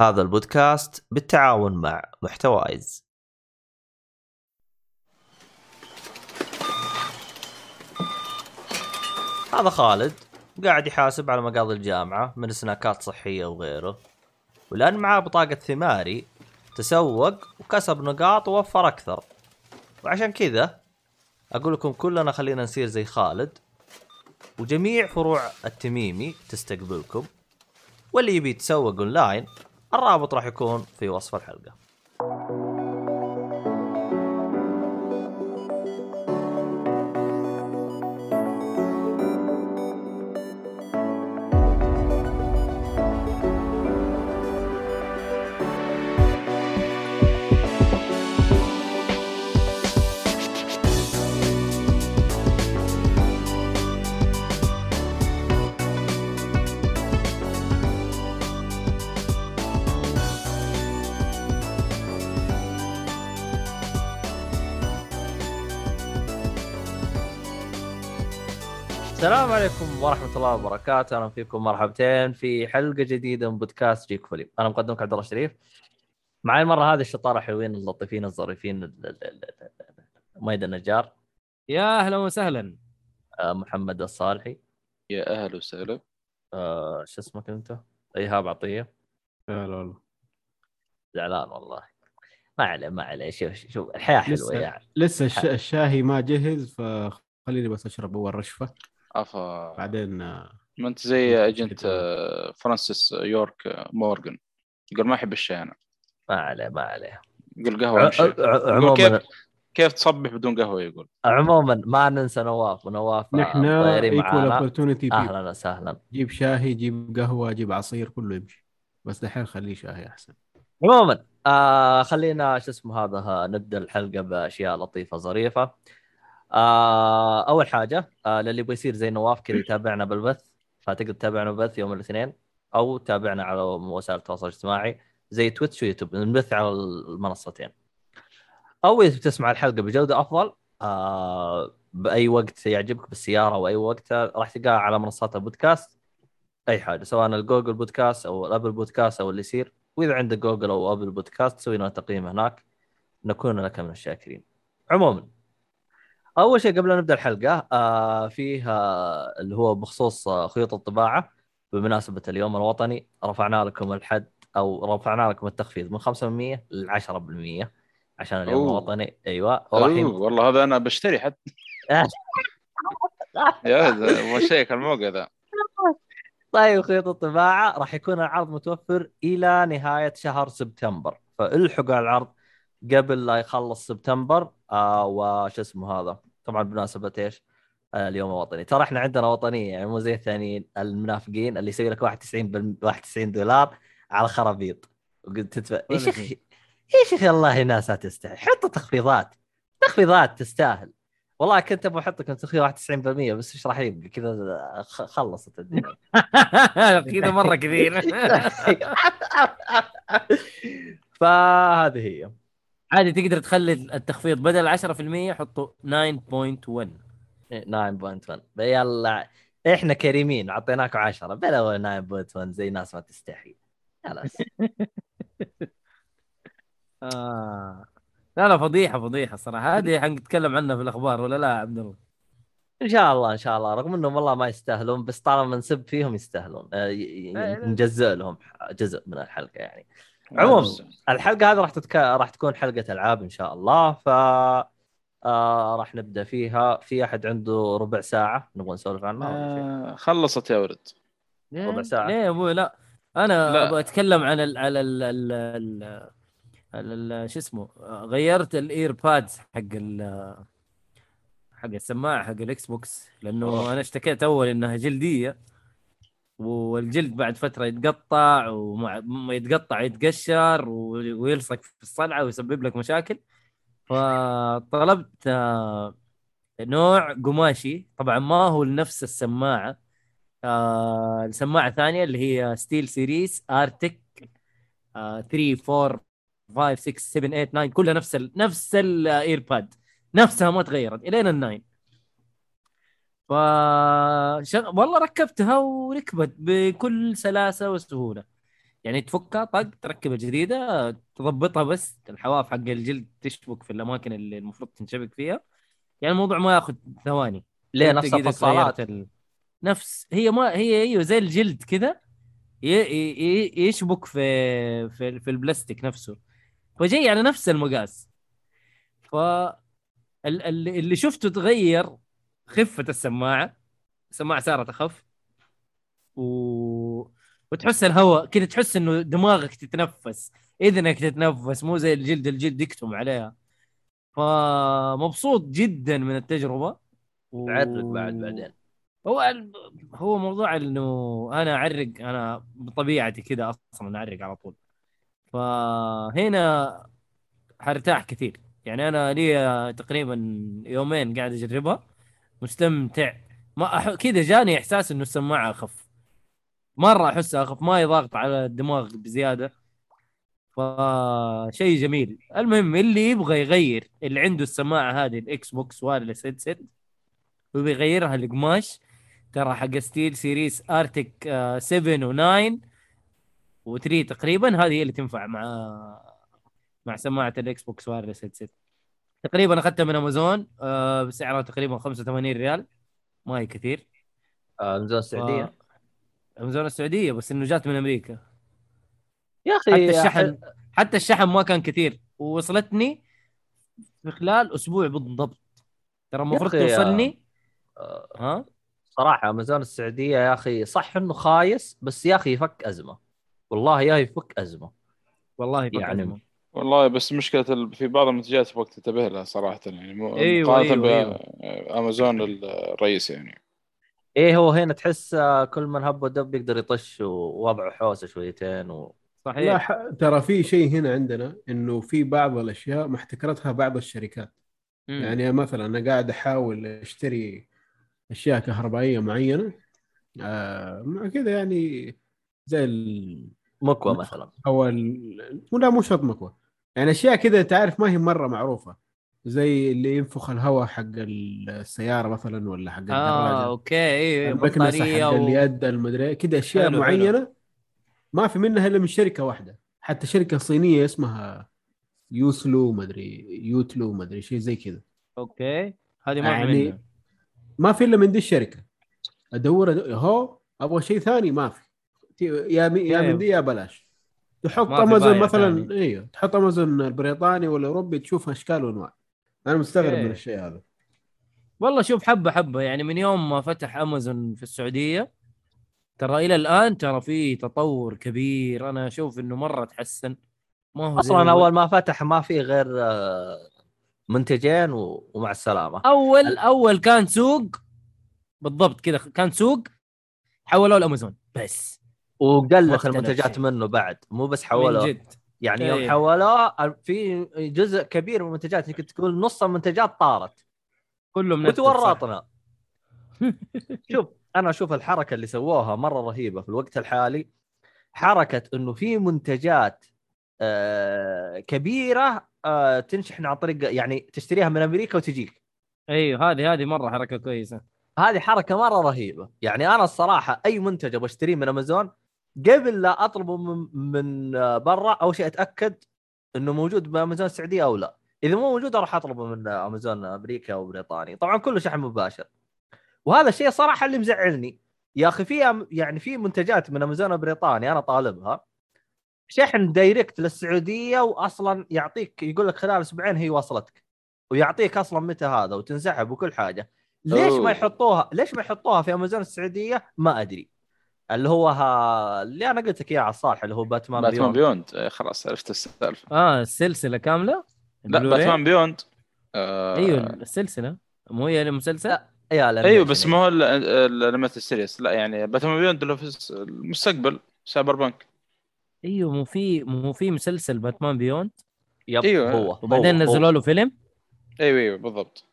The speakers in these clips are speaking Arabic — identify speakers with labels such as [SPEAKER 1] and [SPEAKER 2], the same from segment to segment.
[SPEAKER 1] هذا البودكاست بالتعاون مع محتوايز هذا خالد قاعد يحاسب على مقاضي الجامعة من سناكات صحية وغيره ولأن معاه بطاقة ثماري تسوق وكسب نقاط ووفر أكثر. وعشان كذا أقول لكم كلنا خلينا نصير زي خالد وجميع فروع التميمي تستقبلكم. واللي يبي يتسوق أونلاين الرابط راح يكون في وصف الحلقة. السلام عليكم ورحمة الله وبركاته، أهلا فيكم مرحبتين في حلقة جديدة من بودكاست جيك فولي، أنا مقدمك عبد الله الشريف. معي المرة هذه الشطارة حلوين اللطيفين الظريفين ال- ال- ال- ال- ميد النجار،
[SPEAKER 2] يا أهلا وسهلا.
[SPEAKER 1] آه، محمد الصالحي،
[SPEAKER 3] يا أهلا وسهلا.
[SPEAKER 1] آه، شو اسمك أنت؟ إيهاب عطية،
[SPEAKER 2] هلا والله.
[SPEAKER 1] زعلان والله. ما عليه ما عليه. شوف شوف الحياة حلوة
[SPEAKER 4] لسه
[SPEAKER 1] يعني.
[SPEAKER 4] لسه الش... الشاهي ما جهز فخليني بس أشرب أول رشفة.
[SPEAKER 3] افا
[SPEAKER 4] بعدين
[SPEAKER 3] ما أنت زي agent فرانسيس يورك مورغان. يقول ما احب الشاي أنا.
[SPEAKER 1] ما عليه ما عليه.
[SPEAKER 3] يقول قهوة
[SPEAKER 1] عموما
[SPEAKER 3] كيف كيف تصبح بدون قهوة؟ يقول.
[SPEAKER 1] عموما ما ننسى نواف. ونواف
[SPEAKER 4] نحن equal
[SPEAKER 1] معانا.
[SPEAKER 4] opportunity
[SPEAKER 1] أهلا وسهلا.
[SPEAKER 4] جيب شاهي جيب قهوة جيب عصير كله يمشي. بس دحين خليه شاهي أحسن.
[SPEAKER 1] عموما آه خلينا شو اسمه هذا نبدأ الحلقة بأشياء لطيفة ظريفة. آه أول حاجة آه للي يبغى يصير زي نواف كذا يتابعنا بالبث فتقدر تتابعنا بالبث يوم الاثنين أو تابعنا على وسائل التواصل الاجتماعي زي تويتش ويوتيوب نبث على المنصتين. أو إذا تسمع الحلقة بجودة أفضل آه بأي وقت يعجبك بالسيارة أو أي وقت راح تلقاها على منصات البودكاست. أي حاجة سواء ال Google Podcast أو ال Apple Podcast أو اللي يصير وإذا عندك جوجل أو Apple Podcast سوي لنا تقييم هناك نكون لك من الشاكرين. عموما أول شيء قبل أن نبدأ الحلقة آه فيه آه اللي هو بخصوص آه خيوط الطباعة. بمناسبة اليوم الوطني رفعنا لكم الحد أو رفعنا لكم التخفيض من 5% ل 10% عشان اليوم
[SPEAKER 3] أوه.
[SPEAKER 1] الوطني. أيوه. وراح
[SPEAKER 3] والله هذا أنا بشتري حتى يا هذا وشيك الموقع ذا
[SPEAKER 1] طيب خيوط الطباعة راح يكون العرض متوفر إلى نهاية شهر سبتمبر. فألحقوا على العرض قبل لا يخلص سبتمبر آه وش اسمه هذا؟ طبعا بمناسبة إيش؟ آه اليوم الوطني. ترى إحنا عندنا وطنية يعني مو زي الثانيين المنافقين اللي يسوي لك 91 بال 91 دولار على خرابيط. وقلت تدفع يا شيخ. يا شيخ والله ناس تستاهل. حطوا تخفيضات. تخفيضات تستاهل. والله كنت أبغى أحط لكم تخفيض 91% بس إيش راح يبقى كذا خلصت الدنيا.
[SPEAKER 2] كذا مرة كثير.
[SPEAKER 1] فهذه هي.
[SPEAKER 2] عادي تقدر تخلي التخفيض بدل 10% حطوا 9.1
[SPEAKER 1] 9.1 يلا إحنا كريمين أعطيناكم 10 بلا 9.1 زي ناس ما تستحي. خلاص.
[SPEAKER 2] آه. لا لا فضيحة فضيحة صراحة هذه حنتكلم عنها في الأخبار ولا لا يا عبد الله؟
[SPEAKER 1] إن شاء الله إن شاء الله. رغم إنهم والله ما يستاهلون بس طالما نسب فيهم يستاهلون. آه، ي- ي- نجزء لهم جزء من الحلقة يعني. عموما الحلقة هذه راح تتك... راح تكون حلقة ألعاب إن شاء الله ف آه راح نبدأ فيها في أحد عنده ربع ساعة نبغى نسولف عنها ولا شيء؟
[SPEAKER 3] آه، خلصت يا ولد؟
[SPEAKER 1] ربع ساعة.
[SPEAKER 2] ليه يا أبوي لا أنا
[SPEAKER 3] لا.
[SPEAKER 2] أبغى أتكلم عن ال على ال ال ال ال- ال- شو اسمه غيرت ال earpads حق ال حق السماعة حق ال Xbox لأنه
[SPEAKER 3] أوه.
[SPEAKER 2] أنا اشتكيت أول إنها جلدية والجلد بعد فترة يتقطع ومع ما يتقطع يتقشر ويلصق في الصلعه ويسبب لك مشاكل. فطلبت آه، نوع قماشي. طبعا ما هو لنفس السماعة آه السماعة ثانية اللي هي SteelSeries Arctis آه 3 4 5 6 7 8 9 كلها نفس ال نفس ال earpad نفسها ما تغيرت الين ال nine ف شغ... والله ركبتها وركبت بكل سلاسة وسهولة. يعني تفكها طق تركبها جديده تضبطها بس الحواف حق الجلد تشبك في الأماكن اللي المفروض تنشبك فيها. يعني الموضوع ما ياخذ ثواني.
[SPEAKER 1] ليه نفس الفصالات
[SPEAKER 2] ال... نفس. هي ما هي أيوه زي الجلد كذا ي... ي... يشبك في في, في البلاستيك نفسه. فجاي على نفس المقاس. ف ال- ال- اللي شفته تغير خفة السماعة. السماعة صارت أخف. و... وتحس الهواء كذا تحس إنه دماغك تتنفس. إذنك تتنفس مو زي الجلد الجلد يكتم عليها. فمبسوط جدا من التجربة. و...
[SPEAKER 1] عرق بعد بعدين.
[SPEAKER 2] هو هو موضوع إنه أنا أعرق أنا بطبيعتي كذا أصلا أعرق على طول. فهنا حرتاح كثير. يعني أنا لي تقريبا يومين قاعد أجربها. مستمتع. ما أح... كذا جاني إحساس إنه السماعة أخف. مرة احسها أخف ما يضغط على الدماغ بزيادة. فشيء جميل. المهم اللي يبغى يغير اللي عنده السماعة هذه ال Xbox wireless headset ويبغى يغيرها القماش ترى حق SteelSeries Arctis 7 و9 و3 تقريبا هذه هي اللي تنفع مع مع سماعة ال Xbox wireless headset. تقريبا اخذتها من أمازون آه، بسعرها تقريبا 85 ريال. ما هي كثير.
[SPEAKER 1] آه، نزول السعودية.
[SPEAKER 2] ف- أمازون السعودية بس إنه جات من أمريكا.
[SPEAKER 1] يا أخي
[SPEAKER 2] حتى الشحن حتى الشحن ما كان كثير. ووصلتني في خلال أسبوع بالضبط. ترى المفروض توصلني.
[SPEAKER 1] آه،
[SPEAKER 2] ها؟
[SPEAKER 1] صراحة أمازون السعودية يا أخي صح إنه خايس بس يا أخي يفك أزمة. والله يا يفك أزمة.
[SPEAKER 2] والله يفك
[SPEAKER 1] يعني
[SPEAKER 2] أزمة.
[SPEAKER 3] والله بس مشكلة ال- في بعض المنتجات يبغاك تنتبه لها صراحة يعني. مو-
[SPEAKER 2] أيوة،
[SPEAKER 3] مقارنة
[SPEAKER 2] أيوة،
[SPEAKER 3] بأمازون الرئيس يعني.
[SPEAKER 1] إيه هو هنا تحس كل من هب ودب يقدر يطش ووضعه حوسه شويتين و...
[SPEAKER 4] لا
[SPEAKER 2] صحيح.
[SPEAKER 4] ح... ترى في شيء هنا عندنا إنه في بعض الأشياء محتكرتها بعض الشركات.
[SPEAKER 2] مم.
[SPEAKER 4] يعني مثلا أنا قاعد أحاول أشتري أشياء كهربائية معينة آه مع كذا يعني زي ال...
[SPEAKER 1] مكوى. مثلا.
[SPEAKER 4] أو ال... لا مو شرط مكوى. يعني أشياء كذا تعرف ما هي مرة معروفة. زي اللي ينفخ الهواء حق السيارة مثلا ولا حق الدراجة.
[SPEAKER 2] آه أوكي أيوه
[SPEAKER 4] المكنسه
[SPEAKER 2] بطاريه
[SPEAKER 4] حق
[SPEAKER 2] و...
[SPEAKER 4] اليد المدري كذا أشياء
[SPEAKER 2] حلو، حلو.
[SPEAKER 4] معينة. ما في منها إلا من شركة واحدة. حتى شركة صينية اسمها يوسلو مدري يوتلو مدري شيء زي كذا.
[SPEAKER 2] أوكي هذه ما
[SPEAKER 4] يعني-
[SPEAKER 2] يعني...
[SPEAKER 4] ما في إلا من دي الشركة. أدور, أدور هو أبغى شيء ثاني ما في. يا يا من دي يا بلاش. تحط امازون مثلا
[SPEAKER 2] ثاني.
[SPEAKER 4] أيوه تحط امازون البريطاني ولا الاوروبي تشوف أشكال وأنواع. أنا مستغرب
[SPEAKER 2] أوكي.
[SPEAKER 4] من الشيء هذا.
[SPEAKER 2] والله شوف حبة حبة. يعني من يوم ما فتح امازون في السعودية ترى إلى الآن ترى في تطور كبير. أنا أشوف إنه مرة تحسن. ما هو زي
[SPEAKER 1] أصلا أول ما فتح ما في غير آه، منتجين و... ومع السلامة.
[SPEAKER 2] أول أول كان سوق بالضبط كذا كان سوق حولوه لأمازون بس.
[SPEAKER 1] وقلت المنتجات
[SPEAKER 2] شيء.
[SPEAKER 1] منه بعد مو بس
[SPEAKER 2] من
[SPEAKER 1] حولوه
[SPEAKER 2] جد.
[SPEAKER 1] يعني يوم
[SPEAKER 2] إيه.
[SPEAKER 1] حولوه في جزء كبير من المنتجات يمكن تقول نص المنتجات طارت.
[SPEAKER 2] كله من
[SPEAKER 1] وتورطنا. شوف أنا أشوف الحركة اللي سووها مرة رهيبة في الوقت الحالي. حركة إنه في منتجات آه كبيرة آه تنشحن عن طريق يعني تشتريها من أمريكا وتجيك.
[SPEAKER 2] أيوه هذه هذه مرة حركة كويسة.
[SPEAKER 1] هذه حركة مرة رهيبة. يعني أنا الصراحة أي منتج أبغى أشتريه من أمازون قبل لا أطلبه من, من برا أول شيء أتأكد إنه موجود بأمازون السعودية أو لا. إذا مو موجود أروح أطلبه من أمازون أمريكا أو بريطاني طبعا كله شحن مباشر. وهذا الشيء صراحة اللي مزعلني. يا أخي في يعني في منتجات من أمازون بريطاني أنا طالبها. شحن دايركت للسعودية واصلا يعطيك يقول لك خلال أسبوعين هي وصلتك. ويعطيك أصلا متى هذا وتنسحب وكل حاجة. ليش ما
[SPEAKER 3] أوه.
[SPEAKER 1] يحطوها ليش ما يحطوها في أمازون السعودية؟ ما أدري. اللي هو ها... اللي أنا قلت لك إياه على الصالح اللي هو باتمان,
[SPEAKER 3] باتمان
[SPEAKER 1] بيون
[SPEAKER 3] بيوند آه، خلاص عرفت السالفة.
[SPEAKER 2] آه السلسلة كاملة؟
[SPEAKER 3] لا؟ باتمان بيوند آه
[SPEAKER 2] أيوه السلسلة. مو هي المسلسل؟
[SPEAKER 3] أيوه بس ما هو ال series لا يعني باتمان Beyond اللي في المستقبل cyberpunk
[SPEAKER 2] أيوه مو في مو في مسلسل باتمان بيوند
[SPEAKER 1] يب
[SPEAKER 3] أيوه.
[SPEAKER 1] هو.
[SPEAKER 2] وبعدين
[SPEAKER 1] هو-
[SPEAKER 2] نزلوا له فيلم؟
[SPEAKER 3] أيوه أيوه بالضبط.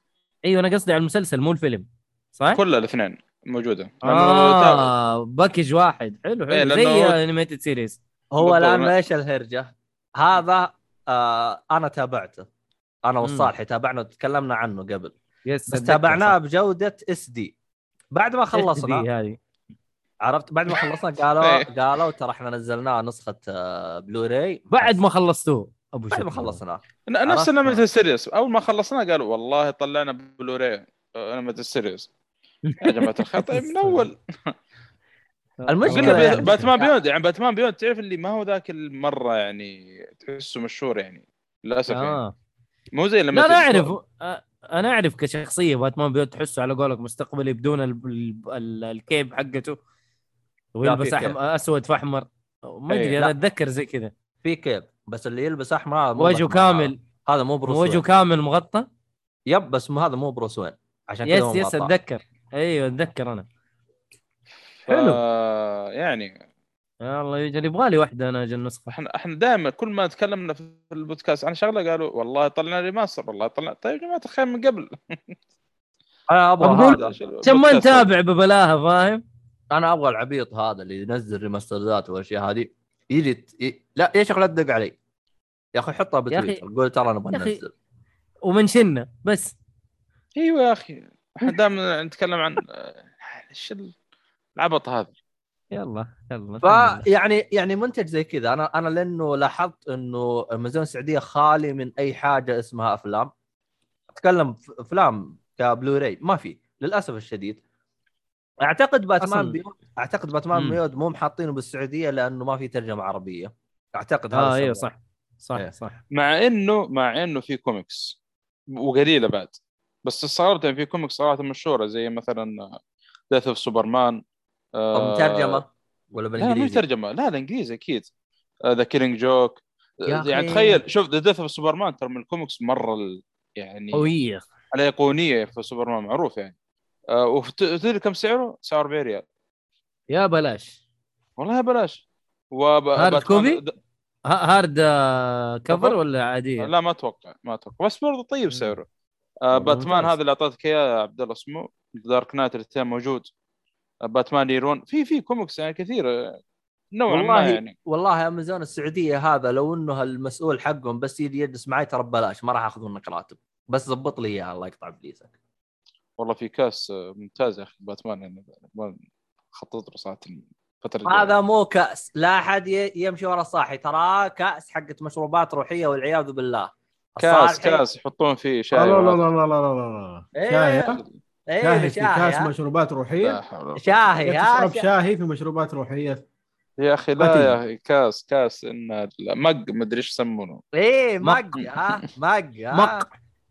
[SPEAKER 2] أيوه أنا قصدي على المسلسل مو الفيلم. صح؟
[SPEAKER 3] كل الاثنين. موجودة.
[SPEAKER 2] آه package واحد. حلو حلو.
[SPEAKER 3] إيه،
[SPEAKER 2] زي animated series
[SPEAKER 1] هو. الآن إيش الهرجه؟ هذا آه أنا تابعته. أنا
[SPEAKER 2] مم.
[SPEAKER 1] والصالحي تابعنا وتكلمنا عنه قبل.
[SPEAKER 2] yes
[SPEAKER 1] بس تابعناه بجودة SD بعد ما خلصنا
[SPEAKER 2] هذه.
[SPEAKER 1] عرفت؟ بعد ما خلصنا قالوا قالوا ترى إحنا نزلناه نسخة آه، بلوراي
[SPEAKER 2] بعد ما خلصتوه أبو
[SPEAKER 1] بعد ما. خلصناه
[SPEAKER 3] نفس
[SPEAKER 1] عرفت؟
[SPEAKER 3] انمي سيريس أول ما خلصنا قالوا والله طلعنا Blu-ray animated series يا جماعة الخير طيب من أول
[SPEAKER 1] المشكلة
[SPEAKER 3] قلنا بي-
[SPEAKER 1] يعني-
[SPEAKER 3] باتمان Beyond يعني باتمان بيوند تعرف اللي ما هو ذاك المرة يعني تحسه مشهور يعني للأسف يعني
[SPEAKER 2] آه.
[SPEAKER 3] مو زي لما
[SPEAKER 2] لا أنا أعرف أنا أعرف كشخصية باتمان Beyond تحسه على قولك مستقبلي بدون ال... ال... ال... ال cape حقته ويلبس
[SPEAKER 1] كيب.
[SPEAKER 2] أحم... أسود في أحمر ما أدري
[SPEAKER 3] إيه،
[SPEAKER 1] أنا.
[SPEAKER 2] أتذكر زي كذا
[SPEAKER 1] في كيف بس اللي يلبس أحمر
[SPEAKER 2] وجهه. كامل
[SPEAKER 1] هذا مو بروس
[SPEAKER 2] وجهه. كامل مغطى
[SPEAKER 1] yep بس هذا مو بروس وين عشان كذا
[SPEAKER 2] yes
[SPEAKER 1] yes.
[SPEAKER 2] أتذكر أيوه أتذكر أنا.
[SPEAKER 3] ف-
[SPEAKER 2] حلو.
[SPEAKER 3] يعني
[SPEAKER 2] الله يجعل يبغى لي واحدة أنا أجل نسخه
[SPEAKER 3] إحنا إحنا دائما كل ما تكلمنا في البودكاست عن شغلة قالوا والله طلعنا remaster والله طلعنا طيب يا جماعة الخير من قبل.
[SPEAKER 1] أنا
[SPEAKER 2] أبغى
[SPEAKER 1] هذا.
[SPEAKER 2] عشان ما. نتابع ببلاها فاهم؟
[SPEAKER 1] أنا أبغى العبيط هذا اللي ينزل ريماسترات والأشياء هذه. يجي ي... لا يا شيخ لا تدق علي. يا أخي حطها بتويتر قول ترى نبغى ننزل
[SPEAKER 2] ومنشنا بس.
[SPEAKER 3] أيوه يا أخي. إحنا دائما نتكلم عن إيش العبط هذا.
[SPEAKER 2] يلا يلا.
[SPEAKER 1] فيعني يعني منتج زي كذا. أنا أنا لأنه لاحظت إنه الميزان السعودية خالي من أي حاجة اسمها أفلام. أتكلم أفلام كبلوراي. ما في للأسف الشديد. أعتقد باتمان Beyond أعتقد باتمان. Beyond مو محاطينه بالسعودية لأنه ما في ترجمة عربية. أعتقد هذا
[SPEAKER 2] آه
[SPEAKER 1] أيوه.
[SPEAKER 2] صح صح
[SPEAKER 1] إيه.
[SPEAKER 2] صح.
[SPEAKER 3] مع إنه مع إنه في كوميكس. وقليلة بعد. بس استغربت ان في كوميكس صراحة مشهورة زي مثلا Death of Superman
[SPEAKER 1] طب مترجمة ولا
[SPEAKER 3] لا مو
[SPEAKER 1] بالإنجليزي
[SPEAKER 3] ترجمه لا الانجليزي أكيد The Killing
[SPEAKER 1] Joke
[SPEAKER 3] يعني. تخيل شوف The Death of Superman ترى من الكوميكس مرة ال- يعني
[SPEAKER 2] قوية
[SPEAKER 3] الأيقونية في سوبرمان معروف يعني آه، وتدري كم سعره؟ 49 ريال
[SPEAKER 2] يا بلاش
[SPEAKER 3] والله بلاش وب... hard
[SPEAKER 2] copy؟
[SPEAKER 3] د-
[SPEAKER 2] ها- hard آه،
[SPEAKER 3] cover؟
[SPEAKER 2] ولا عادية؟
[SPEAKER 3] لا ما أتوقع ما أتوقع بس برضه طيب. سعره آه باتمان. هذا اللي أعطيتك إياه يا عبد الله اسمه Dark Knight الاثنين موجود. آه باتمان Year One. في في كوميكس يعني كثير آه، نوعا ما
[SPEAKER 1] والله
[SPEAKER 3] يعني.
[SPEAKER 1] والله أمازون السعودية هذا لو إنه المسؤول حقهم بس يجي يجلس معي ترى ببلاش ما راح اخذ منك راتب. بس ضبط لي اياها الله يقطع فليسك
[SPEAKER 3] والله في كاس ممتاز يا أخي باتمان يعني ما خطط له الفترة.
[SPEAKER 1] هذا مو كاس لا أحد ي- يمشي ورا الصاحي ترى كاس حقت مشروبات روحية والعياذ بالله.
[SPEAKER 3] كاس
[SPEAKER 1] الصاحي-
[SPEAKER 3] كاس يحطون فيه
[SPEAKER 4] لا
[SPEAKER 3] شاي
[SPEAKER 4] لا لا
[SPEAKER 3] وهذا.
[SPEAKER 4] لا لا لا لا
[SPEAKER 1] إيه.
[SPEAKER 4] شاي ها؟
[SPEAKER 1] إيه
[SPEAKER 4] شاهي في
[SPEAKER 1] شاهي
[SPEAKER 4] كاس؟ مشروبات
[SPEAKER 3] لا
[SPEAKER 4] روحيه
[SPEAKER 3] حول ولا
[SPEAKER 1] شاهي
[SPEAKER 4] تشرب
[SPEAKER 1] شا-
[SPEAKER 4] شاهي في مشروبات روحية
[SPEAKER 3] يا أخي لا. يا أخي كاس كاس إن مق مدري إيش يسمونه
[SPEAKER 1] إيه
[SPEAKER 2] مق.
[SPEAKER 1] ها مق ها
[SPEAKER 2] مق.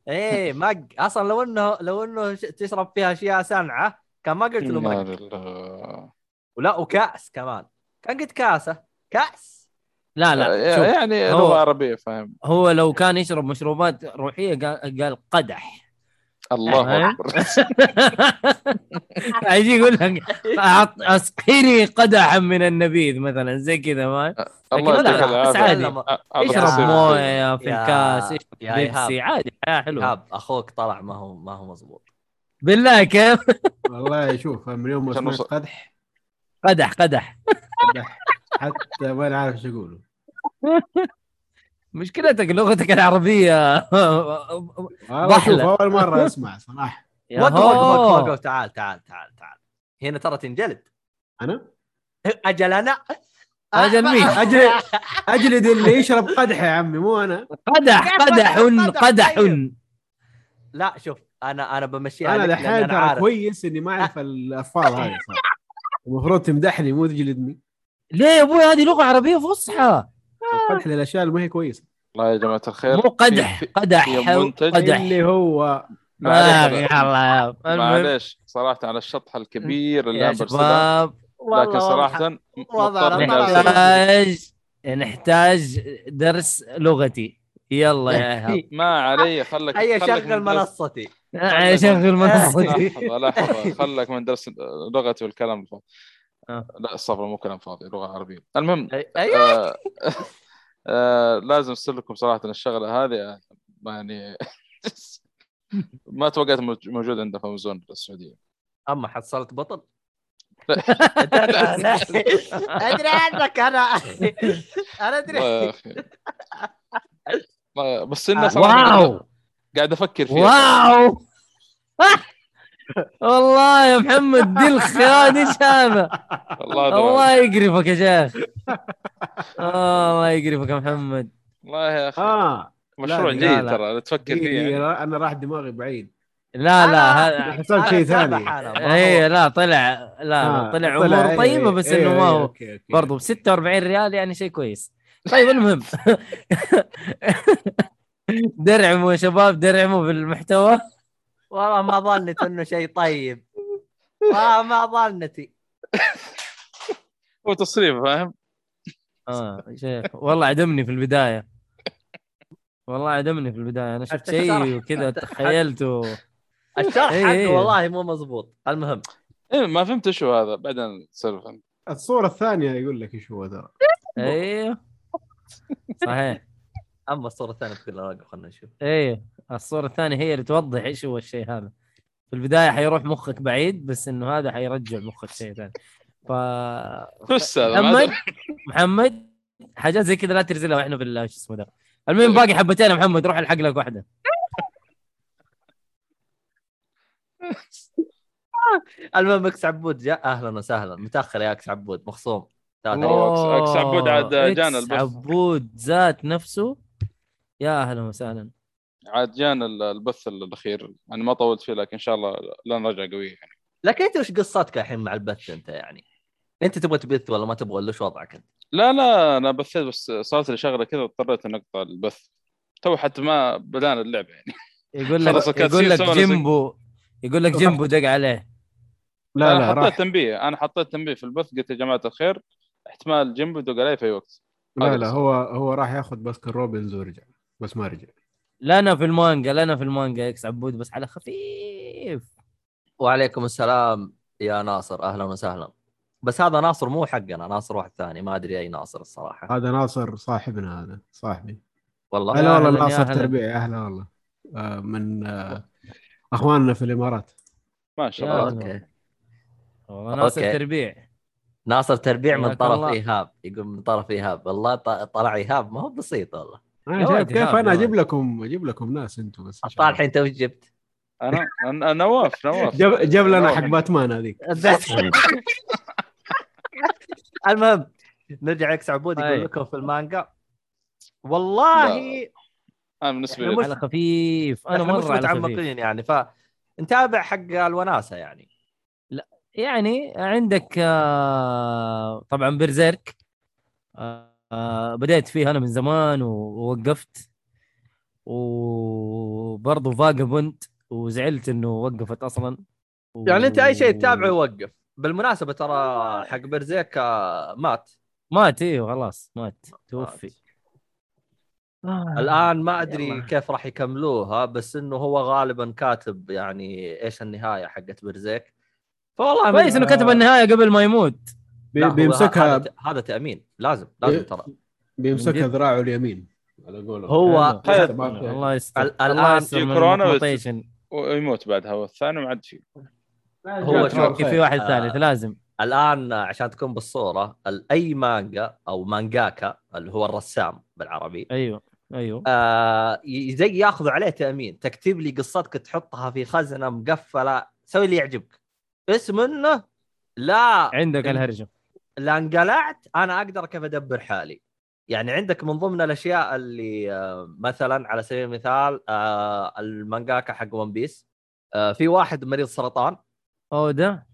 [SPEAKER 1] إيه مق أصلا لو إنه لو إنه تشرب فيها اشياء سانعه كان ما قلت له مق. ولا وكاس كمان كان قلت كاسة كاس
[SPEAKER 2] لا لا
[SPEAKER 3] آه،
[SPEAKER 2] شوف
[SPEAKER 3] يعني
[SPEAKER 2] هو-
[SPEAKER 3] لغة عربية فاهم.
[SPEAKER 2] هو لو كان يشرب مشروبات روحية قال, قال قدح.
[SPEAKER 3] الله؟ أكبر.
[SPEAKER 2] يجي يقول لك أسقيني قدحا من النبيذ مثلا زي كذا ما؟
[SPEAKER 3] الله
[SPEAKER 2] لكن لا،
[SPEAKER 3] يعطيك العافية.
[SPEAKER 2] يشرب
[SPEAKER 3] تصير.
[SPEAKER 2] موية في الكاس بيبسي. عادي حياة
[SPEAKER 1] حلوة. أخوك طلع ما هو ما هو مضبوط.
[SPEAKER 2] بالله كيف؟
[SPEAKER 4] والله شوف من يوم ما سمعت قدح
[SPEAKER 2] قدح. قدح.
[SPEAKER 4] حتى ما أنا عارف إيش اقوله
[SPEAKER 2] مشكلتك لغتك
[SPEAKER 4] شوف
[SPEAKER 2] ضحلة.
[SPEAKER 4] أول مرة أسمع صراحة.
[SPEAKER 2] يا
[SPEAKER 1] وقف وقف. وقف تعال تعال تعال تعال. هنا ترى تنجلد.
[SPEAKER 4] أنا؟
[SPEAKER 1] أجل أنا.
[SPEAKER 2] أجل مين؟
[SPEAKER 4] أجل اجلد اللي يشرب قدح يا عمي مو أنا.
[SPEAKER 2] قدح قدح
[SPEAKER 1] قدح؟ طيب. لا شوف أنا أنا بمشيها
[SPEAKER 4] دحين
[SPEAKER 1] لأن أنا
[SPEAKER 4] ترى كويس إني ما أعرف الالفاظ هذه المفروض تمدحني مو تجلدني.
[SPEAKER 2] ليه يا أبوي؟ هذه لغة عربية فصحى.
[SPEAKER 4] القدح للأشياء اللي ما هي كويسة.
[SPEAKER 3] الله يا جماعة الخير.
[SPEAKER 2] مو قدح قدح قدح.
[SPEAKER 4] اللي هو
[SPEAKER 2] آه
[SPEAKER 3] معليش معليش صراحة على الشطحه الكبير اللي
[SPEAKER 2] يا شباب.
[SPEAKER 3] لكن صراحة.
[SPEAKER 2] نحتاج نحتاج درس لغتي. يلا يا إيهاب.
[SPEAKER 3] ما علي خلك
[SPEAKER 1] هيا شغل
[SPEAKER 3] من درس-
[SPEAKER 1] منصتي.
[SPEAKER 2] شغل منصتي.
[SPEAKER 3] لحظة لحظة. خلك من درس لغتي والكلام الفاضي.
[SPEAKER 2] آه.
[SPEAKER 3] لا الصبر مو كلام فاضي لغة عربية. المهم
[SPEAKER 1] أي- أي-
[SPEAKER 3] آه آه لازم لكم صراحة إن الشغلة هذه آه، يعني ما توقعت موج- موجود عندنا في أمازون السعودية.
[SPEAKER 1] أما حصلت بطل؟
[SPEAKER 3] لا.
[SPEAKER 1] أدري عنك
[SPEAKER 3] أنا. أنا أدري. بس إنه صراحة
[SPEAKER 2] واو!
[SPEAKER 3] قاعد أفكر فيها.
[SPEAKER 2] واو! والله يا محمد دي الخيان إيش هذا؟
[SPEAKER 3] الله.
[SPEAKER 2] الله يقرفك يا شيخ آه، الله يقرفك يا محمد
[SPEAKER 3] والله يا أخي
[SPEAKER 4] آه
[SPEAKER 3] مشروع
[SPEAKER 4] لا،
[SPEAKER 3] جيد. ترى لا تفكر فيه يعني.
[SPEAKER 4] أنا راح دماغي بعيد
[SPEAKER 2] لا لا هذا
[SPEAKER 4] حسبت شيء ثاني
[SPEAKER 2] اي لا طلع لا لا
[SPEAKER 4] آه،
[SPEAKER 2] طلع
[SPEAKER 4] أمور
[SPEAKER 2] طيبة
[SPEAKER 4] إيه،
[SPEAKER 2] بس
[SPEAKER 4] إيه،
[SPEAKER 2] إنه ما
[SPEAKER 4] إيه،
[SPEAKER 2] هو. برضو ب 46 ريال يعني شيء كويس طيب المهم درعموا يا شباب درعموا بالمحتوى
[SPEAKER 1] والله ما ظنيت إنه شيء طيب. والله ما ظنتي
[SPEAKER 3] هو تصريف فاهم؟
[SPEAKER 2] آه شيخ والله عدمني في البداية. والله عدمني في البداية. أنا شفت شيء وكذا تخيلته.
[SPEAKER 1] الشرح
[SPEAKER 2] إيه،
[SPEAKER 1] حقه
[SPEAKER 2] إيه.
[SPEAKER 1] والله مو مزبوط المهم.
[SPEAKER 3] إيه ما فهمت شو هذا. بعدين سولف عنه.
[SPEAKER 4] الصورة الثانية يقول لك إيش هو ترى.
[SPEAKER 2] أيوه صحيح.
[SPEAKER 1] أما الصورة الثانية تقول لا خلينا نشوف.
[SPEAKER 2] إيه. الصورة الثانية هي اللي توضح إيش هو الشيء هذا. في البداية حيروح مخك بعيد بس إنه هذا حيرجع مخك شيء ثاني. ف محمد. محمد حاجات زي كذا لا ترسلها وإحنا في شو اسمه ده. المهم باقي حبتين يا محمد روح الحق لك واحدة.
[SPEAKER 1] المهم أكس عبود جاء. أهلا وسهلا. متأخر يا أكس عبود. مخصوم.
[SPEAKER 3] أكس عبود عاد جانا البث.
[SPEAKER 2] عبود ذات نفسه. يا أهلا وسهلا.
[SPEAKER 3] عاد جانا ال- البث الأخير أنا ما طولت فيه لكن إن شاء الله لا نرجع قوي يعني
[SPEAKER 1] لكن أنت وش قصتك الحين مع البث أنت يعني؟ أنت تبغى تبث ولا ما تبغى ولا وش وضعك أنت؟
[SPEAKER 3] لا لا أنا بثيت بس صارت لي شغلة كذا اضطريت أن أقطع البث تو حتى ما بدأنا اللعبة يعني
[SPEAKER 2] يقول لك يقول لك. جيمبو يقول لك جيمبو دق عليه
[SPEAKER 4] لا
[SPEAKER 3] أنا
[SPEAKER 4] لا
[SPEAKER 3] حطيت
[SPEAKER 4] راح
[SPEAKER 3] تنبيه أنا حطيت تنبيه في البث قلت يا جماعة الخير احتمال جيمبو يدق علي في أي وقت
[SPEAKER 4] لا لا. هو هو راح ياخذ باسكن روبنز ورجع بس ما رجع
[SPEAKER 2] لنا في المانجا لنا في المانجا إكس عبود بس على خفيف.
[SPEAKER 1] وعليكم السلام يا ناصر أهلا وسهلا. بس هذا ناصر مو حقنا ناصر واحد ثاني ما أدري أي ناصر الصراحة.
[SPEAKER 4] هذا ناصر صاحبنا هذا صاحبي.
[SPEAKER 1] والله
[SPEAKER 4] هلا والله ناصر. تربيع أهلا والله. آه، من آه، أخواننا في الإمارات.
[SPEAKER 3] ما شاء الله.
[SPEAKER 1] أوكي.
[SPEAKER 2] والله ناصر
[SPEAKER 1] أوكي.
[SPEAKER 2] تربيع.
[SPEAKER 1] ناصر تربيع من طرف
[SPEAKER 2] الله.
[SPEAKER 1] إيهاب يقول من طرف إيهاب. والله ط- طلع إيهاب ما هو بسيط والله.
[SPEAKER 2] أنا
[SPEAKER 4] شايف كيف؟ أنا
[SPEAKER 2] أجيب.
[SPEAKER 4] لكم أجيب لكم ناس أنتم بس.
[SPEAKER 1] الحين تو إيش جبت.
[SPEAKER 3] أنا أنا- نواف نواف.
[SPEAKER 4] جاب جاب لنا. حق باتمان هذيك.
[SPEAKER 1] المهم نرجع إكس عبود يقول
[SPEAKER 2] أي.
[SPEAKER 1] لكم في المانجا. والله
[SPEAKER 3] أنا
[SPEAKER 1] بالنسبة
[SPEAKER 3] لي.
[SPEAKER 2] على خفيف. أنا مرة
[SPEAKER 1] متعمقين يعني فنتابع حق الوناسة يعني.
[SPEAKER 2] يعني عندك آه، طبعا برزيرك. آه، آه، بديت فيه أنا من زمان ووقفت. وبرضه فاجابونت وزعلت إنه وقفت أصلا. و...
[SPEAKER 1] يعني أنت أي شيء تتابعه وقف بالمناسبة ترى حق برزيك آه، مات.
[SPEAKER 2] مات أيوه خلاص مات. توفي.
[SPEAKER 1] الآن ما أدري
[SPEAKER 2] يلا.
[SPEAKER 1] كيف راح يكملوها بس إنه هو غالبا كاتب يعني إيش النهاية حقت برزيك. فوالله
[SPEAKER 2] كويس إنه كتب النهاية قبل ما يموت.
[SPEAKER 4] بيمسكها
[SPEAKER 1] هذا هذا تأمين. لازم لازم
[SPEAKER 4] إيه.
[SPEAKER 1] ترى.
[SPEAKER 4] بيمسكها. ذراعه اليمين على قولهم.
[SPEAKER 1] هو
[SPEAKER 4] في-
[SPEAKER 2] الله يستر.
[SPEAKER 1] ال-
[SPEAKER 2] الله
[SPEAKER 1] الآن
[SPEAKER 2] يستر
[SPEAKER 3] كورونا. ويموت بعدها. والثاني ما عاد فيه
[SPEAKER 1] هو شوف،
[SPEAKER 2] في. واحد
[SPEAKER 1] آه.
[SPEAKER 2] ثالث لازم.
[SPEAKER 1] الآن عشان تكون بالصورة ال- أي مانجا أو مانجاكا اللي هو الرسام بالعربي.
[SPEAKER 2] أيوه أيوه.
[SPEAKER 1] آه زي ياخذوا عليه تأمين. تكتب لي قصتك تحطها في خزنة مقفلة. سوي اللي يعجبك. اسم انه لا.
[SPEAKER 2] عندك الهرجة.
[SPEAKER 1] لا انقلعت أنا أقدر كيف أدبر حالي يعني عندك من ضمن الأشياء اللي آه، مثلا على سبيل المثال آه، المانجاكا حق ون بيس آه، في واحد مريض سرطان
[SPEAKER 2] أو ده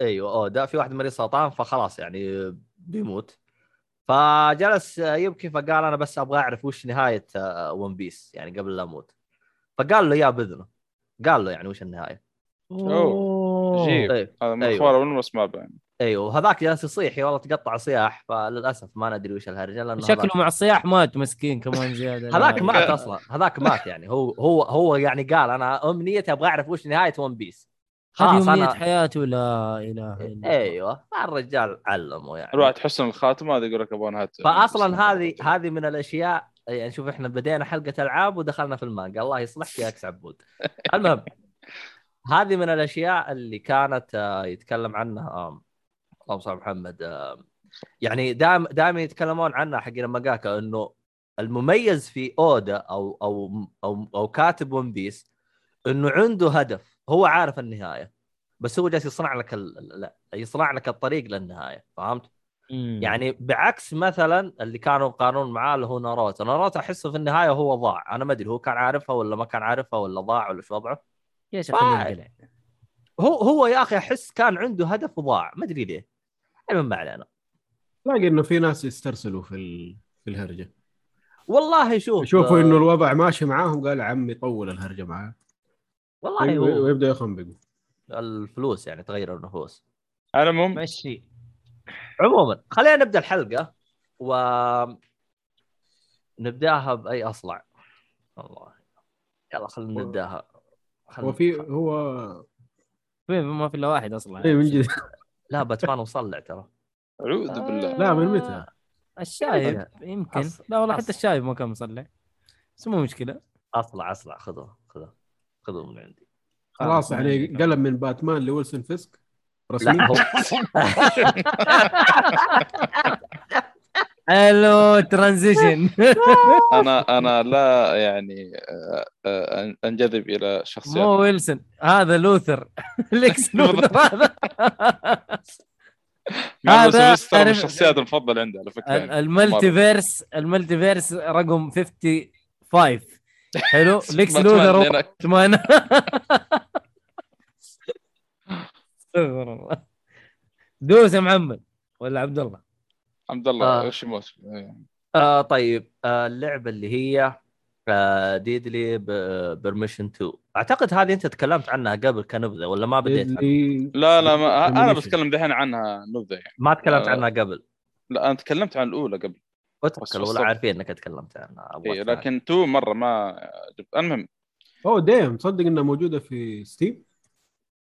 [SPEAKER 1] أيوه أوه ده في واحد مريض سرطان فخلاص يعني بيموت فجلس يبكي فقال أنا بس أبغى أعرف وش نهاية ون بيس يعني قبل لا أموت فقال له يا بإذنه قال له يعني وش النهاية
[SPEAKER 3] أوه. عجيب.
[SPEAKER 1] أيوه
[SPEAKER 3] هذا من. أخبار اول ما اسمع يعني.
[SPEAKER 1] أيوه وهذاك جالس يصيح يا والله تقطع صياح فللأسف ما ندري وش الهرجه لأنه
[SPEAKER 2] شكله
[SPEAKER 1] هذاك-
[SPEAKER 2] مع الصياح مات مسكين كمان زيادة.
[SPEAKER 1] هذاك. مات أصلا هذاك مات يعني هو هو هو يعني قال أنا أمنيتي أبغى أعرف وش نهاية ون بيس
[SPEAKER 2] هذه
[SPEAKER 1] خلاص
[SPEAKER 2] أمنية
[SPEAKER 1] أنا
[SPEAKER 2] حياته لا إله إلا الله.
[SPEAKER 1] أيوه الرجال علمه يعني.
[SPEAKER 3] الواحد تحسن الخاتم هذا يقول لك أبغى نهاية.
[SPEAKER 1] فاصلا هذه هذه من الأشياء يعني شوف إحنا بدينا حلقة ألعاب ودخلنا في المانجا الله يصلحك يا أكس عبود. المهم هذه من الأشياء اللي كانت آه، يتكلم عنها اللهم صل محمد آه، يعني دائما دائما يتكلمون عنها حقين المانجاكا إنه المميز في أودا أو أو أو أو كاتب ون بيس إنه عنده هدف هو عارف النهاية بس هو جالس يصنع لك ال... لا يصنع لك الطريق للنهاية فهمت؟
[SPEAKER 2] مم.
[SPEAKER 1] يعني بعكس مثلا اللي كانوا يقارنون معاه اللي هو ناروتو. ناروتو أحسه في النهاية هو ضاع. أنا ما أدري هو كان عارفها ولا ما كان عارفها ولا ضاع ولا شو وضعه.
[SPEAKER 2] يا شيخ
[SPEAKER 1] هو هو يا أخي أحس كان عنده هدف وضاع. ما أدري ليه. المهم ما علينا.
[SPEAKER 4] تلاقي إنه في ناس يسترسلوا في ال... في الهرجة.
[SPEAKER 1] والله شوف
[SPEAKER 4] يشوفوا إنه الوضع ماشي معاهم قال عمي طول الهرجة معاه.
[SPEAKER 1] والله هو
[SPEAKER 4] ويبدأ يخنبقوا.
[SPEAKER 1] الفلوس يعني تغير النفوس.
[SPEAKER 3] على العموم.
[SPEAKER 2] مشي
[SPEAKER 1] عموما خلينا نبدأ الحلقة و نبدأها بأي أصلع. والله. يلا خلينا نبدأها. خلنا-
[SPEAKER 4] هو في هو
[SPEAKER 2] في- ما في إلا واحد أصلا.
[SPEAKER 4] اي من جد.
[SPEAKER 1] لا باتمان مصلع ترى.
[SPEAKER 3] اعوذ بالله.
[SPEAKER 4] لا من متى؟
[SPEAKER 2] الشايب يمكن.
[SPEAKER 1] أص-
[SPEAKER 2] لا والله
[SPEAKER 1] أص-
[SPEAKER 2] حتى الشايب ما كان مصلع بس مو مشكلة.
[SPEAKER 1] اصلع اصلع خذوه خذوه خذوه من عندي.
[SPEAKER 4] خلاص
[SPEAKER 2] آه،
[SPEAKER 4] يعني قلب من باتمان لويلسون فيسك. رسمي
[SPEAKER 1] لا هو
[SPEAKER 2] حلو transition
[SPEAKER 3] أنا أنا لا يعني آه، آه، أنجذب إلى
[SPEAKER 2] مو
[SPEAKER 3] شخصيات
[SPEAKER 2] ويلسون هذا لوثر. ليكس لوثر هذا. هذا
[SPEAKER 3] من الشخصيات المفضلة عندي على فكرة.
[SPEAKER 2] ال-
[SPEAKER 3] يعني.
[SPEAKER 2] ال multiverse ال multiverse رقم 55 حلو؟ ليكس لوثر. باتمان استغفر الله. دوس يا محمد ولا عبد الله؟
[SPEAKER 3] عبد الله
[SPEAKER 1] آه.
[SPEAKER 3] إيش يموت إيه.
[SPEAKER 1] آه طيب آه اللعبة اللي هي آه Deadly Premonition 2 أعتقد هذه أنت تكلمت عنها قبل كنبذة ولا ما بديت؟
[SPEAKER 4] اللي
[SPEAKER 3] لا لا ما
[SPEAKER 4] أنا.
[SPEAKER 3] بتكلم دحين عنها نبذة يعني
[SPEAKER 1] ما تكلمت
[SPEAKER 3] آه.
[SPEAKER 1] عنها قبل
[SPEAKER 3] لا أنا تكلمت عن الأولى قبل
[SPEAKER 1] اترك الاولى. عارفين إنك تكلمت عنها
[SPEAKER 3] إيه. لكن تو مرة ما جبت المهم
[SPEAKER 4] oh damn تصدق إنها موجودة في Steam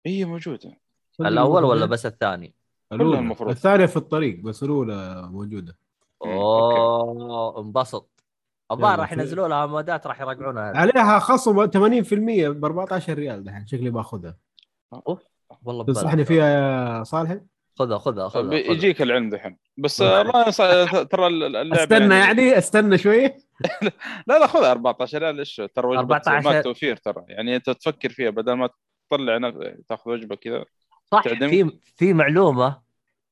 [SPEAKER 3] هي
[SPEAKER 1] موجودة
[SPEAKER 4] الأول
[SPEAKER 1] ولا؟ بس الثاني؟
[SPEAKER 4] الأولى.
[SPEAKER 3] كلها المفروض.
[SPEAKER 4] الثانية في الطريق بس الأولى
[SPEAKER 3] موجودة.
[SPEAKER 1] أوه انبسط. الظاهر راح ينزلوا لها مودات راح يرجعونها
[SPEAKER 4] عليها خصم 80% ب 14 ريال دحين. شكلي باخذها.
[SPEAKER 1] والله ببلاش.
[SPEAKER 4] تنصحني فيها يا صالح؟
[SPEAKER 1] خذها خذها خذها خذها.
[SPEAKER 3] يجيك العلم دحين بس الله يص- ترى اللعبة
[SPEAKER 4] استنى يعني استنى شوية
[SPEAKER 3] لا لا خذها 14 ريال. إيش ترى وجبه
[SPEAKER 1] 14
[SPEAKER 3] ما توفير ترى. يعني أنت تفكر فيها بدل ما تطلع تاخذ وجبة كذا.
[SPEAKER 1] صح
[SPEAKER 3] تعدم؟
[SPEAKER 1] في في معلومة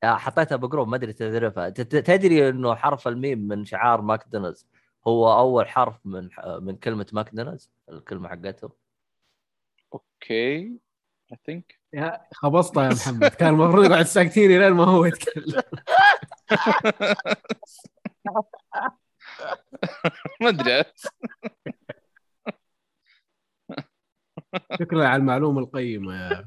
[SPEAKER 1] آه، حطيتها ب group ما أدري تعرفها ت- ت- تدري إنه حرف الميم من شعار ماكدونالدز هو أول حرف من من كلمة ماكدونالدز؟ الكلمة حقته
[SPEAKER 3] okay I think
[SPEAKER 4] يا خبصتها يا محمد. كان المفروض يقعد ساكتين لين ما هو يتكلم.
[SPEAKER 3] ما أدري.
[SPEAKER 4] شكرا على المعلومة القيمة يا.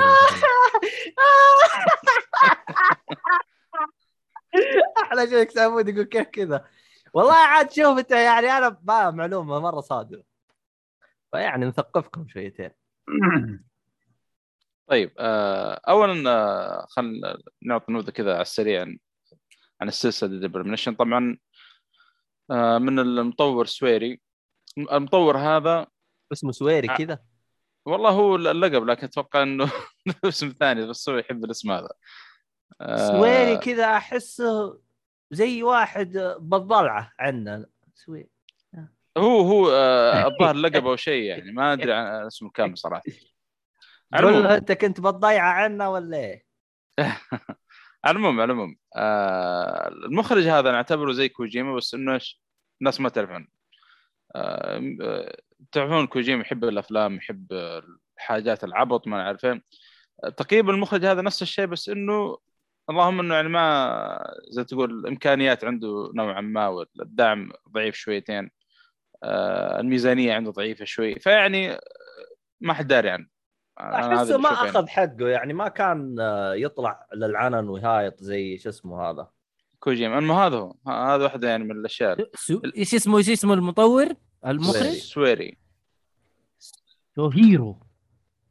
[SPEAKER 1] أحلى شيء سامود يقول كيف كذا. والله عاد شوف أنت يعني أنا ما معلومة مرة صادقه فيعني نثقفكم شويتين.
[SPEAKER 3] طيب آه، اولا آه، خلينا نعطي نبذه كذا على السريع عن السلسلة Deadly Premonition طبعا آه، من المطور Swery. المطور هذا
[SPEAKER 1] اسمه
[SPEAKER 3] Swery.
[SPEAKER 1] كذا؟
[SPEAKER 3] والله هو اللقب لكن أتوقع إنه اسم ثاني بس هو يحب الاسم هذا. آه،
[SPEAKER 1] Swery كذا أحسه زي واحد بالضلعة عندنا سويري
[SPEAKER 3] هو هو آه، الظاهر لقب أو شيء يعني ما أدري عن اسمه الكامل صراحة.
[SPEAKER 1] قول أنت كنت بتضيع عنا ولا إيه؟
[SPEAKER 3] على العموم على العموم آه، المخرج هذا نعتبره زي كوجيما بس إنه إيش؟ الناس ما تعرف عنه. آه، آه، تعرفون كوجيما يحب الأفلام يحب الحاجات العبط ما نعرف إيه. تقريبا المخرج هذا نفس الشيء بس إنه اللهم إنه يعني ما زي تقول الامكانيات عنده نوعا ما والدعم ضعيف شويتين آه، الميزانية عنده ضعيفة شوي فيعني ما حد داري عنه هذا أحسه
[SPEAKER 1] ما
[SPEAKER 3] يعني.
[SPEAKER 1] أخذ حقه يعني ما كان آه، يطلع للعنن ويهايط زي شو اسمه هذا
[SPEAKER 3] كوجيما المهم هذا هو هذا واحدة يعني من
[SPEAKER 2] الأشياء. إيش اسمه إيش اسمه المطور المخرج؟
[SPEAKER 3] سويري
[SPEAKER 2] هيرو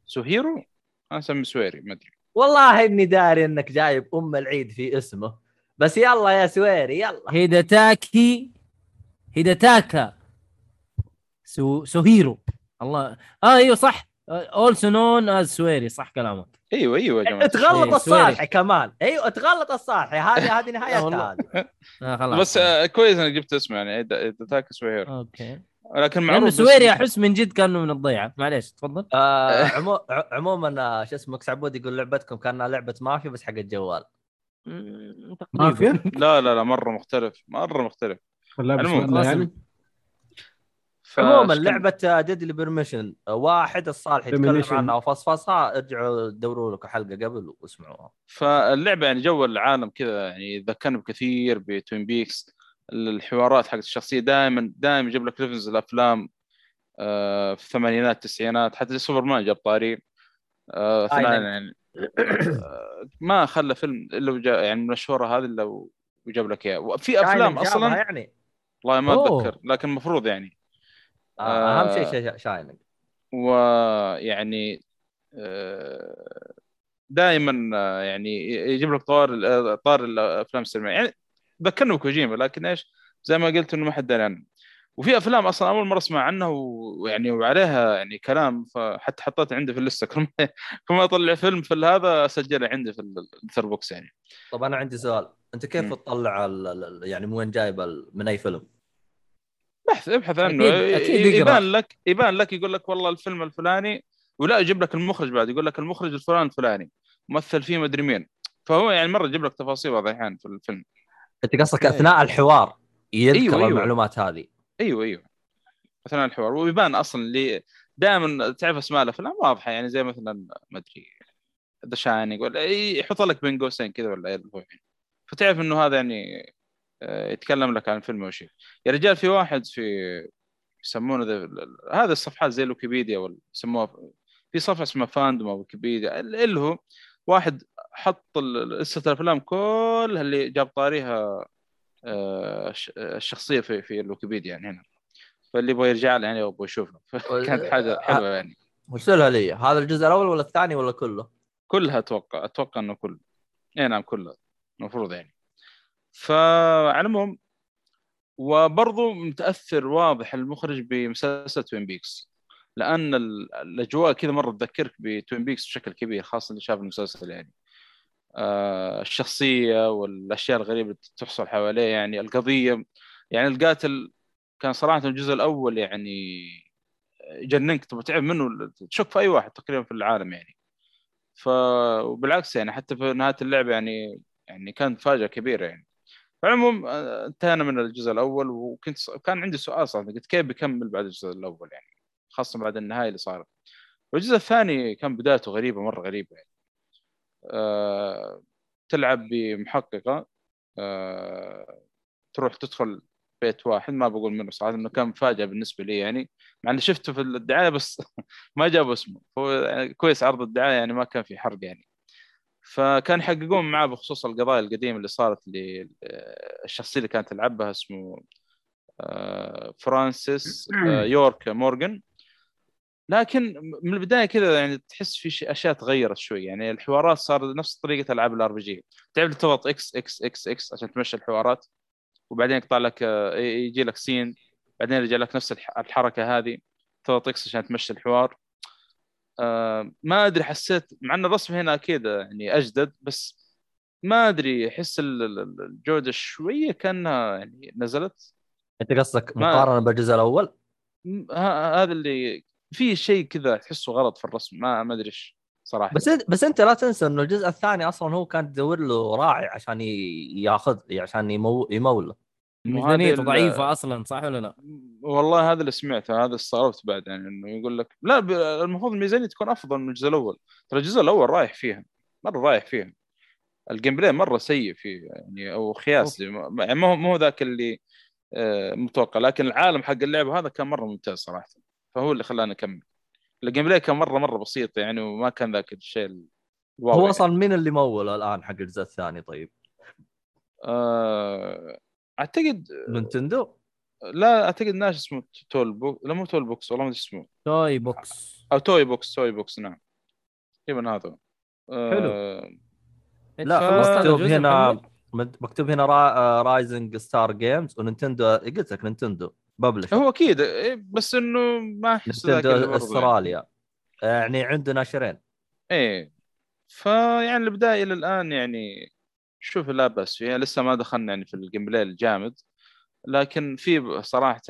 [SPEAKER 3] سوهيرو. أنا أسمي سويري ما أدري.
[SPEAKER 1] والله إني داري إنك جايب أم العيد في اسمه. بس يلا يا سويري يلا.
[SPEAKER 2] هيداتاكي هيداتاكا. سو سوهيرو. الله. آه أيوه صح. اولسو نون از سويري صح كلامك.
[SPEAKER 3] أيوه أيوه يا جماعة.
[SPEAKER 1] تغلط
[SPEAKER 2] إيه،
[SPEAKER 1] الصالحي
[SPEAKER 2] سويري.
[SPEAKER 1] كمان أيوه تغلط الصالحي. هذه هذه نهايتها
[SPEAKER 2] والله.
[SPEAKER 1] هذه
[SPEAKER 2] آه خلاص.
[SPEAKER 3] بس آه، كويس إنك جبت اسمه يعني تاك سوهيرو.
[SPEAKER 2] أوكي.
[SPEAKER 3] لكن معروف لأنه
[SPEAKER 2] Swery أحس من جد كأنه من الضيعة. معليش تفضل.
[SPEAKER 1] آه عمو... عموما آه، شو اسمه عبود يقول لعبتكم كأنها لعبة مافيا بس حق الجوال.
[SPEAKER 4] مافيا؟
[SPEAKER 3] لا لا لا مرة مختلف مرة مختلف. المهم،
[SPEAKER 4] يعني؟
[SPEAKER 1] عموما لعبة Deadly Premonition واحد الصالح يتكلم. عنها. وفصفصها ارجعوا دوروا لكم حلقة قبل واسمعوها.
[SPEAKER 3] فاللعبة يعني جو العالم كذا يعني ذكرني بكثير ب Twin Peaks الحوارات حقت الشخصية دائما دائما يجيب لك reference الأفلام آه، في الثمانينات التسعينات حتى سوبرمان جاب طاري آه،
[SPEAKER 1] آيلاند.
[SPEAKER 3] يعني آه، ما خلى فيلم إلا يعني من الشهره هذه إلا وجاب لك اياه وفي
[SPEAKER 1] أفلام
[SPEAKER 3] أصلا
[SPEAKER 1] يعني
[SPEAKER 3] والله ما. أتذكر لكن المفروض يعني
[SPEAKER 1] آه أهم شيء
[SPEAKER 3] آه.
[SPEAKER 1] شيء Shining
[SPEAKER 3] ويعني دائما يعني يجيب لك طار آه، طار الأفلام السينمائية يعني ذكرني بكوجيما لكن إيش؟ زي ما قلت إنه ما حد دري عنه. وفي أفلام أصلا أول مرة أسمع عنها ويعني وعليها يعني كلام فحتى حطيتها عندي في اللستة. كل ما كل ما أطلع فيلم في هذا أسجله عندي في Letterboxd يعني.
[SPEAKER 1] طب أنا عندي سؤال. أنت كيف
[SPEAKER 3] مم.
[SPEAKER 1] تطلع يعني من وين جايب من أي فيلم؟
[SPEAKER 3] بحث ابحث عنه.
[SPEAKER 2] أكيد- أكيد.
[SPEAKER 3] يبان لك يبان لك يقول لك والله الفيلم الفلاني ولا يجيب لك المخرج بعد يقول لك المخرج الفلان الفلاني ممثل فيه مدري مين. فهو يعني مرة يجيب لك تفاصيل بعض الاحيان في الفيلم.
[SPEAKER 1] انت قصدك أثناء الحوار يذكر
[SPEAKER 3] أيوة، أيوة.
[SPEAKER 1] المعلومات هذه.
[SPEAKER 3] أيوه أيوه. أثناء الحوار. ويبان أصلا اللي دائما تعرف أسماء الأفلام واضحة. يعني زي مثلا ما أدري ذا شاينينج ولا يحط لك بين قوسين كذا ولا فتعرف إنه هذا يعني آه، يتكلم لك عن فيلم أو شيء. يا رجال في واحد في يسمونه ذا هذا الصفحات زي الويكيبيديا ولا يسموها في صفحة اسمها Fandom أو ويكيبيديا اللي هو واحد حط لستة الأفلام كلها اللي جاب طاريها آه، الش- الشخصية في في الويكيبيديا يعني هنا. فاللي يبغى يرجع له يعني يبغى يشوفها كانت حاجة حلوة يعني.
[SPEAKER 1] وارسلها لي. هذا الجزء الأول ولا الثاني ولا كله؟
[SPEAKER 3] كلها أتوقع أتوقع إنه كله. اي نعم كلها المفروض يعني. فعلى العموم وبرضه متأثر واضح المخرج بمسلسل Twin Peaks لأن ال- الأجواء كذا مرة تذكرك ب Twin Peaks بشكل كبير خاصة اللي شاف المسلسل يعني. آه الشخصية والأشياء الغريبة اللي تحصل حواليه يعني القضية يعني القاتل كان صراحة الجزء الأول يعني يجننك تبغى تعرف منه تشك في أي واحد تقريبا في العالم يعني. ف وبالعكس يعني حتى في نهاية اللعبه يعني يعني كانت فاجاه كبيرة يعني. فالعموم آه، انتهينا من الجزء الأول وكنت كان عندي سؤال صراحة قلت كيف بيكمل بعد الجزء الأول يعني؟ خاصة بعد النهاية اللي صارت. والجزء الثاني كان بدايته غريبة مرة غريبة يعني. آه، تلعب بمحققة آه، تروح تدخل بيت واحد ما بقول منه صراحة إنه كان مفاجأة بالنسبة لي يعني. مع إني شفته في الدعاية بس ما جابوا اسمه. هو يعني كويس عرض الدعاية يعني ما كان في حرق يعني. فكان يحققون معاه بخصوص القضايا القديمة اللي صارت للشخصيه اللي كانت تلعبها اسمه آه، فرانسيس آه، يورك مورغان. لكن من البداية كذا يعني تحس في أشياء تغيرت شوي. يعني الحوارات صار نفس طريقة ألعاب ال RPG تعرف تضغط إكس إكس إكس إكس عشان تمشي الحوارات؟ وبعدين يقطع لك آه، يجي لك سين بعدين يرجع لك نفس الح- الحركة هذه. تضغط إكس عشان تمشي الحوار. آه، ما أدري حسيت مع إن الرسم هنا أكيد يعني أجدد بس ما أدري أحس ال- ال- الجودة شوية كأنها يعني نزلت.
[SPEAKER 1] أنت قصدك مقارنة بالجزء
[SPEAKER 3] الأول؟ هذا اللي في شيء كذا تحسه غلط في الرسم ما ما أدري إيش صراحة.
[SPEAKER 1] بس انت بس أنت لا تنسى إنه الجزء الثاني أصلا هو كان تدور له راعي عشان ياخذ عشان يمو يموله
[SPEAKER 3] مو
[SPEAKER 2] ميزانيته ضعيفة أصلا صح ولا لا؟
[SPEAKER 3] والله هذا اللي سمعته هذا استغربت بعد يعني إنه يقول لك لا ب- المفروض الميزانية تكون أفضل من الجزء الأول. ترى الجزء الأول رايح فيها مرة رايح فيها. ال gameplay مرة سيء فيه يعني أو خياسي ما يعني ما هو ما هو ذاك اللي آه، متوقع لكن العالم حق اللعبة هذا كان مرة ممتاز صراحة. فهو اللي خلاني أكمل. ال gameplay كان مره مرة بسيط يعني وما كان ذاك الشيء ال wow
[SPEAKER 1] هو
[SPEAKER 3] يعني.
[SPEAKER 1] أصلا مين اللي مول الآن حق الجزء الثاني طيب؟
[SPEAKER 3] آه، اعتقد
[SPEAKER 1] نينتندو؟
[SPEAKER 3] لا أعتقد ناس اسمه Toolbox لا مو Toolbox والله ما أدري اسمه.
[SPEAKER 2] توي بوكس.
[SPEAKER 3] أو توي بوكس توي بوكس نعم. تقريبا هذا. آه،
[SPEAKER 1] لا
[SPEAKER 3] ف-
[SPEAKER 1] مكتوب هنا مكتوب هنا را... Rising Star Games ونينتندو قلت لك نينتندو. publisher
[SPEAKER 3] هو أكيد إيه، بس إنه ما أحس يعني.
[SPEAKER 1] أستراليا. يعني عنده ناشرين
[SPEAKER 3] إيه. فيعني البداية إلى الآن يعني شوف لا بأس فيها. لسه ما دخلنا يعني في ال gameplay الجامد. لكن في صراحة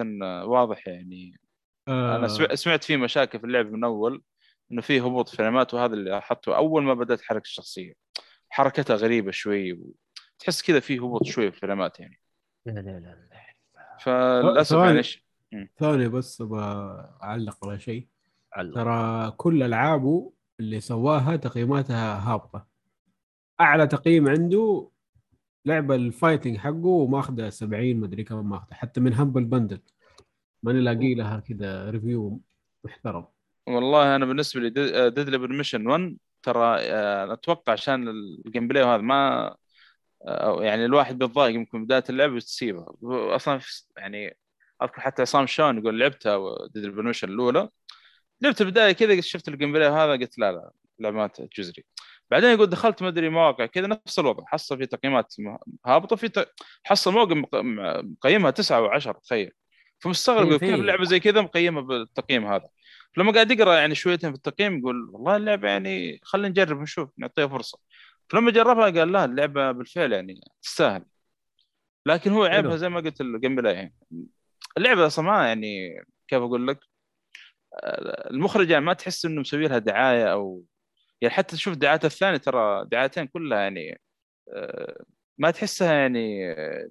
[SPEAKER 3] واضح يعني. أنا
[SPEAKER 4] آه.
[SPEAKER 3] سمع- سمعت في مشاكل في اللعب من أول إنه في هبوط frame ات وهذا اللي لاحظته أول ما بدأت حركه الشخصية حركتها غريبة شوي تحس كذا في هبوط شوي في ال frame ات يعني.
[SPEAKER 2] لا لا لا لا.
[SPEAKER 3] فللأسف
[SPEAKER 4] ثواني.
[SPEAKER 3] يعني ش-
[SPEAKER 4] ثانية بس أبغى أعلق على شيء. ترى كل العابه اللي سواها تقييماتها هابطة. أعلى تقييم عنده لعبه ال fighting حقه ماخذه 70 مدري كم ماخذه حتى من Humble Bundle ماني لاقي لها كذا review محترم.
[SPEAKER 3] والله أنا بالنسبة لي Deadly Premonition 1 ترى آه، أتوقع عشان ال gameplay وهذا ما آه، يعني الواحد بيتضايق يمكن بداية اللعبه وتسيبها. أصلا يعني أذكر حتى عصام شون يقول لعبتها Deadly Premonition الأولى. لعبت البداية كذا شفت ال gameplay وهذا قلت لا لا لعبات جزري. بعدين يقول دخلت ما أدري مواقع كذا نفس الوضع. حصل في تقييمات هابطه في ت... حصل موقع مق- مقيمها 9 و10 تخيل. فمستغرب
[SPEAKER 2] إيه،
[SPEAKER 3] يقول كيف لعبه زي كذا مقيمة بالتقييم هذا؟ فلما قاعد يقرأ يعني شويتين في التقييم يقول والله اللعبة يعني خلينا نجرب نشوف نعطيها فرصة. فلما جربها قال لا اللعبة بالفعل يعني تستاهل. لكن هو عيبها. زي ما قلت play. يعني اللعبة أصلا ما يعني كيف أقول لك؟ آه، المخرج يعني ما تحس إنه مسوي لها دعاية أو يعني حتى تشوف الدعايات الثانية ترى دعايتين كلها يعني آه، ما تحسها يعني آه،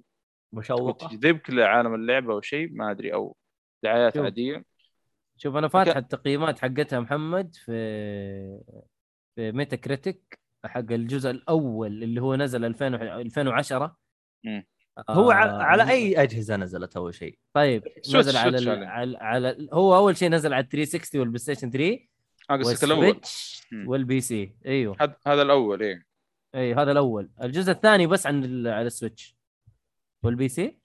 [SPEAKER 1] مشوقه
[SPEAKER 3] تجذبك لعالم اللعبة أو شيء ما أدري أو دعايات
[SPEAKER 2] شوف.
[SPEAKER 3] عادية.
[SPEAKER 2] شوف أنا فاتح التقييمات حقتها محمد في في Metacritic حق الجزء الأول اللي هو نزل 2000 و- 2010
[SPEAKER 3] مم.
[SPEAKER 1] هو على,
[SPEAKER 2] آه،
[SPEAKER 1] على أي أجهزة نزلت أول شيء؟
[SPEAKER 2] طيب
[SPEAKER 3] Switch-
[SPEAKER 2] نزل على
[SPEAKER 3] سويتش
[SPEAKER 2] ال-
[SPEAKER 3] عليه.
[SPEAKER 2] على, على هو أول شيء نزل على 360 وال PlayStation 3
[SPEAKER 3] آه، قصدك الأول.
[SPEAKER 2] وال
[SPEAKER 3] Switch.
[SPEAKER 2] وال PC. أيوه.
[SPEAKER 3] هذا هذا الأول إيه.
[SPEAKER 2] اي هذا الأول. الجزء الثاني بس عن ال- على ال Switch. وال
[SPEAKER 1] PC؟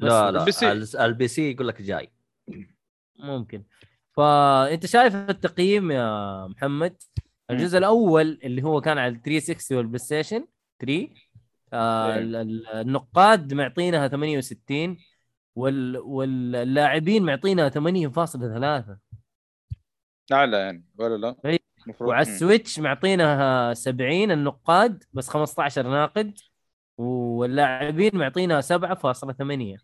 [SPEAKER 2] لا
[SPEAKER 1] لا
[SPEAKER 3] ال PC.
[SPEAKER 1] الس- ال PC يقول لك جاي.
[SPEAKER 2] ممكن. فأنت شايف التقييم يا محمد؟ الجزء الأول اللي هو كان على 360 وال PlayStation 3 آه
[SPEAKER 3] إيه.
[SPEAKER 2] ال- ال- النقاد معطينها 68 وال واللاعبين معطينها 8.3
[SPEAKER 3] اعلى يعني ولا لا؟ المفروض
[SPEAKER 2] وعلى.
[SPEAKER 3] ال
[SPEAKER 2] Switch معطينها 70 النقاد بس 15 ناقد واللاعبين معطينها 7.8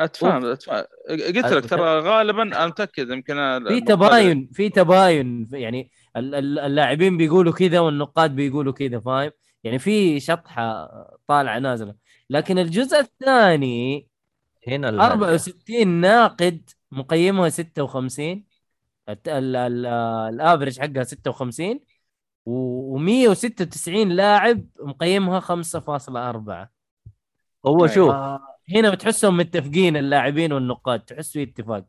[SPEAKER 3] اتفهم اتفهم قلت لك ترى غالبا أنا متأكد يمكن
[SPEAKER 2] في تباين في تباين يعني اللاعبين بيقولوا كذا والنقاد بيقولوا كذا فاهم يعني في شطحة طالعة نازلة لكن الجزء الثاني
[SPEAKER 1] هنا الهرجة.
[SPEAKER 2] 64 ناقد مقيمها 56 الت- ال- ال- الافرج حقها 56 و196 لاعب مقيمها 5.4
[SPEAKER 1] هو. شوف
[SPEAKER 2] آه، هنا بتحسهم متفقين اللاعبين والنقاد تحس في اتفاق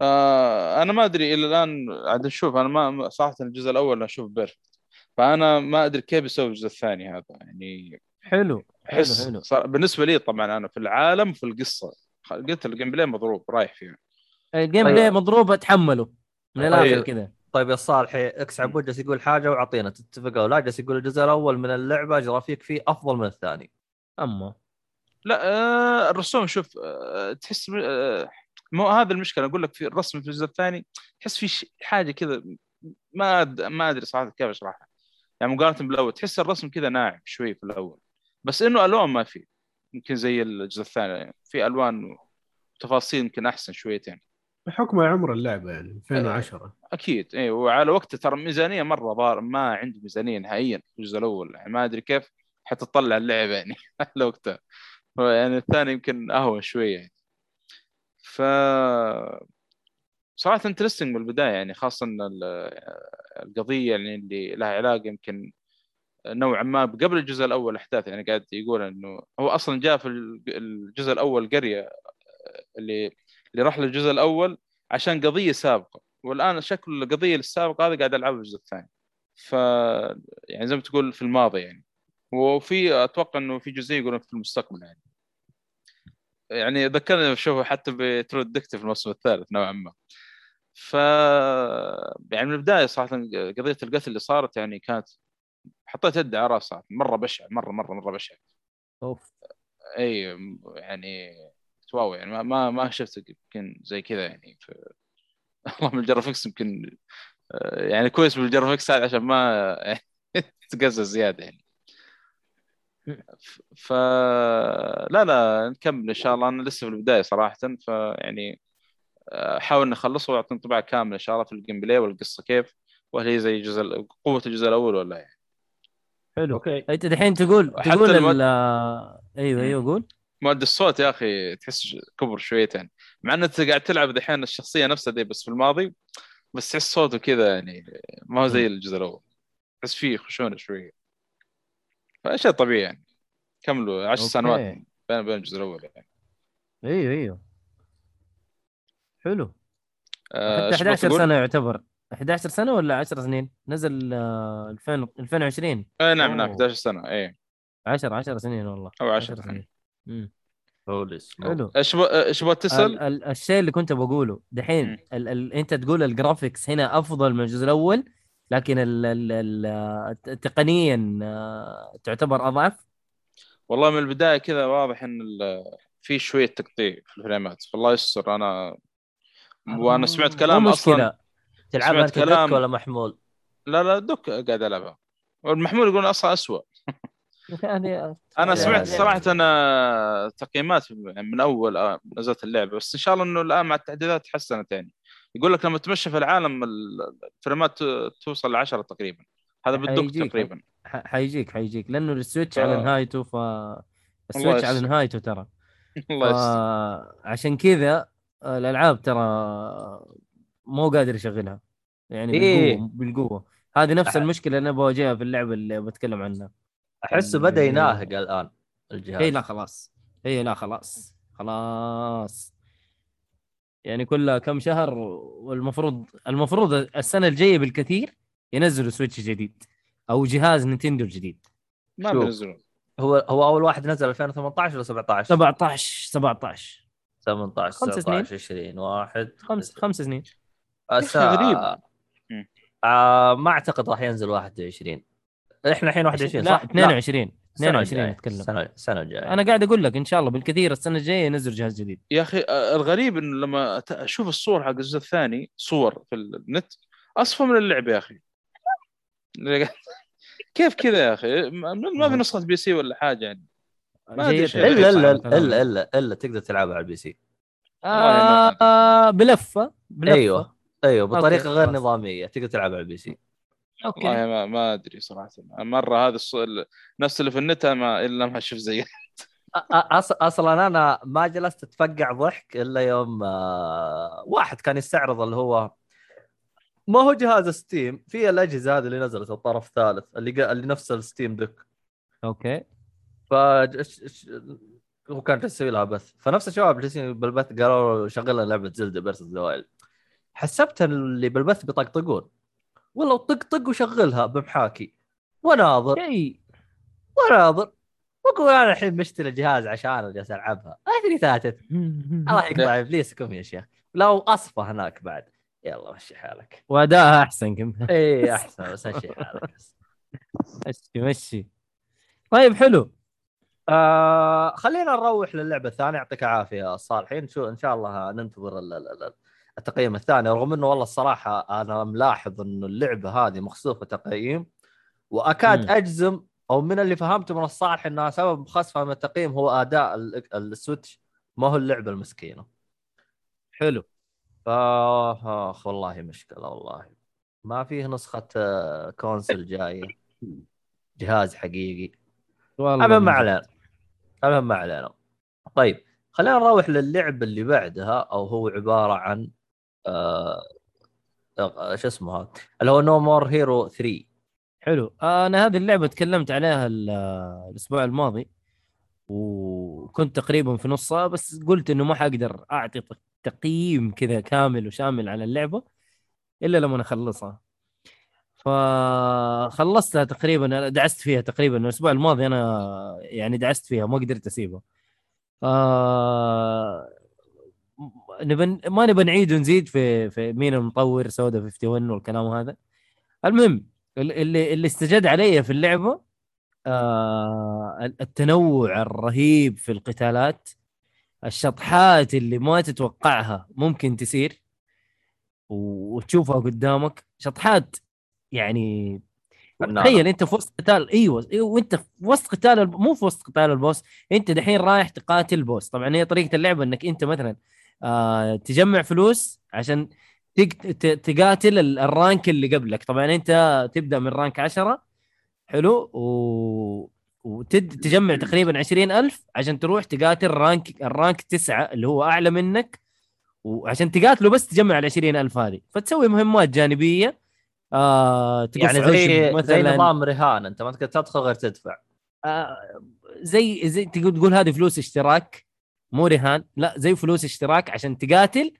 [SPEAKER 3] آه أنا ما أدري إلى الآن عاد نشوف أنا ما صراحة الجزء الأول أشوف perfect. فأنا ما أدري كيف يسوي الجزء الثاني هذا يعني
[SPEAKER 2] حلو حلو
[SPEAKER 3] أحس
[SPEAKER 2] حلو
[SPEAKER 3] صار بالنسبة لي طبعا أنا في العالم وفي القصة. قلت ال gameplay مضروب رايح فيها.
[SPEAKER 2] ال game
[SPEAKER 1] طيب.
[SPEAKER 2] play مضروب أتحمله من
[SPEAKER 1] طيب.
[SPEAKER 2] الآخر كذا.
[SPEAKER 1] طيب يا صالحي X عبود جالس يقول حاجة وأعطينا تتفق أو لا جالس يقول الجزء الأول من اللعبة جرافيك فيه أفضل من الثاني.
[SPEAKER 2] أما.
[SPEAKER 3] لا آه الرسوم شوف آه تحس آه مو هذا المشكلة. أقول لك في الرسم في الجزء الثاني تحس في حاجة كذا ما أد... ما أدري صراحة كيف أشرحها. يعني مقارنة بالأول تحس الرسم كذا ناعم شوي في الأول بس إنه ألوان ما في. يمكن زي الجزء الثاني يعني في ألوان وتفاصيل يمكن أحسن شويتين.
[SPEAKER 4] بحكم عمر اللعبة يعني 2010
[SPEAKER 3] أكيد. اي وعلى وقته ترى ميزانية مرة ضار ما عنده ميزانية نهائيا في الجزء الأول. يعني ما أدري كيف حتى تطلع اللعبة يعني على وقتها. يعني الثاني يمكن أهون شوية يعني. ف صراحة انترستنج من البدايه يعني خاصة إن ال- القضية يعني اللي لها علاقة يمكن نوعا ما قبل الجزء الأول احداث يعني قاعد يقول إنه هو أصلا جاء في الجزء الأول قرية اللي اللي راح للجزء الأول عشان قضية سابقة. والآن شكل القضية السابقة هذا قاعد ألعبها الجزء الثاني. ف يعني زي ما تقول في الماضي يعني. وفي أتوقع إنه في جزئيه يقولون في المستقبل يعني. يعني ذكرني شوفوا حتى ب True Detective في الموسم الثالث نوعا ما. ف يعني من البداية صراحة قضية القتل اللي صارت يعني كانت حطيت يد على رأسها مرة بشعة مرة مرة مرة بشعة.
[SPEAKER 2] أوف.
[SPEAKER 3] إي يعني wow يعني ما ما, ما شفت يمكن زي كذا يعني ف... اللهم ال graphics يمكن آه، يعني كويس بال graphics هذا عشان ما تقزز زيادة يعني. ف- لا لا نكمل إن شاء الله. أنا لسه في البداية صراحة فيعني آه، احاول نخلصه وأعطي انطباع كامل إن شاء الله في ال gameplay والقصة كيف وهل هي زي الجزء قوة الجزء الأول ولا يعني.
[SPEAKER 2] حلو.
[SPEAKER 1] okay.
[SPEAKER 2] أنت دحين تقول تقول
[SPEAKER 3] المود-
[SPEAKER 2] ال- أيوه أيوه قول.
[SPEAKER 3] مؤدي الصوت يا أخي تحس كبر شويتين. مع إن أنت قاعد تلعب دحين الشخصية نفسها دي بس في الماضي بس تحس صوته كذا يعني ما هو زي الجزء الأول. تحس فيه خشونة شوية. فشيء طبيعي يعني كملوا عشر
[SPEAKER 2] أوكي.
[SPEAKER 3] سنوات بين بين الجزء الأول يعني
[SPEAKER 2] إيوه إيوه حلو
[SPEAKER 3] آه،
[SPEAKER 2] حتى
[SPEAKER 3] إيش بغيت
[SPEAKER 2] 11
[SPEAKER 3] تقول؟
[SPEAKER 2] سنة يعتبر 11 سنة ولا 10 سنين نزل آه، 2000 2020
[SPEAKER 3] اي نعم نعم
[SPEAKER 2] أوه.
[SPEAKER 3] 11 سنة اي
[SPEAKER 2] 10 10 سنين والله
[SPEAKER 3] أو 10
[SPEAKER 2] سنين مم.
[SPEAKER 1] هولي سموك.
[SPEAKER 2] حلو
[SPEAKER 3] إيش ب- إيش تبغى
[SPEAKER 2] ال
[SPEAKER 3] تسأل؟
[SPEAKER 2] ال الشيء اللي كنت بقوله دحين
[SPEAKER 3] مم.
[SPEAKER 2] ال ال أنت تقول ال graphics هنا أفضل من الجزء الأول لكن ال ال آه، تقنيا آه، تعتبر أضعف؟
[SPEAKER 3] والله من البداية كذا واضح إن في شوية تقطيع في ال frameات. فالله يستر أنا وأنا سمعت كلام
[SPEAKER 2] أصلا
[SPEAKER 1] تلعبها
[SPEAKER 3] كلام-
[SPEAKER 1] dock ولا محمول؟
[SPEAKER 3] لا لا dock قاعد ألعبها. والمحمول يقول أصلا اسوء
[SPEAKER 2] يعني
[SPEAKER 3] أنا
[SPEAKER 1] يا
[SPEAKER 3] سمعت
[SPEAKER 1] يا-
[SPEAKER 3] صراحة أنا تقييمات من أول آه، نزلت اللعبة. بس إن شاء الله إنه الآن مع التحديثات تحسنت يعني. يقول لك لما تمشي في العالم ال- ال frameات ت- توصل ل 10 تقريبا. هذا بالدق. تقريبا.
[SPEAKER 2] حيجيك حيجيك. لأنه ال Switch
[SPEAKER 3] ف-
[SPEAKER 2] على نهايته ف ال Switch
[SPEAKER 3] على.
[SPEAKER 2] نهايته ترى.
[SPEAKER 3] الله يستر.
[SPEAKER 2] عشان كذا الألعاب ترى مو قادر يشغلها. يعني
[SPEAKER 1] إيه.
[SPEAKER 2] بالقوة بالقوة. هذه نفس
[SPEAKER 1] أح-
[SPEAKER 2] المشكلة اللي أنا بواجهها في اللعبة اللي بتكلم عنها.
[SPEAKER 1] أحسه بدأ يناهق الآن الجهاز.
[SPEAKER 2] هي لا خلاص. هي لا خلاص. خلاص. يعني كلها كم شهر والمفروض المفروض السنة الجاية بالكثير ينزلوا Switch جديد أو جهاز Nintendo الجديد.
[SPEAKER 3] ما. بينزلون.
[SPEAKER 1] هو هو أول واحد نزل 2018 ولا 17
[SPEAKER 2] 17 17
[SPEAKER 1] 18
[SPEAKER 2] خمس سنين.
[SPEAKER 1] 19 20 واحد.
[SPEAKER 2] خمس خمس سنين.
[SPEAKER 1] أس...
[SPEAKER 3] غريب.
[SPEAKER 1] آه ما أعتقد راح ينزل 21 إحنا الحين 21
[SPEAKER 2] لا
[SPEAKER 1] صح؟
[SPEAKER 2] 22
[SPEAKER 1] السنة
[SPEAKER 2] 22
[SPEAKER 1] الجاية.
[SPEAKER 2] نتكلم
[SPEAKER 1] السنة السنة الجايه
[SPEAKER 2] أنا قاعد أقول لك إن شاء الله بالكثير السنة الجاية ينزل جهاز جديد
[SPEAKER 3] يا أخي الغريب إنه لما أشوف الصور حق الجزء الثاني صور في النت أصفى من اللعبة يا أخي كيف كذا يا أخي ما ما في نسخة بي سي ولا حاجة يعني ما أدري
[SPEAKER 2] جيد.
[SPEAKER 3] شيء.
[SPEAKER 1] الا
[SPEAKER 2] إلا.
[SPEAKER 1] إلا إلا إلا تقدر تلعبها على البي سي
[SPEAKER 2] آه آه بلفة
[SPEAKER 1] بلفة أيوه أيوه
[SPEAKER 2] بطريقة
[SPEAKER 1] غير. نظامية تقدر تلعبها على ال PC
[SPEAKER 2] أوكي.
[SPEAKER 3] والله ما, ما أدري صراحة. مرة هذا الص... ال- نفس اللي في النت ما إلا ما أشوف زيه.
[SPEAKER 1] أص... أصلا أنا ما جلست أتفقع ضحك إلا يوم آه، واحد كان يستعرض اللي هو ما هو جهاز Steam؟ في الأجهزة هذه اللي نزلت الطرف الثالث اللي قا... اللي نفس ال Steam
[SPEAKER 2] Deck okay.
[SPEAKER 1] ف هو كان يسوي لها بث. فنفس الشباب جالسين بالبث قالوا له شغل لنا لعبة Zelda Breath of the حسبت اللي بالبث بيطقطقون. والله طق وشغلها بمحاكي. وناظر
[SPEAKER 2] شيء.
[SPEAKER 1] وناظر وأقول أنا الحين مشتري الجهاز عشان جالس ألعبها. أدري ثاتت الله يقطع إبليسكم يا شيخ. لو أصفى هناك بعد. يلا مشي حالك.
[SPEAKER 2] وادائها أحسن كم.
[SPEAKER 1] اي أحسن. بس مشي حالك.
[SPEAKER 2] مشي مشي. طيب حلو.
[SPEAKER 1] آه خلينا نروح للعبة الثانية. يعطيك العافية الصالحين شو إن شاء الله ننتظر التقييم الثاني رغم إنه والله الصراحة أنا ملاحظ إنه اللعبة هذه مخصوصة تقييم وأكاد
[SPEAKER 2] مم.
[SPEAKER 1] أجزم أو من اللي فهمته من الصالح انها سبب خصفها من التقييم هو أداء ال- السويتش ما هو اللعبة المسكينة.
[SPEAKER 2] حلو.
[SPEAKER 1] آه آخ والله مشكلة والله. ما فيه نسخة آه، console جاية. جهاز حقيقي.
[SPEAKER 2] والله
[SPEAKER 1] المهم ما. علينا. المهم ما علينا. طيب خلينا نروح للعب اللي بعدها أو هو عبارة عن آه آه، شو اسمه هذا؟ اللي هو No More Hero 3
[SPEAKER 2] حلو. أنا هذه اللعبة تكلمت عليها ال- الأسبوع الماضي وكنت تقريبا في نصها بس قلت إنه ما حقدر أعطي تقييم كذا كامل وشامل على اللعبة إلا لما أخلصها. فخلصتها تقريبا دعست فيها تقريبا الأسبوع الماضي أنا يعني دعست فيها ما قدرت أسيبها. آه نبن ما نبى نعيد ونزيد في في مين المطور سودا 51 والكلام هذا. المهم ال- اللي اللي استجد علي في اللعبة آه التنوع الرهيب في القتالات الشطحات اللي ما تتوقعها ممكن تصير وتشوفها قدامك. شطحات يعني. تخيل انت في وسط قتال أيوه أيوه وانت في وسط قتال مو في وسط قتال ال boss انت دحين رايح تقاتل boss. طبعا هي طريقة اللعبة انك انت مثلا آه تجمع فلوس عشان تقاتل ال- ال rank اللي قبلك. طبعا أنت تبدأ من rank 10 حلو و وتجمع تقريبا 20000 عشان تروح تقاتل rank ال rank 9 اللي هو أعلى منك وعشان تقاتله بس تجمع ال 20000 هذه. فتسوي مهمات جانبية آه
[SPEAKER 1] يعني زي زي
[SPEAKER 2] مثلاً.
[SPEAKER 1] نظام رهان أنت ما تقدر تدخل غير تدفع.
[SPEAKER 2] آه، زي زي تقول تقول هذه فلوس اشتراك. مو رهان لا زي فلوس اشتراك عشان تقاتل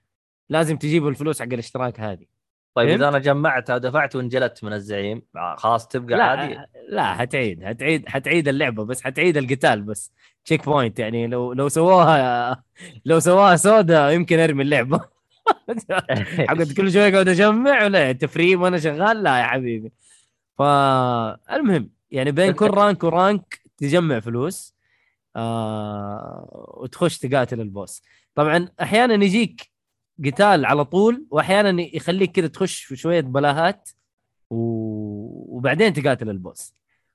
[SPEAKER 2] لازم تجيب الفلوس حق الاشتراك هذه.
[SPEAKER 1] طيب؟ إذا أنا جمعتها ودفعت وانجلدت من الزعيم آه، خلاص تبقى
[SPEAKER 2] لا
[SPEAKER 1] عادي؟
[SPEAKER 2] لا حتعيد حتعيد حتعيد اللعبة بس حتعيد القتال بس. checkpoint يعني لو لو سووها لو سووها سودا يمكن أرمي اللعبة. حقت كل شوية أقعد أجمع ولا ت farmيم وأنا شغال؟ لا يا حبيبي. فالمهم يعني بين كل rank و rank تجمع فلوس. آه وتخش تقاتل ال boss. طبعا أحيانا يجيك قتال على طول واحيانا يخليك كذا تخش في شوية بلاهات و... وبعدين تقاتل ال boss.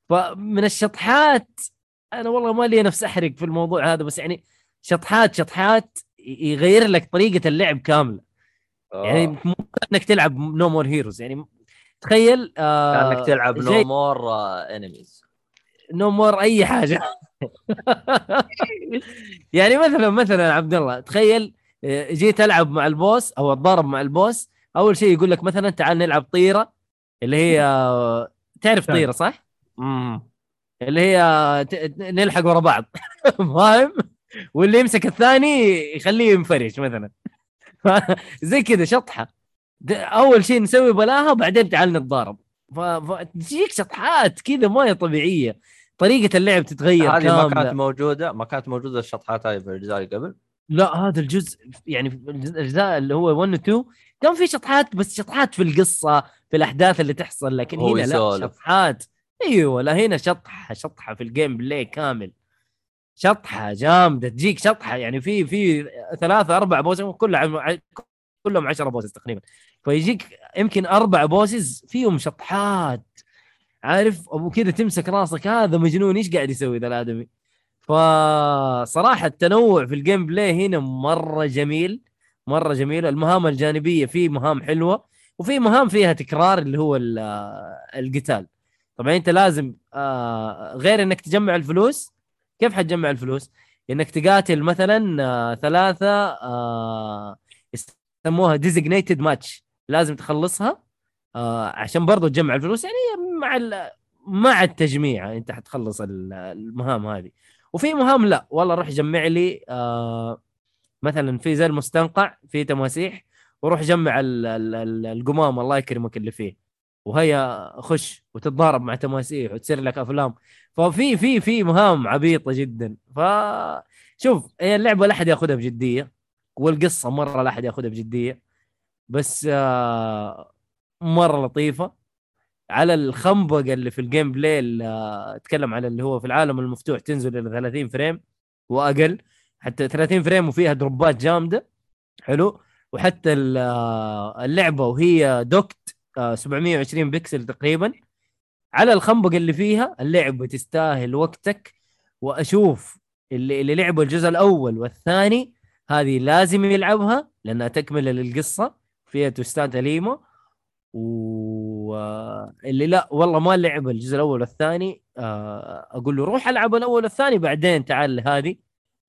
[SPEAKER 2] فمن الشطحات أنا والله ما لي نفس أحرق في الموضوع هذا بس يعني شطحات شطحات يغير لك طريقة اللعب كاملة. يعني
[SPEAKER 1] آه.
[SPEAKER 2] مو انك تلعب No More Heroes يعني تخيل آه
[SPEAKER 1] كأنك تلعب
[SPEAKER 2] no
[SPEAKER 1] more enemies
[SPEAKER 2] no more أي حاجة. يعني مثلا مثلا عبد الله تخيل آه، جيت ألعب مع ال boss أو أتضارب مع ال boss أول شيء يقول لك مثلا تعال نلعب طيرة اللي هي تعرف
[SPEAKER 4] نعم.
[SPEAKER 2] طيرة صح؟ اللي هي نلحق ورا بعض. فاهم؟ واللي يمسك الثاني يخليه ينفرش مثلا. زي كذا شطحة. أول شيء نسوي بلاها وبعدين تعال نتضارب. فتجيك شطحات كذا ما هي طبيعية. طريقة اللعب تتغير
[SPEAKER 1] هذه ما كانت موجودة ما كانت موجودة الشطحات هذه في الاجزاء اللي قبل؟
[SPEAKER 2] لا هذا الجزء يعني الاجزاء اللي هو 1 و 2 كان في شطحات بس شطحات في القصة في الأحداث اللي تحصل لكن هنا لا. شطحات. أيوه لا هنا شطحة شطحة في ال gameplay كامل. شطحة جامدة تجيك شطحة يعني في في ثلاثة أربع bosses كلهم كلهم 10 bosses تقريبا. فيجيك يمكن أربع bosses فيهم شطحات. عارف ابو كذا تمسك راسك هذا مجنون إيش قاعد يسوي ذا الآدمي؟ فصراحة التنوع في ال gameplay هنا مرة جميل مرة جميل. المهام الجانبية في مهام حلوة وفي مهام فيها تكرار اللي هو ال- القتال. طبعا أنت لازم آه، غير إنك تجمع الفلوس كيف حتجمع الفلوس؟ إنك تقاتل مثلا آه، ثلاثة آه، يسموها designated match لازم تخلصها آه، عشان برضو تجمع الفلوس يعني مع مع التجميع انت حتخلص ال- المهام هذه. وفي مهام لا والله روح جمع لي آه مثلا في زي المستنقع في تماسيح وروح جمع ال- ال- القمام الله يكرمك اللي فيه. وهيا خش وتتضارب مع تماسيح وتصير لك أفلام. ففي في في مهام عبيطة جدا. ف شوف هي اللعبة لا أحد يأخذها بجدية والقصة مرة لا أحد يأخذها بجدية. بس آه مرة لطيفة. على الخنبقة اللي في ال gameplay اللي آه، اتكلم على اللي هو في العالم المفتوح تنزل إلى 30 frame وأقل. حتى 30 frame وفيها دروبات جامدة. حلو. وحتى ال- آه، اللعبة وهي docked آه، 720 بكسل تقريبا. على الخنبقة اللي فيها اللعبه تستاهل وقتك. وأشوف اللي اللي لعبوا الجزء الأول والثاني هذه لازم يلعبها لأنها تكمله للقصة. فيها توستات أليمة. واللي لا والله ما لعب الجزء الأول والثاني. آه، أقول له روح ألعب الأول والثاني بعدين تعال لهذه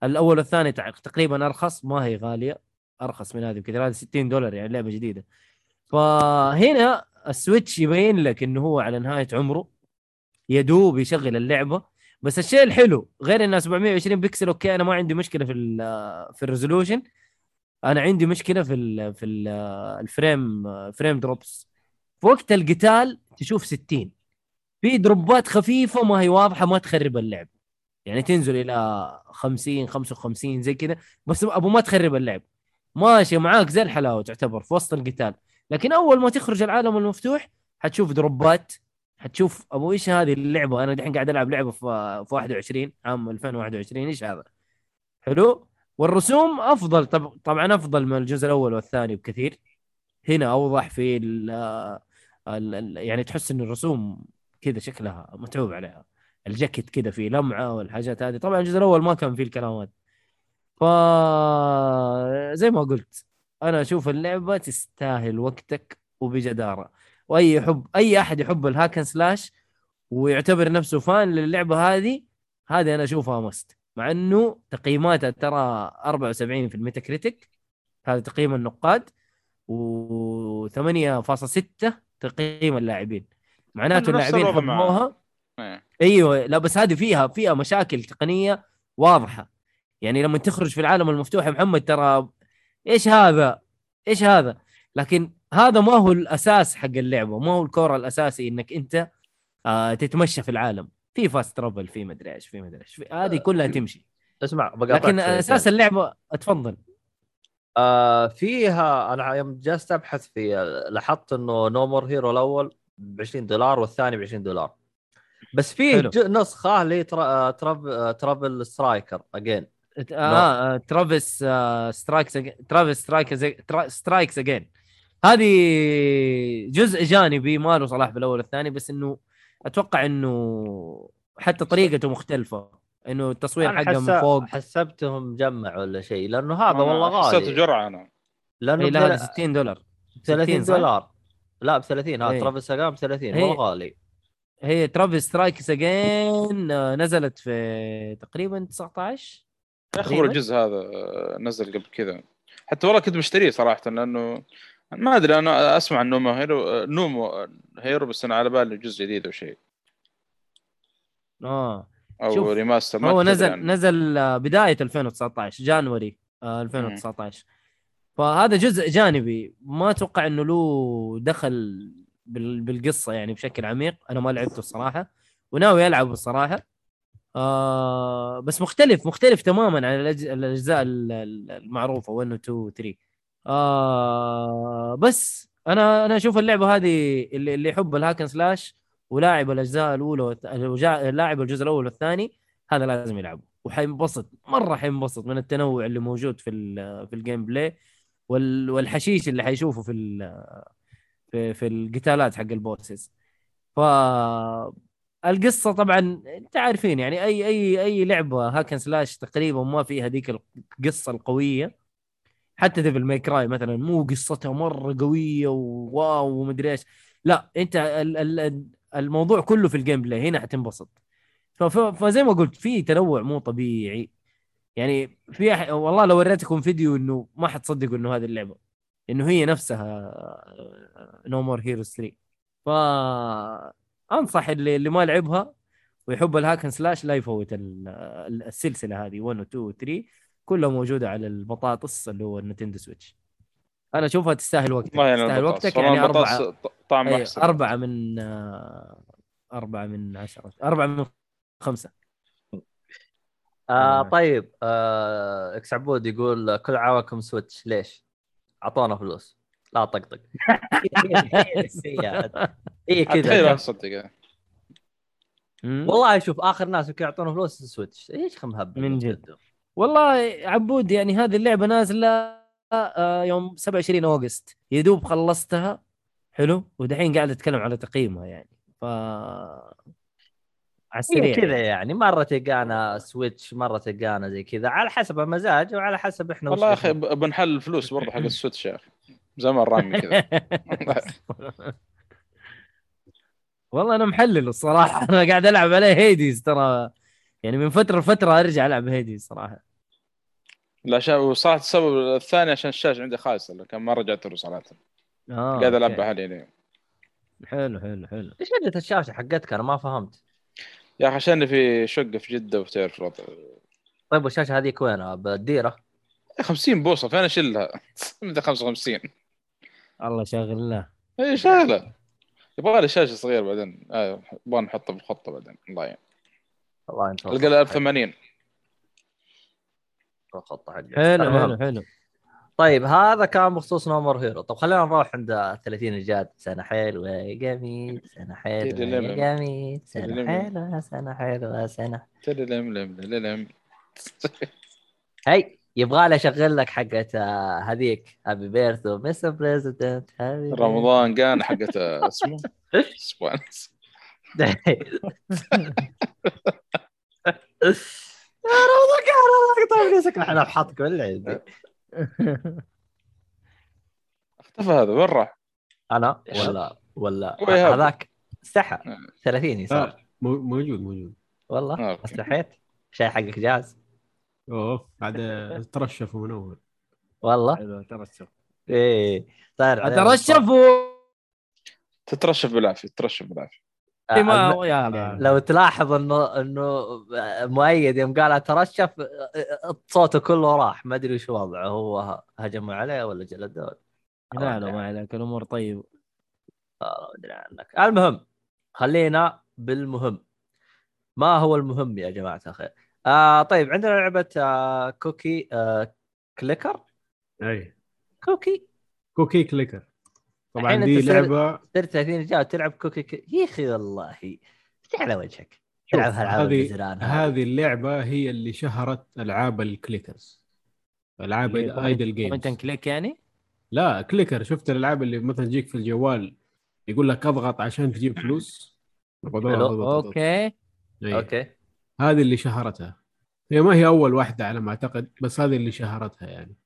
[SPEAKER 2] الأول والثاني تقريبا أرخص ما هي غالية أرخص من هذه بكثير هذه 60 دولار يعني لعبة جديدة. فهنا السويتش يبين لك إنه هو على نهاية عمره. يدوب يشغل اللعبة. بس الشيء الحلو غير انها 720 pixel okay أنا ما عندي مشكلة في ال في ال resolution. أنا عندي مشكلة في ال في ال ال frame frame drops. في وقت القتال تشوف 60 في دروبات خفيفة ما هي واضحة ما تخرب اللعب. يعني تنزل إلى 50 55 زي كذا. بس أبو ما تخرب اللعب. ماشي معاك زي الحلاوة تعتبر في وسط القتال. لكن أول ما تخرج العالم المفتوح حتشوف دروبات حتشوف أبو إيش هذه اللعبة؟ أنا دحين قاعد ألعب لعبة في في 21 عام 2021 إيش هذا؟ حلو. والرسوم أفضل. طب طبعا أفضل من الجزء الأول والثاني بكثير. هنا أوضح في يعني تحس إن الرسوم كذا شكلها متعوب عليها. الجاكيت كذا فيه لمعة والحاجات هذه. طبعا الجزء الأول ما كان فيه الكلام هذا. ف زي ما قلت أنا أشوف اللعبة تستاهل وقتك وبجدارة. وأي يحب أي أحد يحب ال hack and slash ويعتبر نفسه fan للعبة هذه هذه أنا أشوفها must مع إنه تقييماتها ترى 74 في الميتاكريتيك هذا تقييم النقاد و8.6 تقييم اللاعبين معناته اللاعبين حبوها
[SPEAKER 3] إيه.
[SPEAKER 2] أيوه لا بس هذه فيها فيها مشاكل تقنية واضحة يعني لما تخرج في العالم المفتوح يا محمد ترى إيش هذا؟ إيش هذا؟ لكن هذا ما هو الأساس حق اللعبة ما هو ال core الأساسي إنك أنت آه تتمشى في العالم في fast travel في مدري إيش في مدري إيش هذه كلها تمشي
[SPEAKER 1] اسمع بقاطعك
[SPEAKER 2] لكن. أساس اللعبة اتفضل
[SPEAKER 1] آه فيها أنا يوم جلست أبحث في لاحظت إنه No More Heroes الأول ب 20 دولار والثاني ب 20 دولار. بس. ج- نسخه اللي ترا... تراب... ترافل سترايكر اجين
[SPEAKER 2] آه, آه ترافيس آه سترايكس ترافيس سترايكس سترايكس اجين هذه جزء جانبي ما له صلاح بالأول والثاني بس إنه أتوقع إنه حتى طريقته مختلفة. إنه التصوير حقه من. فوق
[SPEAKER 1] حسبتهم جمع ولا شيء لأنه هذا والله
[SPEAKER 3] حسيته
[SPEAKER 1] غالي
[SPEAKER 3] جرعة أنا
[SPEAKER 1] لأنه
[SPEAKER 2] إيه لا هذا
[SPEAKER 1] ب
[SPEAKER 2] 60 دولار
[SPEAKER 1] 30
[SPEAKER 2] 60 صح؟
[SPEAKER 1] دولار لا ب 30 ها
[SPEAKER 2] إيه.
[SPEAKER 1] ترافل سجان ب 30
[SPEAKER 2] إيه.
[SPEAKER 1] مو غالي
[SPEAKER 2] هي ترافيس سترايكس أجين نزلت في تقريبا 19
[SPEAKER 3] يا
[SPEAKER 2] أخي.
[SPEAKER 3] الجزء هذا آه، نزل قبل كذا حتى والله كنت مشتريه صراحة لأنه ما أدري أنا أسمع عن نومو هيرو آه، نومو هيرو بس أنا على بالي جزء جديد أو شيء آه
[SPEAKER 2] أو
[SPEAKER 3] ريماستر ما
[SPEAKER 2] هو نزل
[SPEAKER 3] عنه.
[SPEAKER 2] نزل آه، بداية 2019 جانوري آه، 2019 فهذا جزء جانبي ما أتوقع إنه له دخل بال- بالقصة يعني بشكل عميق. أنا ما لعبته الصراحة وناوي العبه الصراحة. آه بس مختلف مختلف تماما عن الأجزاء ال- ال- المعروفة 1 و 2 و 3 آه بس أنا أنا أشوف اللعبة هذه اللي اللي يحب ال hack and slash ولاعب الأجزاء الأولى لاعب الجزء الأول والثاني هذا لازم يلعبه. وحينبسط مرة حينبسط من التنوع اللي موجود في ال- في ال gameplay وال- والحشيش اللي حيشوفه في ال- في في القتالات حق ال bosses. ف القصة طبعا أنت عارفين يعني اي اي أي لعبة hack and slash تقريبا ما فيها ذيك القصة القوية. حتى Devil May Cry مثلا مو قصتها مرة قوية و wow ومدري إيش. لا أنت الموضوع كله في ال gameplay هنا حتنبسط. فزي ما قلت في تنوع مو طبيعي. يعني في أح... والله لو وريتكم فيديو إنه ما حتصدقوا إنه هذه اللعبة. إنه هي نفسها No More Heroes 3 ف أنصح اللي اللي ما لعبها ويحب ال hack and slash لا يفوت ال- ال- السلسلة هذه 1 و 2 و 3 كلها موجودة على البطاطس اللي هو ال Nintendo Switch أنا اشوفها تستاهل وقتك.
[SPEAKER 3] يعني
[SPEAKER 2] تستاهل وقتك يعني اربعه
[SPEAKER 3] ط- طعمه
[SPEAKER 2] أي
[SPEAKER 3] أحسن.
[SPEAKER 2] أربعة من آه، أربعة من عشرة. أربعة من خمسة.
[SPEAKER 1] آه
[SPEAKER 2] آه.
[SPEAKER 1] طيب آه X عبود يقول كل عواكم Switch. ليش؟ أعطونا فلوس. لا طقطق. اي كذا.
[SPEAKER 3] صدق.
[SPEAKER 1] والله شوف آخر ناس يمكن يعطونا فلوس Switch. إيش خم هبل.
[SPEAKER 2] من جد. والله عبود يعني هذه اللعبة نازلة آه، يوم 27 August. يدوب خلصتها. حلو. ودحين قاعد أتكلم على تقييمها يعني. ف على السريع
[SPEAKER 1] كذا
[SPEAKER 2] يعني.
[SPEAKER 1] يعني. مرة تلقانا Switch مرة تلقانا زي كذا. على حسب المزاج وعلى حسب إحنا
[SPEAKER 3] والله يا أخي بنحل الفلوس برضه حق ال Switch يا أخي. زمان رامي كذا.
[SPEAKER 2] والله أنا محلل الصراحة. أنا قاعد ألعب عليه Hades ترى. يعني من فترة لفترة أرجع ألعب Hades صراحة.
[SPEAKER 3] لا عشان وصراحه السبب الثاني عشان الشاشه عندي خايسه لكن ما رجعت له صراحة.
[SPEAKER 2] آه
[SPEAKER 3] قاعد ألعب
[SPEAKER 2] أوكي.
[SPEAKER 3] حاليا
[SPEAKER 2] حلو حلو حلو.
[SPEAKER 1] إيش وجهه الشاشة حقتك؟ أنا ما فهمت.
[SPEAKER 3] يا أخي عشان في شقة في جدة وتعرف الوضع
[SPEAKER 1] طيب والشاشة هذيك وينها؟ بالديرة؟
[SPEAKER 3] 50 بوصه فين أشيلها؟ من 55
[SPEAKER 2] الله شاغل له
[SPEAKER 3] اي شغلة. يبغى لي شاشة صغيرة بعدين. آه، يبغى نحطها بالخطة بعدين. الله يعين.
[SPEAKER 1] والله انت
[SPEAKER 3] ألقى ال 1080
[SPEAKER 1] الخطه حقك
[SPEAKER 2] حلو
[SPEAKER 1] المهم.
[SPEAKER 2] حلو حلو.
[SPEAKER 1] طيب هذا كان بخصوص نومر هيرو. طب خلينا نروح عند 30 الجاد. سنة حلوة يا جميل. سنة
[SPEAKER 3] حلوة.
[SPEAKER 1] يا جميل.
[SPEAKER 3] سنة.
[SPEAKER 1] حلوة سنة حلوة سنة.
[SPEAKER 3] تللم لم للم
[SPEAKER 1] هي يبغى لي اشغل لك حقت آه، هذيك. هابي بيرثو مستر بريزيدنت
[SPEAKER 3] رمضان كان حقت اسمه؟ سبونس
[SPEAKER 1] يا رمضان قاعد طيب ليش إحنا بحطك ولا عندي.
[SPEAKER 3] اختفى هذا وين راح؟ أنا؟
[SPEAKER 1] ولا ولا. هذاك استحى
[SPEAKER 3] آه.
[SPEAKER 1] 30 يصار
[SPEAKER 4] آه، مو- موجود موجود.
[SPEAKER 1] والله. استحيت شاي حقك جاهز؟
[SPEAKER 4] أوه بعد ترشف من أول.
[SPEAKER 1] والله.
[SPEAKER 2] ترشف.
[SPEAKER 1] إيه. طاير علينا
[SPEAKER 2] اترشف
[SPEAKER 3] تترشف بالعافية تترشف بالعافية.
[SPEAKER 1] آه،
[SPEAKER 2] هو يا
[SPEAKER 1] لو تلاحظ انه إنه مؤيد يوم قال أترشف صوته كله راح. ما أدري وش وضعه. هو هجموا عليه ولا جلدوه
[SPEAKER 2] لا لا ما عليك. الأمور طيب.
[SPEAKER 1] ما أدري عنك. المهم خلينا بالمهم. ما هو المهم يا جماعة الخير؟ آه طيب عندنا لعبة آه cookie آه clicker؟
[SPEAKER 4] أي.
[SPEAKER 1] cookie.
[SPEAKER 4] cookie clicker. طبعا دي
[SPEAKER 1] لعبة. صرت 30 رجال تلعب cookie ك... يا أخي والله. على وجهك؟ تلعب هالالعاب
[SPEAKER 4] هذه
[SPEAKER 1] هذه.
[SPEAKER 4] اللعبة هي اللي شهرت ألعاب ال clickers. ألعاب
[SPEAKER 2] idle
[SPEAKER 4] point
[SPEAKER 2] games click يعني؟
[SPEAKER 4] لا clicker. شفت الألعاب اللي مثلا تجيك في الجوال يقول لك أضغط عشان تجيب فلوس.
[SPEAKER 2] okay.
[SPEAKER 4] أي.
[SPEAKER 1] okay.
[SPEAKER 4] هذه اللي شهرتها. هي ما هي أول واحدة على ما أعتقد بس هذه اللي شهرتها يعني.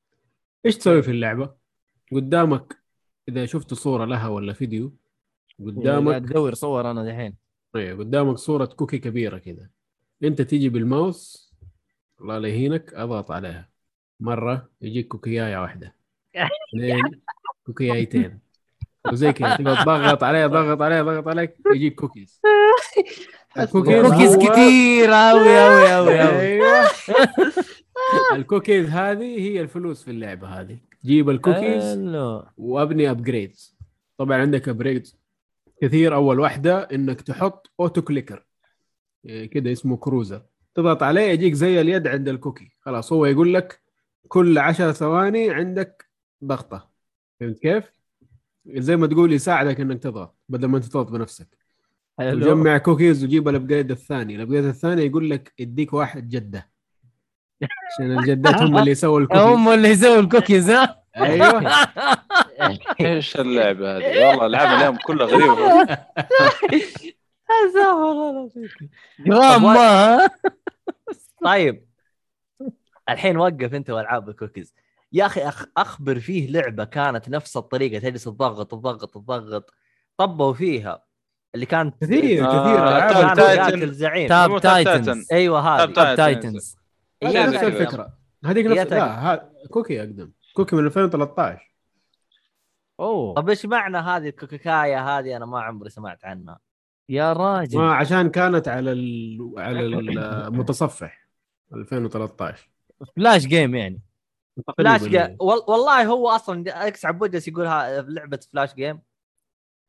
[SPEAKER 4] إيش تسوي في اللعبة؟ قدامك إذا شفت صورة لها ولا فيديو قدامك
[SPEAKER 2] ادور صور أنا دحين.
[SPEAKER 4] إيه قدامك صورة cookie كبيرة كذا أنت تيجي بالماوس الله لا يهينك أضغط عليها. مرة يجيك كوكياية واحدة. اثنين كوكيايتين. وزي كذا تقعد تضغط عليه ضغط عليه ضغط عليك يجيك كوكيز. ال
[SPEAKER 2] cookies
[SPEAKER 4] cookies
[SPEAKER 2] كثير أوي أوي أوي أوي.
[SPEAKER 4] أيوه. الكوكيز هذه هي الفلوس في اللعبة هذه. جيب الكوكيز. وأبني upgrades طبعا عندك upgrades كثير. أول واحدة إنك تحط auto clicker إيه كده اسمه cursor تضغط عليه يجيك زي اليد عند ال cookie خلاص هو يقول لك كل عشر ثواني عندك ضغطة. فهمت كيف؟ زي ما تقول يساعدك إنك تضغط بدل ما أنت تضغط بنفسك.
[SPEAKER 2] حلو.
[SPEAKER 4] وجمع كوكيز وجيب ال upgrade الثاني. ال upgrade الثاني يقول لك اديك واحدة جدة. عشان الجدات هم اللي يسووا الكوكيز.
[SPEAKER 2] هم اللي يسووا الكوكيز ها؟
[SPEAKER 4] أيوه.
[SPEAKER 3] إيش اللعبة هذه؟ والله العاب اليوم كلها
[SPEAKER 2] غريبة. ها
[SPEAKER 1] طيب. الحين وقف أنت وألعاب الكوكيز. يا أخي أخ... أخبر فيه لعبة كانت نفس الطريقة تجلس تضغط تضغط تضغط. طبوا فيها. اللي كانت
[SPEAKER 4] كثير
[SPEAKER 3] آه،
[SPEAKER 4] كثير.
[SPEAKER 3] Tap
[SPEAKER 1] Titan. زعيم.
[SPEAKER 3] Tap
[SPEAKER 2] Titans.
[SPEAKER 3] Titan.
[SPEAKER 1] أيوه هذه.
[SPEAKER 2] Tap
[SPEAKER 1] Titans.
[SPEAKER 3] شيء
[SPEAKER 4] هذه نفس. الفكرة. هذيك نفس. لا ها... كوكي أقدم. كوكي من 2013
[SPEAKER 2] أوه.
[SPEAKER 1] طب إيش معنى هذه الكوكاكايا هذه؟ أنا ما عمري سمعت عنها.
[SPEAKER 2] يا راجل.
[SPEAKER 4] ما عشان كانت على ال... على المتصفح 2013
[SPEAKER 2] فلاش جيم يعني.
[SPEAKER 1] فلاش. جيم. وال... والله هو أصلا إكس عبود جالس يقول ها... لعبة فلاش جيم.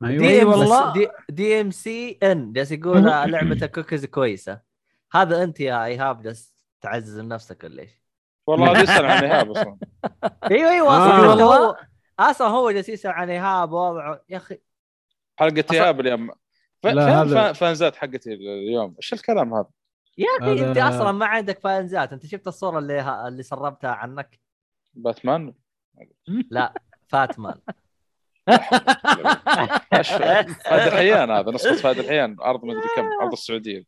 [SPEAKER 4] أيوه.
[SPEAKER 1] دي إم
[SPEAKER 2] والله.
[SPEAKER 1] دي, دي إم سي إن. جالس يقول لعبة الكوكيز كويسة. هذا أنت يا إيهاب جالس تعزز من نفسك ولا إيش؟
[SPEAKER 3] والله هذا يسال عن إيهاب أصلا
[SPEAKER 1] أيوه أيوه
[SPEAKER 4] آه.
[SPEAKER 1] أصلا
[SPEAKER 2] والله.
[SPEAKER 1] هو أصلا هو جالس يسأل عن إيهاب وضعه يا أخي
[SPEAKER 3] حلقة
[SPEAKER 1] أصلاً-
[SPEAKER 3] إيهاب اليوم ف-
[SPEAKER 4] لا،
[SPEAKER 3] فين فانزات حقتي اليوم إيش الكلام هذا؟
[SPEAKER 1] يا أخي
[SPEAKER 4] هذا-
[SPEAKER 1] أنت أصلا ما عندك فانزات أنت شفت الصورة اللي اللي سربتها عنك
[SPEAKER 3] باتمان
[SPEAKER 1] لا فاتمان
[SPEAKER 3] فهد الحيان هذا نسخة فهد الحيان عرض مدري كم عرض السعودية.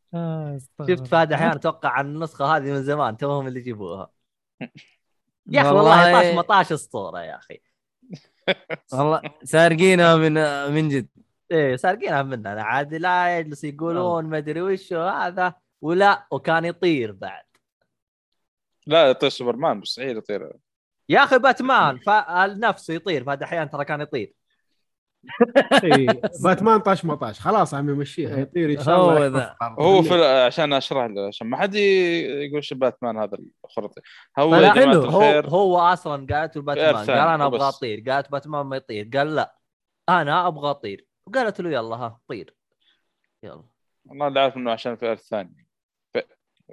[SPEAKER 1] شفت فهد أحيانا أتوقع عن النسخة هذه من زمان توهم اللي يجيبوها. يا أخي والله طاش مطاش اسطوره يا أخي.
[SPEAKER 2] والله سارقينها من من جد.
[SPEAKER 1] إيه سارقينها مننا عاد لا يجلس يقولون ما أدري وش هذا ولا وكان يطير بعد.
[SPEAKER 3] لا يطير سوبرمان مستحيل يطير.
[SPEAKER 1] يا أخي باتمان فنفسه يطير فهذا أحيانا ترى كان يطير.
[SPEAKER 4] إيه، باتمان طاش مطاش. خلاص عم يمشيها يطير إن شاء
[SPEAKER 2] هو
[SPEAKER 4] الله
[SPEAKER 2] ذا.
[SPEAKER 3] هو في عشان أشرح له عشان ما حد يقول إيش باتمان هذا الخرطي. هو يا
[SPEAKER 1] جماعة هو هو أصلا قالت له باتمان
[SPEAKER 3] ثاني،
[SPEAKER 1] قال أنا
[SPEAKER 3] أبغى.
[SPEAKER 1] أطير. قالت باتمان ما يطير. قال لا أنا أبغى أطير. وقالت له يلا ها طير. يلا.
[SPEAKER 3] والله اللي عارف إنه عشان في ف...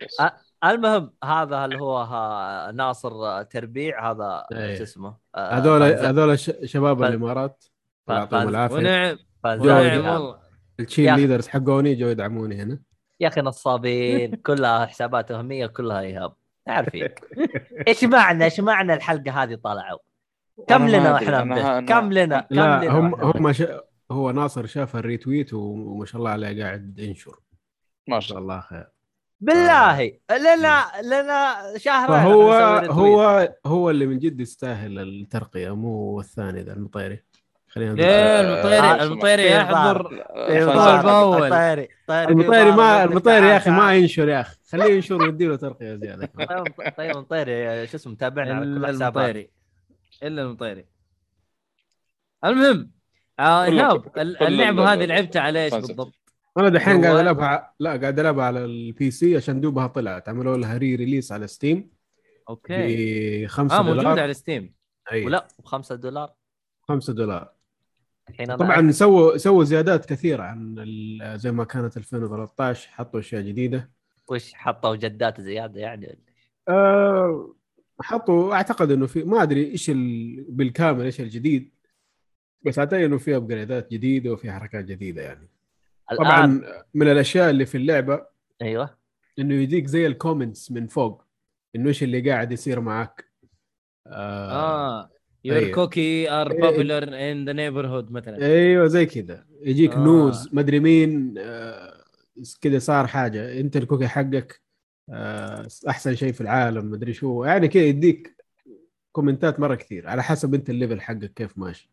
[SPEAKER 3] بس.
[SPEAKER 1] أ- المهم هذا اللي هو ها ناصر تربيع؟ هذا
[SPEAKER 4] إيه.
[SPEAKER 1] شو اسمه؟ آه،
[SPEAKER 4] هذول هذول ش- شباب الإمارات. يعطيهم العافيه
[SPEAKER 2] ونعم. ونعم
[SPEAKER 1] يا
[SPEAKER 2] والله.
[SPEAKER 1] يا أخي.
[SPEAKER 4] leaders حقوني جو يدعموني هنا.
[SPEAKER 1] أخي نصابين كلها حسابات وهمية كلها إيهاب. عارفين إيش معنى إيش معنى الحلقة هذه طلعوا؟ كم لنا؟
[SPEAKER 3] أنا-
[SPEAKER 1] كم لنا كم
[SPEAKER 4] لا
[SPEAKER 1] لنا
[SPEAKER 4] هم؟ هم ش... هو ناصر شاف ال retweet وما شاء الله عليه قاعد ينشر.
[SPEAKER 3] ما شاء
[SPEAKER 4] الله خير.
[SPEAKER 1] بالله. لنا لنا شهرين
[SPEAKER 4] فهو
[SPEAKER 1] نسوي retweet.
[SPEAKER 4] هو هو اللي من جد يستاهل الترقية مو الثاني ذا المطيري. خلينا نقول.
[SPEAKER 2] ليه
[SPEAKER 3] آه،
[SPEAKER 2] المطيري المطيري يحضر
[SPEAKER 3] فان
[SPEAKER 1] ضارب.
[SPEAKER 3] سايد.
[SPEAKER 2] أول.
[SPEAKER 1] الطيري الطيري
[SPEAKER 4] المطيري ما المطيري يا
[SPEAKER 1] أخي
[SPEAKER 4] ما ينشر يا أخي خليه ينشر ويديله ترقية زياده
[SPEAKER 1] طيب طيب المطيري شو اسمه متابعنا على كل حسابات
[SPEAKER 2] المطيري إلا المطيري المهم آه إيهاب
[SPEAKER 3] اللعبة
[SPEAKER 2] ال- هذه لعبتها على
[SPEAKER 3] إيش.
[SPEAKER 2] بالضبط؟
[SPEAKER 4] أنا دحين قاعد؟ ألعبها لا قاعد العبها على البي سي عشان دوبها طلعت عملوا لها ري ريليس على ستيم
[SPEAKER 2] okay
[SPEAKER 4] ب 5
[SPEAKER 2] آه موجودة
[SPEAKER 4] دولار
[SPEAKER 2] على ستيم.
[SPEAKER 1] ولا ب 5 دولار
[SPEAKER 4] 5 دولار
[SPEAKER 1] الحين أنا
[SPEAKER 4] طبعا سووا سووا زيادات كثيرة عن زي ما كانت 2013 حطوا أشياء جديدة.
[SPEAKER 1] وش حطوا جدات زيادة يعني؟
[SPEAKER 4] أه حطوا أعتقد إنه في ما أدري إيش ال... بالكامل إيش الجديد بس أعتقد إنه في upgradeات جديدة وفي حركات جديدة يعني.
[SPEAKER 1] الان
[SPEAKER 4] طبعا من الأشياء اللي في اللعبة
[SPEAKER 1] أيوه.
[SPEAKER 4] إنه يجيك زي ال comments من فوق إنه إيش اللي قاعد يصير معك آه, آه.
[SPEAKER 2] your. cookie
[SPEAKER 4] are.
[SPEAKER 2] popular in the neighborhood مثلا
[SPEAKER 4] أيوه زي كذا يجيك
[SPEAKER 2] آه.
[SPEAKER 4] آه. news مدري مين آه كذا صار حاجة أنت ال cookie حقك آه أحسن شيء في العالم مدري شو يعني كذا يديك commentات مرة كثير على حسب أنت ال level حقك كيف ماشي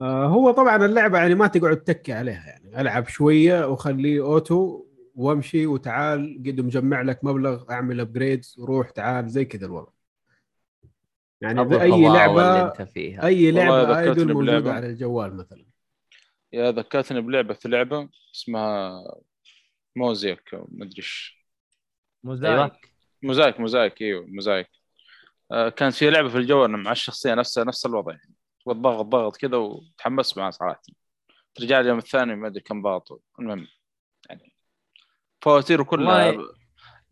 [SPEAKER 4] آه هو طبعا اللعبة يعني ما تقعد تكي عليها يعني ألعب شوية وخليه auto وأمشي وتعال قد مجمع لك مبلغ أعمل upgrades وروح تعال زي كذا الوضع يعني
[SPEAKER 1] أي
[SPEAKER 4] لعبة
[SPEAKER 1] أنت فيها.
[SPEAKER 3] أي
[SPEAKER 4] لعبة idle
[SPEAKER 3] موجودة.
[SPEAKER 4] على الجوال مثلا.
[SPEAKER 3] يا ذكرتني بلعبة في لعبة اسمها music أو مدري إيش.
[SPEAKER 2] موزايك.
[SPEAKER 3] موزايك موزايك إيوه موزايك. آه كانت في لعبة في الجوال مع الشخصيه نفسها نفس الوضع. يعني والضغط ضغط كذا وتحمست معها صراحة. ترجع اليوم الثاني ما أدري كم ضغط. المهم يعني فواتيره كلها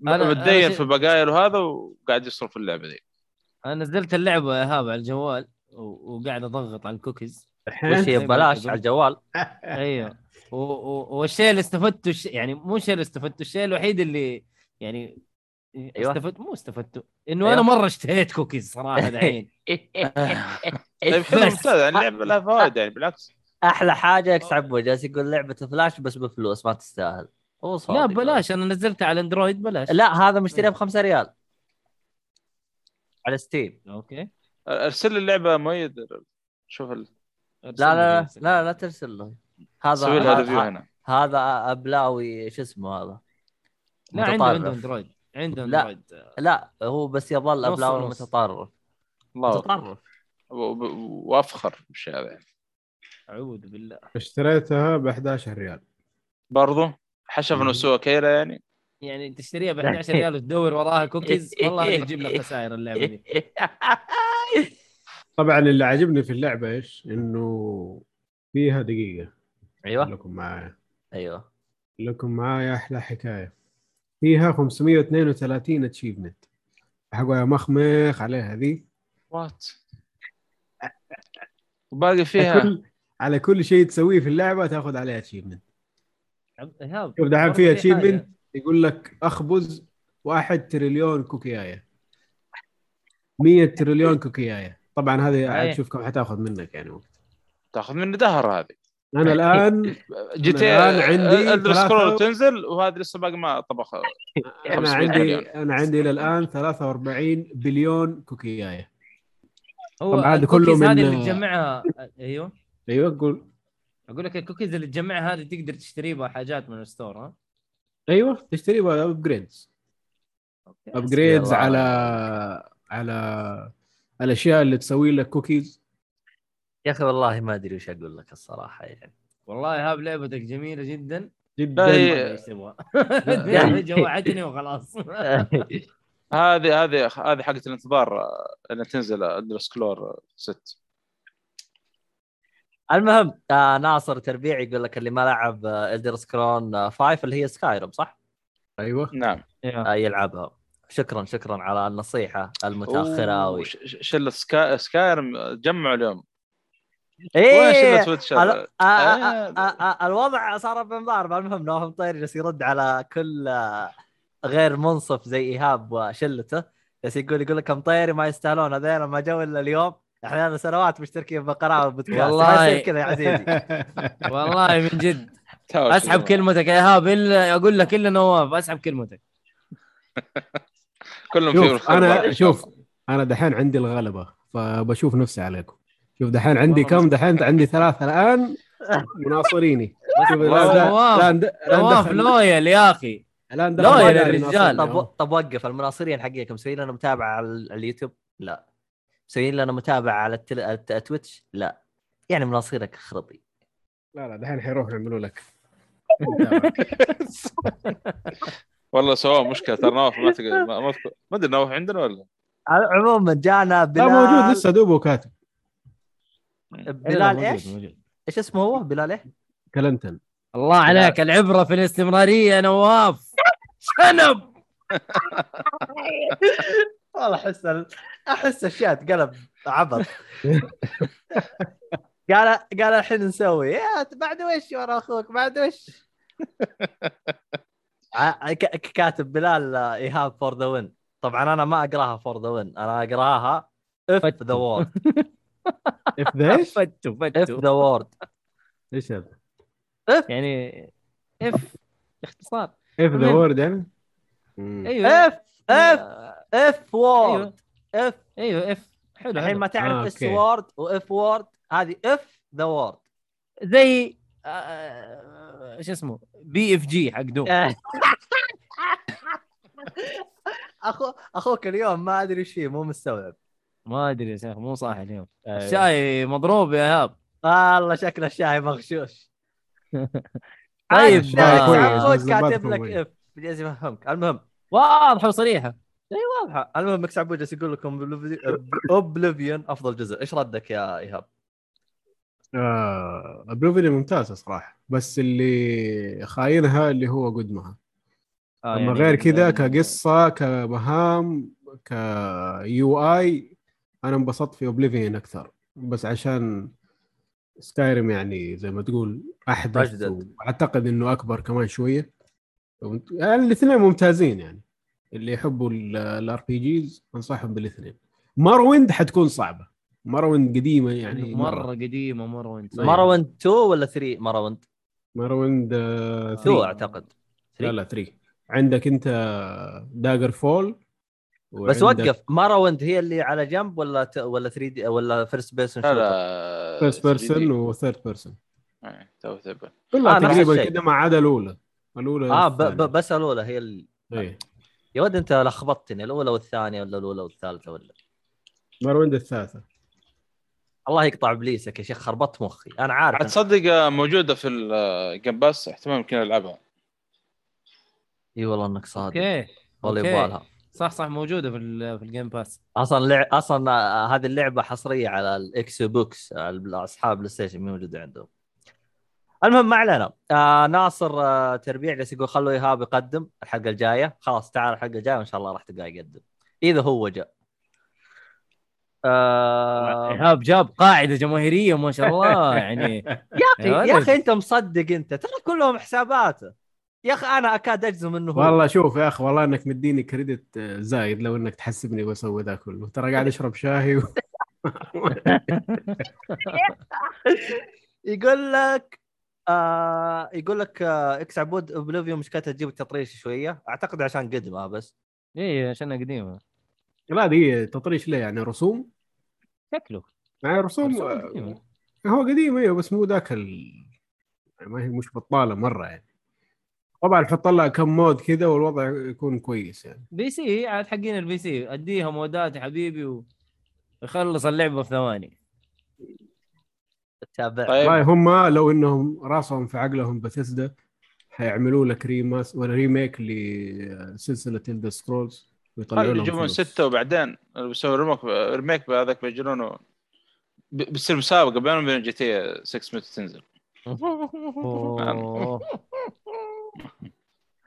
[SPEAKER 3] متدين في بقايل وهذا وقاعد يصرف اللعبة دي
[SPEAKER 2] أنا نزلت اللعبه يا ايهاب على الجوال وقاعد أضغط على الكوكيز.
[SPEAKER 1] وش هي ببلاش على. الجوال.
[SPEAKER 2] أيوه. والشيء اللي استفدته الش... يعني مو الشيء اللي استفدته الشيء الوحيد اللي يعني
[SPEAKER 1] أيوة.
[SPEAKER 2] استفدت مو استفدته إنه
[SPEAKER 1] أيوة.
[SPEAKER 2] أنا مرة اشتهيت كوكيز صراحة الحين
[SPEAKER 3] طيب حلو. ممتاز يعني اللعبه لها فوائد يعني بالعكس.
[SPEAKER 1] أحلى حاجة إكس عبو جالس يقول لعبة فلاش بس بفلوس ما تستاهل. هو صادق.
[SPEAKER 2] لا بلاش أنا نزلتها على Android بلاش.
[SPEAKER 1] لا هذا مشتريها ب 5 ريال. على Steam
[SPEAKER 2] okay.
[SPEAKER 3] أرسل لي اللعبة مؤيد. شوف ال...
[SPEAKER 1] لا لا لا لا, لا ترسل له. هذا
[SPEAKER 3] سوي لها review
[SPEAKER 1] هذا,
[SPEAKER 3] هنا.
[SPEAKER 1] هذا أبلاوي شو اسمه هذا؟
[SPEAKER 2] لا عنده. عنده Android عنده
[SPEAKER 1] لا.
[SPEAKER 2] Android
[SPEAKER 1] لا هو بس يظل
[SPEAKER 2] أبلاوي.
[SPEAKER 1] متطرف. متطرف.
[SPEAKER 3] وأفخر بالشيء هذا. يعني
[SPEAKER 2] أعوذ بالله.
[SPEAKER 4] اشتريتها ب 11 ريال.
[SPEAKER 3] برضو؟ حشف
[SPEAKER 4] إنه.
[SPEAKER 3] سوى كيله يعني.
[SPEAKER 2] يعني تشتريها ب 11 ريال وتدور وراها كوكيز والله هذه تجيب لك خسائر اللعبة دي.
[SPEAKER 4] طبعا اللي عجبني في اللعبة إيش؟ إنه فيها دقيقة.
[SPEAKER 1] أيوه.
[SPEAKER 4] لكم معايا.
[SPEAKER 1] أيوه.
[SPEAKER 4] لكم معايا أحلى حكاية. فيها 532 achievement حقوا يا مخمخ عليها ذي
[SPEAKER 3] وات وباقي
[SPEAKER 4] على
[SPEAKER 3] فيها
[SPEAKER 4] كل على كل شيء تسويه في اللعبة تأخذ عليه
[SPEAKER 2] achievement ايهاب
[SPEAKER 4] شوف دحين
[SPEAKER 2] في.
[SPEAKER 4] achievement يقول لك اخبز واحد تريليون كوكياية. 100 تريليون كوكياية. طبعا هذه
[SPEAKER 2] أي.
[SPEAKER 4] عاد شوف كم حتاخذ منك يعني وقت.
[SPEAKER 3] تاخذ مني دهر هذه.
[SPEAKER 4] أنا الان
[SPEAKER 3] جي تي
[SPEAKER 4] الآن عندي
[SPEAKER 3] Elder
[SPEAKER 4] ثلاثة-
[SPEAKER 3] Scroll تنزل وهذه لسه باقي ما طبخ.
[SPEAKER 4] أنا
[SPEAKER 3] 500
[SPEAKER 4] عندي
[SPEAKER 3] مليون.
[SPEAKER 4] أنا عندي إلى الآن 43 بليون كوكياية.
[SPEAKER 2] هو
[SPEAKER 4] طبعا هذا كله من-
[SPEAKER 2] هذه اللي تجمعها. أيوه.
[SPEAKER 4] أيوه قول.
[SPEAKER 2] أقول لك الكوكيز اللي تجمعها هذه تقدر تشتري بها حاجات من ال store ها؟
[SPEAKER 4] أيوه تشتري upgrades.
[SPEAKER 1] upgrades.
[SPEAKER 4] على على الاشياء اللي تسوي لك كوكيز
[SPEAKER 1] يا أخي والله ما أدري وش أقول لك الصراحة يعني.
[SPEAKER 2] والله ايهاب لعبتك جميلة جدا.
[SPEAKER 4] جدا.
[SPEAKER 2] إيش تبغى جوعتني وخلاص.
[SPEAKER 3] هذه هذه هذه حقت الانتظار إنها تنزل Elder Scroll 6
[SPEAKER 1] المهم آه ناصر تربيع يقول لك اللي ما لعب Elder Scroll 5 اللي هي Skyrim صح؟
[SPEAKER 4] أيوه.
[SPEAKER 3] نعم.
[SPEAKER 1] آه يلعبها. شكرا شكرا على
[SPEAKER 3] النصيحة
[SPEAKER 1] المتأخرة
[SPEAKER 3] ش- شله سكا... سكايرم جمعوا اليوم. إيه؟
[SPEAKER 1] ال- آه، آه،
[SPEAKER 3] آه.
[SPEAKER 1] آه، آه، الوضع صار بمضارب المهم نواف مطير جالس يرد على كل غير منصف زي إيهاب وشلته. بس يقول يقول لك مطيري ما يستاهلون هذول ما جو إلا اليوم. إحنا سنوات مشتركين بقناه بودكاست
[SPEAKER 2] والله.
[SPEAKER 1] ما يصير كذا يا عزيزي
[SPEAKER 2] والله من جد اسحب كلمتك يا ايهاب الا أقول لك الا نواف اسحب كلمتك
[SPEAKER 3] كلهم
[SPEAKER 4] شوف
[SPEAKER 3] أنا.
[SPEAKER 4] شوف أنا دحين عندي الغلبه فبشوف نفسي عليكم شوف دحين عندي كم دحين عندي ثلاثة الان مناصريني
[SPEAKER 2] نواف- لويل يا أخي
[SPEAKER 4] الان واحد
[SPEAKER 2] الرجال.
[SPEAKER 1] طب. طب وقف المناصرين حقيكم مسويين لنا متابعه على ال- على اليوتيوب؟ لا مسويين لنا متابعة على التل... الت- Twitch؟ لا. يعني مناصيرك خرطي
[SPEAKER 4] لا لا دحين حيروحوا يعملوا لك.
[SPEAKER 3] والله سواء مشكلة ترى نواف ما تقدر ما أدري نواف عندنا ولا؟
[SPEAKER 1] عموما جانا
[SPEAKER 4] لا
[SPEAKER 1] بلال
[SPEAKER 4] موجود لسه دوبه كاتب
[SPEAKER 1] بلال
[SPEAKER 2] إيش؟
[SPEAKER 1] إيش اسمه هو؟ بلال إيش؟
[SPEAKER 4] كلنتن.
[SPEAKER 2] الله عليك العبرة في الاستمرارية يا نواف. شنب!
[SPEAKER 1] والله أحس ال- أحس أشياء تقلب عبط. قال قال الحين نسوي. يا بعد وش ورا أخوك؟ بعد وش؟ كاتب بلال آه، إيهاب فور ذا وين طبعا أنا ما أقراها فور ذا وين أنا أقراها اف ذا وورد
[SPEAKER 4] اف ذا إيش؟
[SPEAKER 2] فتو
[SPEAKER 1] اف ذا وورد
[SPEAKER 4] إيش هذا؟
[SPEAKER 2] يعني اف باختصار
[SPEAKER 4] اف ذا. وورد يعني؟
[SPEAKER 1] أيوه. F F
[SPEAKER 2] F
[SPEAKER 1] word F
[SPEAKER 2] أيوه F حلو
[SPEAKER 1] الحين ما تعرف
[SPEAKER 4] آه،
[SPEAKER 1] S.
[SPEAKER 4] word
[SPEAKER 1] و F word هذه F the word
[SPEAKER 2] زي آه، شو اسمه؟ BFG حق Doom.
[SPEAKER 1] اخو أخوك اليوم ما أدري إيش فيه مو مستوعب.
[SPEAKER 2] ما أدري يا شيخ مو صاحي اليوم.
[SPEAKER 1] أيوة.
[SPEAKER 2] الشاي مضروب يا إيهاب.
[SPEAKER 1] والله شكله الشاي مغشوش.
[SPEAKER 2] طيب،
[SPEAKER 1] كاتب لك. F جالس يفهمك المهم.
[SPEAKER 2] واضحة وصريحة.
[SPEAKER 1] واضحة. المهم إكس عبود جالس يقول لكم Oblivion أفضل جزء. إيش ردك يا إيهاب؟
[SPEAKER 4] آه Oblivion ممتازه صراحة بس اللي خاينها اللي هو قدمها.
[SPEAKER 2] آه
[SPEAKER 4] أما
[SPEAKER 2] يعني
[SPEAKER 4] غير كذا كقصة كمهام كيو آي أنا انبسطت في Oblivion أكثر. بس عشان Skyrim يعني زي ما تقول
[SPEAKER 1] أحدث.
[SPEAKER 4] وأعتقد إنه أكبر كمان شوية. يعني الاثنين ممتازين يعني. اللي يحبوا ال RPGs أنصحهم بالاثنين. Morrowind حتكون صعبة. Morrowind قديمة يعني مرة.
[SPEAKER 2] مرة قديمة وانت
[SPEAKER 4] طيب.
[SPEAKER 1] Morrowind 2 ولا 3 Morrowind؟
[SPEAKER 4] Morrowind
[SPEAKER 1] 2 أعتقد.
[SPEAKER 4] لا لا 3 عندك انت Daggerfall
[SPEAKER 1] بس وقف. Morrowind هي اللي على جنب ولا ت... ولا 3D ولا first person
[SPEAKER 3] لا لا
[SPEAKER 4] first person و third
[SPEAKER 3] person تو
[SPEAKER 4] كلها
[SPEAKER 1] آه،
[SPEAKER 4] تقريبا. كذا ما عدا الأولى. الأولى
[SPEAKER 1] آه ب... ب... بس الأولى هي ال...
[SPEAKER 4] إيه.
[SPEAKER 1] يا ود انت لخبطتني الأولى والثانية ولا الأولى والثالثة ولا؟
[SPEAKER 4] Morrowind الثالثة.
[SPEAKER 1] الله يقطع إبليسك يا شيخ خربطت مخي. أنا عارف
[SPEAKER 3] تصدق آه، موجودة في ال Game Pass احتمال يمكن ألعبها.
[SPEAKER 1] إي والله إنك صادق.
[SPEAKER 2] أوكي
[SPEAKER 1] والله
[SPEAKER 2] okay.
[SPEAKER 1] يبغى لها
[SPEAKER 2] صح صح موجودة في في ال Game
[SPEAKER 1] Pass أصلا لع... أصلا آه، هذه اللعبة حصرية على ال Xbox آه، أصحاب PlayStation مو موجودة عندهم. المهم ما علينا. آه ناصر آه تربيع جالس يقول خلوا إيهاب يقدم الحلقة الجاية. خلاص تعال الحلقة الجاية وإن شاء الله راح تلقاه يقدم. إذا هو جاء. آه
[SPEAKER 2] إيهاب جاب قاعدة جماهيرية ما شاء الله يعني
[SPEAKER 1] يا
[SPEAKER 2] أخي.
[SPEAKER 1] يا أخي أنت مصدق أنت. ترى كلهم حساباته يا أخي أنا أكاد أجزم إنه هو.
[SPEAKER 4] والله شوف يا أخي والله إنك مديني credit آه، زايد لو إنك تحسبني بسوي ذا كله. ترى قاعد أشرب شاهي و...
[SPEAKER 1] يقول لك آه يقول لك آه إكس عبود Oblivion مشكلتها تجيب التطريش شوية. أعتقد عشان قدمها بس.
[SPEAKER 2] إيه عشانها قديمة.
[SPEAKER 4] لا دي تطريش ليه؟ يعني رسوم؟
[SPEAKER 2] شكله.
[SPEAKER 4] يعني رسوم
[SPEAKER 2] رسوم
[SPEAKER 4] آه،
[SPEAKER 2] قديمة.
[SPEAKER 4] هو قديم أيوه بس مو ذاك ال... يعني ما هي مش بطالة مرة يعني. طبعا حط لها كم mod كذا والوضع يكون كويس يعني.
[SPEAKER 2] PC عاد حقين ال PC. أديها مودات يا حبيبي ويخلص اللعبة في ثواني.
[SPEAKER 1] تابع
[SPEAKER 3] طيب
[SPEAKER 4] هم لو إنهم راسهم في عقلهم بثزدا حيعملوا لك remas ولا remake لسلسلة Elder Scrolls ويطلعوا لهم
[SPEAKER 3] يجيبون. ستة وبعدين بيسوي remake remake بهذاك بيجرونه بتصير مسابقة بينهم وبين جي تي 6 متى تنزل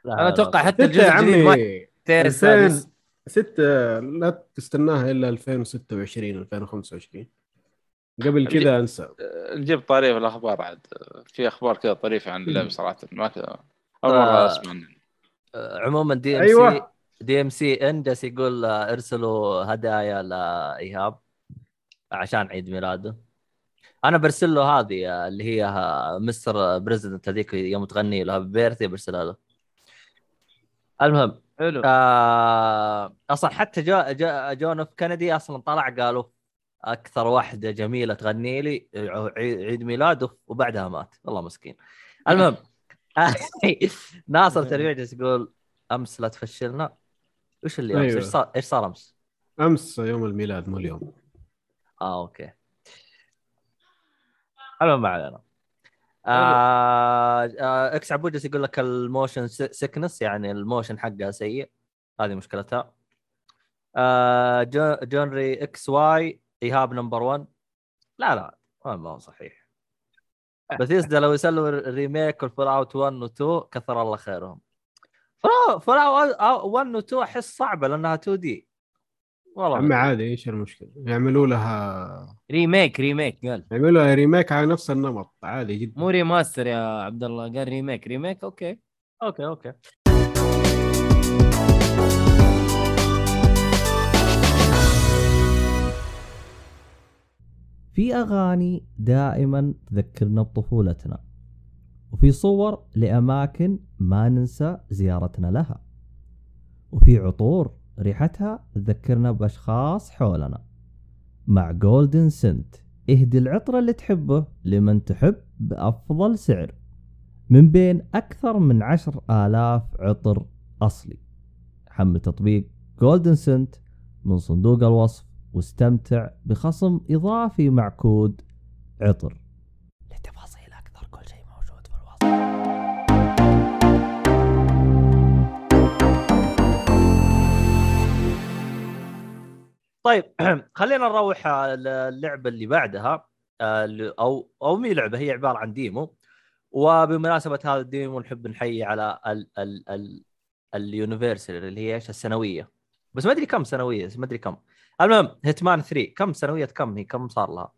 [SPEAKER 2] أنا
[SPEAKER 1] أتوقع.
[SPEAKER 2] حتى
[SPEAKER 4] ستة يا
[SPEAKER 2] الجزء الجديد ما
[SPEAKER 4] عمي
[SPEAKER 2] يحتاج
[SPEAKER 4] 2000
[SPEAKER 2] السادس.
[SPEAKER 4] ستة لا تستناها إلا 2026 2025 قبل كذا أنسى.
[SPEAKER 3] نجيب طريف الأخبار عاد. في أخبار كذا طريفة عن اللعبه صراحة ما كذا أول
[SPEAKER 1] آه.
[SPEAKER 3] مرة أسمع عنها.
[SPEAKER 1] آه، عموما دي ام
[SPEAKER 4] أيوة.
[SPEAKER 1] سي دي ام سي ان جالس يقول آه، ارسلوا هدايا لإيهاب عشان عيد ميلاده. أنا برسل له هذه اللي هي Mr. President هذيك يوم تغني له birthday برسلها له. المهم
[SPEAKER 2] حلو.
[SPEAKER 1] آه أصلا حتى جو جو جون اف كندي أصلا طلع قالوا أكثر واحدة جميلة تغني لي عي- عيد ميلاده وبعدها مات. والله مسكين. المهم ناصر تربيع جالس يقول أمس لا تفشلنا. وش اللي أمس؟
[SPEAKER 4] أيوة.
[SPEAKER 1] إيش صار إيش صار أمس؟
[SPEAKER 4] أمس يوم الميلاد مو اليوم.
[SPEAKER 1] آه أوكي. المهم ما علينا. آه آه X عبود جالس يقول لك ال motion sickness يعني ال motion حقها سيء. هذه مشكلتها. آه جو- جونري XY إيهاب number 1 لا لا ما هو صحيح. بثيسدا لو يسلوا ال remake وال Fallout 1 و 2 كثر الله خيرهم. Fallout 1 و 2 أحس صعبة لأنها 2D والله.
[SPEAKER 4] عمي عادي إيش المشكلة؟ يعملوا لها
[SPEAKER 2] remake remake قال.
[SPEAKER 4] يعملوا لها remake على نفس النمط عادي جدا.
[SPEAKER 2] مو remaster يا عبد الله قال remake remake okay.
[SPEAKER 1] okay okay.
[SPEAKER 5] في أغاني دائما تذكرنا بطفولتنا وفي صور لأماكن ما ننسى زيارتنا لها وفي عطور ريحتها تذكرنا بأشخاص حولنا مع Golden Scent اهدي العطر اللي تحبه لمن تحب بأفضل سعر من بين أكثر من عشر آلاف عطر أصلي. حمل تطبيق Golden Scent من صندوق الوصف واستمتع بخصم إضافي مع كود عطر. لتفاصيل أكثر كل شيء موجود في الوصف.
[SPEAKER 1] طيب خلينا نروح على اللعبة اللي بعدها آه، أو أو me لعبة هي عبارة عن demo. وبمناسبة هذا ال demo نحب نحيي على ال ال ال anniversary اللي هي إيش؟ السنوية. بس ما أدري كم سنوية ما أدري كم. المهم Hitman 3 كم سنوية كم هي؟ كم صار لها؟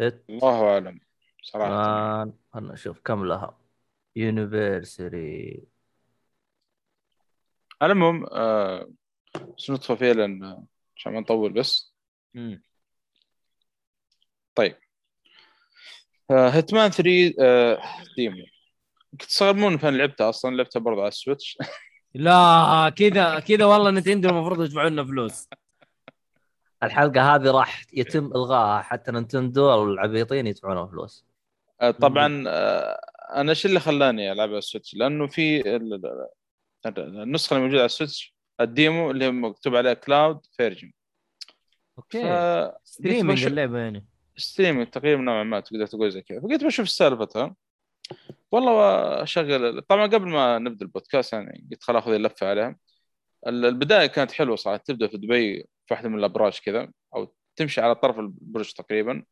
[SPEAKER 3] الله أعلم صراحة.
[SPEAKER 1] Hitman خلنا نشوف كم لها. anniversary
[SPEAKER 3] المهم آه بس ندخل فيها لأن عشان ما نطول بس؟ طيب. آه Hitman 3 آه demo. كنت تستغربون فين لعبتها أصلا لعبتها برضه على ال Switch.
[SPEAKER 2] لا كذا كذا والله Nintendo المفروض يدفعوا لنا فلوس.
[SPEAKER 1] الحلقة هذه راح يتم الغائها حتى Nintendo العبيطين يدفعون فلوس.
[SPEAKER 3] آه طبعا آه أنا إيش اللي خلاني ألعب على ال Switch؟ لأنه في ال- ال- ال- النسخة اللي موجودة على ال Switch ال demo اللي مكتوب عليها cloud version
[SPEAKER 2] okay.
[SPEAKER 3] ف streaming
[SPEAKER 2] اللعبة يعني.
[SPEAKER 3] streaming تقريبا نوعا ما تقدر تقول زي كذا. فقلت بشوف سالفتها. والله اشغل طبعا قبل ما نبدأ البودكاست يعني قلت خل أخذ اللفة عليها. البداية كانت حلوة صراحة. تبدأ في دبي في واحدة من الأبراج كذا أو تمشي على طرف البرج تقريبا.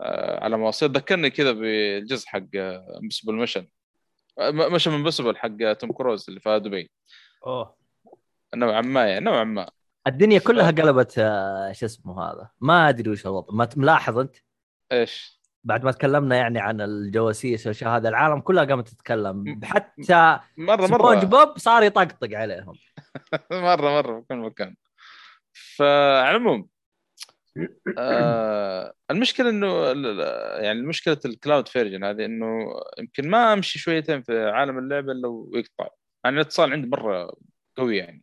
[SPEAKER 3] آه، على مواصيل ذكرني كذا بالجزء حق Impossible Mission Mission Impossible حق توم كروز اللي في دبي.
[SPEAKER 1] أوه.
[SPEAKER 3] نوعا ما يعني نوعا ما.
[SPEAKER 1] الدنيا كلها قلبت آه، شو اسمه هذا. ما أدري وش الوضع. ما ملاحظ أنت؟
[SPEAKER 3] إيش؟
[SPEAKER 1] بعد ما تكلمنا يعني عن الجواسيس والاشياء هذا العالم كلها قامت تتكلم. حتى
[SPEAKER 3] مرة
[SPEAKER 1] Sponge
[SPEAKER 3] مرة.
[SPEAKER 1] بوب صار يطقطق عليهم.
[SPEAKER 3] مرة مرة في كل مكان. فعلى العموم آه المشكلة إنه يعني مشكلة ال cloud version هذه إنه يمكن ما أمشي شويتين في عالم اللعبة إلا ويقطع. يعني الاتصال عندي مرة قوي يعني.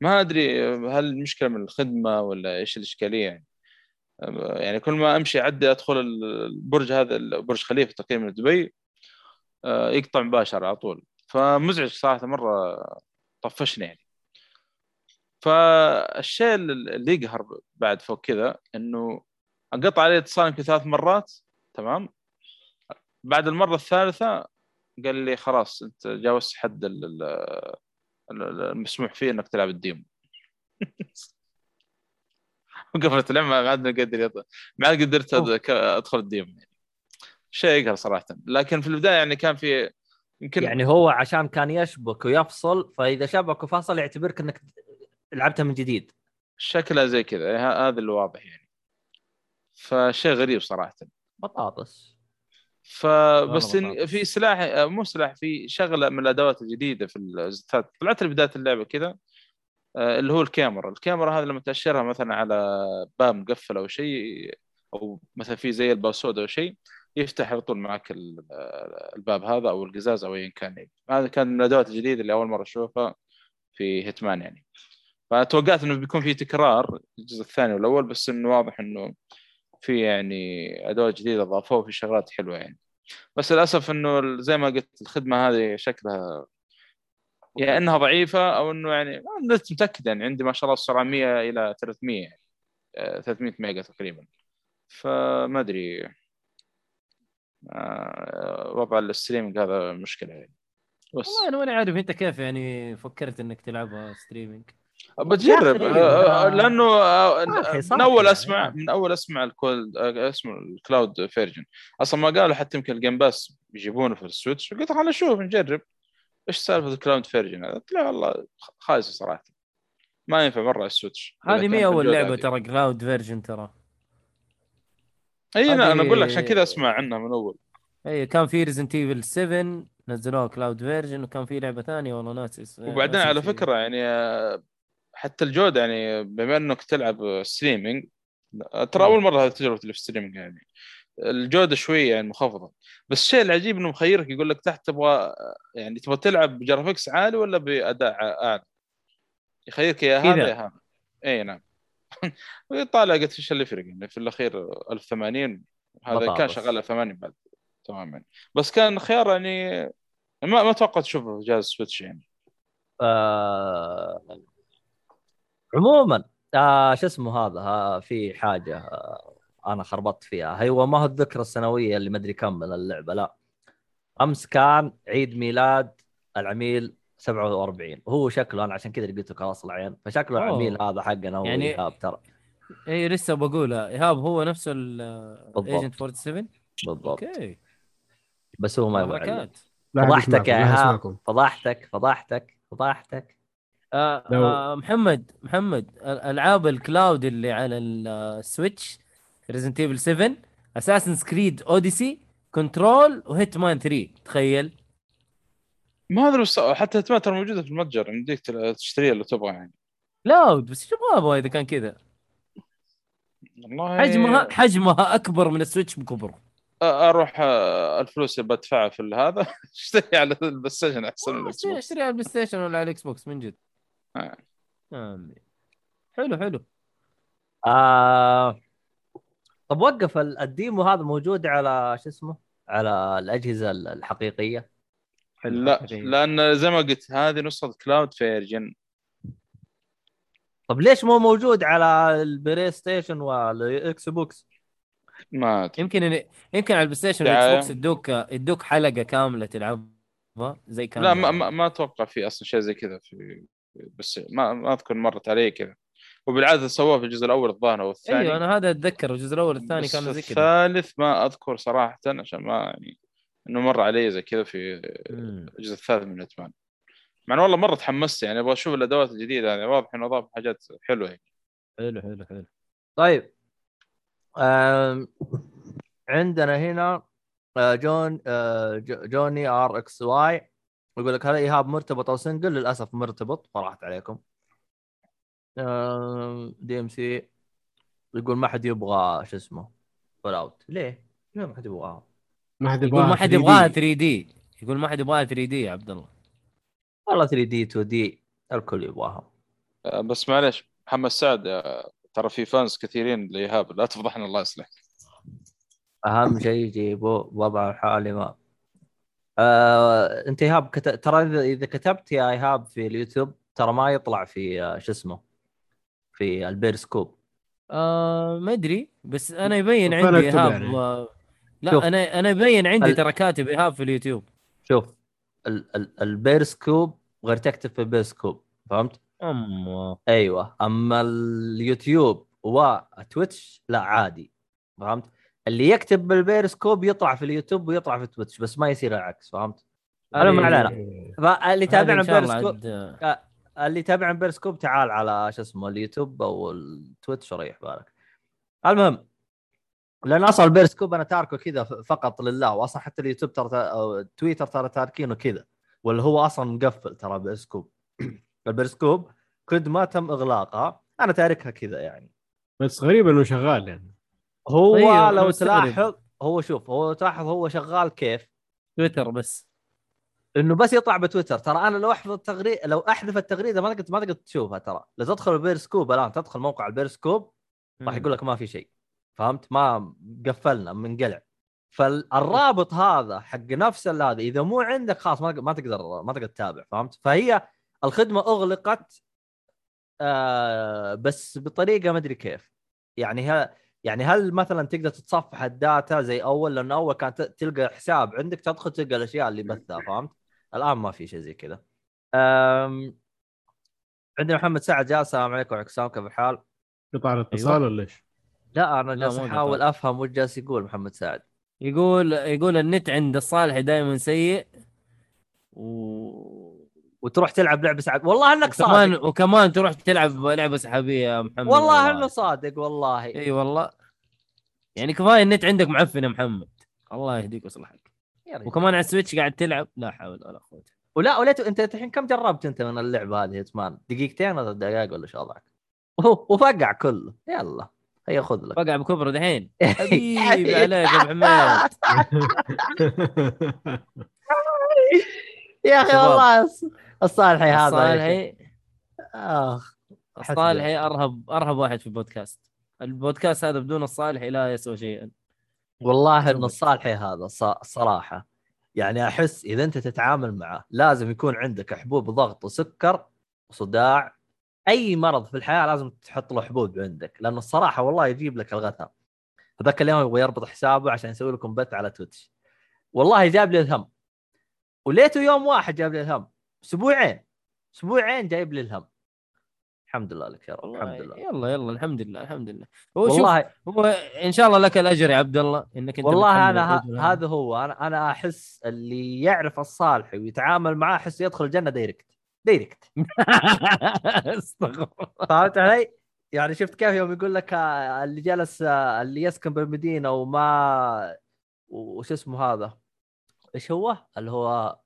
[SPEAKER 3] ما أدري هل المشكلة من الخدمة ولا إيش الإشكالية يعني. آه، يعني كل ما أمشي أعدي أدخل البرج هذا برج خليفة تقريبا من دبي آه، يقطع مباشر على طول. فمزعج صراحة مرة طفشني يعني. فالشيء اللي يقهر بعد فوق كذا إنه انقطع علي اتصال يمكن ثلاث مرات تمام؟ بعد المرة الثالثة قال لي خلاص أنت جاوزت حد ال- ال- ال- المسموح فيه إنك تلعب الديمو. وقفلت اللعبه ما عاد قادر يط- ما عاد قدرت أدخل الديمو. يعني شيء يقهر صراحة. لكن في البداية يعني كان في يمكن
[SPEAKER 1] يعني هو عشان كان يشبك ويفصل فإذا شبك وفصل يعتبرك إنك لعبتها من جديد.
[SPEAKER 3] شكلها زي كذا ه- هذا اللي واضح يعني. فشيء غريب صراحة.
[SPEAKER 1] بطاطس.
[SPEAKER 3] فبس إن. في سلاح مو سلاح في شغلة من الأدوات الجديدة في الزتات طلعت لي بداية اللعبة كذا آه، اللي هو الكاميرا. الكاميرا هذه لما تأشرها مثلا على باب مقفل أو شيء أو مثلا في زي الباسود أو شيء يفتح على طول معك ال- الباب هذا أو القزاز أو ايا كان. يعني. هذا كان من الأدوات الجديدة اللي أول مرة أشوفها في هيتمان يعني. فتوقعت إنه بيكون في تكرار الجزء الثاني والأول بس إنه واضح إنه في يعني أدوات جديدة اضافوها في شغلات حلوة يعني. بس للأسف إنه زي ما قلت الخدمة هذه شكلها يا إنها ضعيفة أو إنه يعني ما لست متاكد يعني عندي ما شاء الله السرعه 100 إلى 300 يعني آه، 300 ميجا تقريبا. فما أدري آه، وضع ال streaming هذا مشكلة يعني. بس
[SPEAKER 2] والله أنا ماني عارف أنت كيف يعني فكرت إنك تلعبها streaming.
[SPEAKER 3] بتجرب آه،
[SPEAKER 1] آه،
[SPEAKER 3] لأنه آه،
[SPEAKER 1] صاحي
[SPEAKER 3] من أول
[SPEAKER 1] يعني.
[SPEAKER 3] أسمع من أول أسمع ال cloud آه، اسمه ال cloud version أصلا ما قالوا حتى يمكن ال Game Pass يجيبونه في ال Switch. قلت خلينا نشوف نجرب. إيش سالفة ال cloud version هذا طلع والله خايسة صراحة. ما ينفع مرة ال Switch.
[SPEAKER 2] هذه مي أول
[SPEAKER 3] لعبة.
[SPEAKER 2] ترى cloud version ترى.
[SPEAKER 3] إي أنا
[SPEAKER 2] أنا
[SPEAKER 3] أقول لك عشان كذا أسمع عنها من أول.
[SPEAKER 2] إي كان في Resident Evil 7 نزلوها cloud version وكان في لعبة ثانية والله ناسي اس-
[SPEAKER 3] وبعدين على. فكرة يعني حتى الجودة يعني بما إنك تلعب streaming ترى أول مرة هذه تجربة ال streaming يعني. الجودة شوية يعني منخفضه بس الشيء العجيب إنه مخيرك يقول لك تحت تبغى يعني تبغى تلعب ب graphics عالي ولا بأداء ع- اعلى يخيرك يا هذا. يا هذا. إي نعم. طالع قلت إيش اللي يفرق؟ يعني في الأخير 1080 هذا كان. شغال 1080 بعد. تمام يعني. بس كان خيار يعني ما ما توقعت اشوفه في جهاز Switch يعني.
[SPEAKER 1] آه... عموما آه شو اسمه هذا؟ ها في حاجة آه أنا خربطت فيها. هو ما هو الذكرى السنوية اللي مدري كم من اللعبة لا. أمس كان عيد ميلاد العميل 47 وهو شكله أنا عشان كذا قلت لك راس العين فشكله
[SPEAKER 2] أوه.
[SPEAKER 1] العميل هذا حقنا هو
[SPEAKER 2] يعني-
[SPEAKER 1] إيهاب ترى.
[SPEAKER 2] اي لسه بقولها إيهاب هو نفسه.
[SPEAKER 1] ال
[SPEAKER 2] Agent 47
[SPEAKER 1] بالضبط.
[SPEAKER 2] okay.
[SPEAKER 1] بس هو ما يبغى فضحتك يا
[SPEAKER 4] إيهاب.
[SPEAKER 1] فضحتك فضحتك فضحتك.
[SPEAKER 2] آه
[SPEAKER 4] لو-
[SPEAKER 2] آه محمد محمد ألعاب ال cloud اللي على ال Switch Resident Evil 7 Assassin's Creed Odyssey Control و Hitman 3 تخيل.
[SPEAKER 3] ما أدري وش حتى Hitman ترى موجودة في المتجر يمديك تل- تشتريها لو تبغى يعني.
[SPEAKER 2] cloud بس شو ما أبغى إذا كان كذا.
[SPEAKER 3] والله
[SPEAKER 2] حجمها حجمها أكبر من ال Switch
[SPEAKER 3] بكبره. أروح آه، الفلوس اللي بدفعها في هذا اشتري على ال Play Station أحسن من ال X
[SPEAKER 2] اشتري
[SPEAKER 3] Box.
[SPEAKER 2] اشتري على ال PlayStation ولا على ال Xbox من جد.
[SPEAKER 3] آه.
[SPEAKER 2] حلو حلو.
[SPEAKER 1] آه... طب وقف ال- ال demo هذا موجود على شو اسمه؟ على الأجهزة ال- الحقيقية؟
[SPEAKER 3] لا لأن زي ما قلت هذه نسخة cloud version
[SPEAKER 1] طب ليش مو موجود على ال PlayStation وال Xbox
[SPEAKER 3] ما
[SPEAKER 2] يمكن يمكن على ال
[SPEAKER 3] PlayStation.
[SPEAKER 2] وال Xbox يدوك يدوك حلقة كاملة تلعبها زي كان
[SPEAKER 3] لا ما, ما, ما أتوقع في أصلا شيء زي كذا في بس ما ما أذكر مرت علي كذا. وبالعادة سووه في الجزء الأول الظاهر أو الثاني.
[SPEAKER 2] أيوه أنا هذا أتذكر الجزء الأول والثاني كانوا زي كذا.
[SPEAKER 3] الثالث ما أذكر صراحة عشان ما يعني إنه مر علي زي كذا في. الجزء الثالث من أتمان. مع إنه والله مرة تحمست يعني أبغى أشوف الأدوات الجديدة يعني واضح إنه اضاف حاجات حلوة يعني.
[SPEAKER 2] حلو حلو حلو.
[SPEAKER 1] طيب. عندنا هنا آه، جون آه، جو- جوني آر إكس واي. يقول لك هل إيهاب مرتبط أو سنجل؟ للأسف مرتبط فراحت عليكم. دي ام سي يقول ما حد يبغى شو اسمه فول اوت ليه؟ ليه ما حد يبغاها؟
[SPEAKER 4] ما حد
[SPEAKER 2] يقول
[SPEAKER 4] يبغاها
[SPEAKER 2] ما حد
[SPEAKER 4] 3D.
[SPEAKER 2] يبغاها 3 دي يقول ما حد يبغاها 3 دي يا عبد الله
[SPEAKER 1] والله 3 دي 2 دي الكل يبغاها.
[SPEAKER 3] آه، بس معلش محمد سعد آه، ترى في فانز كثيرين لإيهاب لا تفضحنا الله يصلح
[SPEAKER 1] أهم شيء يجيبوا وضع الحالي ما آه، انت إيهاب كت... ترى إذا إذا كتبت يا إيهاب في اليوتيوب ترى ما يطلع في آه، شو اسمه في البيرسكوب
[SPEAKER 2] آه ما أدري بس أنا يبين عندي إيهاب
[SPEAKER 4] يعني؟
[SPEAKER 2] آه، لا
[SPEAKER 1] شوف.
[SPEAKER 2] أنا أنا يبين عندي
[SPEAKER 1] ال-
[SPEAKER 2] ترى كاتب إيهاب في اليوتيوب
[SPEAKER 1] شوف ال... ال... البيرسكوب غير تكتب في البيرسكوب فهمت؟
[SPEAKER 2] اما
[SPEAKER 1] أيوه أما اليوتيوب و Twitch لا عادي فهمت؟ اللي يكتب بالبيرسكوب يطلع في اليوتيوب ويطلع في Twitch بس ما يصير العكس فهمت؟ ما علينا. فاللي يتابعنا بيرسكوب اللي يتابعنا بيرسكوب تعال على شو اسمه اليوتيوب أو ال Twitch وريح بالك المهم لأن أصلا البيرسكوب أنا تاركه كذا فقط لله واصلا حتى اليوتيوب ترى أو تويتر ترى تاركينه كذا ولا هو أصلا مقفل ترى Periscope ال Periscope قد ما تم اغلاقها أنا تاركها كذا يعني.
[SPEAKER 4] بس غريب إنه شغال يعني.
[SPEAKER 1] هو
[SPEAKER 2] طيب،
[SPEAKER 1] لو. تلاحظ هو شوف هو تلاحظ هو شغال كيف.
[SPEAKER 2] تويتر بس.
[SPEAKER 1] إنه بس يطلع بتويتر. ترى أنا لو أحذف التغريده لو أحذف التغريدة ما تقدر ما تقدر تشوفها ترى. لو تدخل البيرسكوب الآن تدخل موقع البيرسكوب راح يقول لك ما في شيء. فهمت؟ ما قفلنا منقلع فالرابط هذا حق نفس هذا إذا مو عندك خلاص ما ما تقدر ما تقدر تتابع. فهمت؟ فهي الخدمة أغلقت آه بس بطريقة ما أدري كيف. يعني ها يعني هل مثلا تقدر تتصفح الداتا زي أول لأنه أول كانت تلقى حساب عندك تدخل تلقى الأشياء اللي بثها فهمت الآن ما في شيء زي كذا أم... عندنا محمد سعد جاء السلام عليكم وعليكم السلام كيف الحال؟
[SPEAKER 4] قطع الاتصال ولا إيش؟
[SPEAKER 1] لا
[SPEAKER 2] أنا
[SPEAKER 1] جالس
[SPEAKER 2] أحاول.
[SPEAKER 1] أفهم وش جالس يقول محمد سعد
[SPEAKER 2] يقول يقول النت عند الصالح دائما سيء و...
[SPEAKER 1] وتروح تلعب لعبة سعد والله إنك
[SPEAKER 2] وكمان
[SPEAKER 1] صادق.
[SPEAKER 2] وكمان تروح تلعب لعبة سحابية يا محمد.
[SPEAKER 1] والله إنه صادق والله.
[SPEAKER 2] إي والله. يعني كفاية النت عندك معفن يا محمد. الله يهديك ويصلحك. وكمان على السويتش قاعد تلعب؟ لا حول ولا قوة.
[SPEAKER 1] ولا وليت أنت الحين كم جربت أنت من اللعبة هذه يا دقيقتين ولا دقائق ولا شو وضعك؟ وهو- وفقع كله. يلا هيا خذ لك.
[SPEAKER 2] وقع بكبره دحين. حبيبي عليك يا حميد.
[SPEAKER 1] يا
[SPEAKER 2] أخي.
[SPEAKER 1] والله. الصالحي هذا
[SPEAKER 2] الصالحي.
[SPEAKER 1] آخ
[SPEAKER 2] الصالحي أرهب أرهب واحد في البودكاست. البودكاست هذا بدون الصالحي لا يسوى شيئا.
[SPEAKER 1] والله إن الصالحي هذا صراحة يعني أحس إذا أنت تتعامل معه لازم يكون عندك حبوب ضغط وسكر وصداع. أي مرض في الحياة لازم تحط له حبوب عندك لأنه الصراحة والله يجيب لك الغثى هذاك اليوم يبغى يربط حسابه عشان يسوي لكم بث على Twitch. والله جاب لي الهم. وليته يوم واحد جاب لي الهم. أسبوعين أسبوعين جايب لي الهم الحمد لله لك يا رب الحمد لله
[SPEAKER 2] يلا يلا الحمد لله الحمد لله هو شوف
[SPEAKER 1] والله
[SPEAKER 2] هو إن شاء الله لك الأجر يا عبد الله إنك أنت
[SPEAKER 1] والله أنا هذا هو أنا أنا أحس اللي يعرف الصالحي ويتعامل معاه أحس يدخل الجنة direct direct
[SPEAKER 2] استغفر الله.
[SPEAKER 1] فهمت علي؟ يعني شفت كيف يوم يقول لك آه، اللي جلس آه، اللي يسكن بالمدينة وما وش اسمه هذا؟ إيش هو؟ اللي هو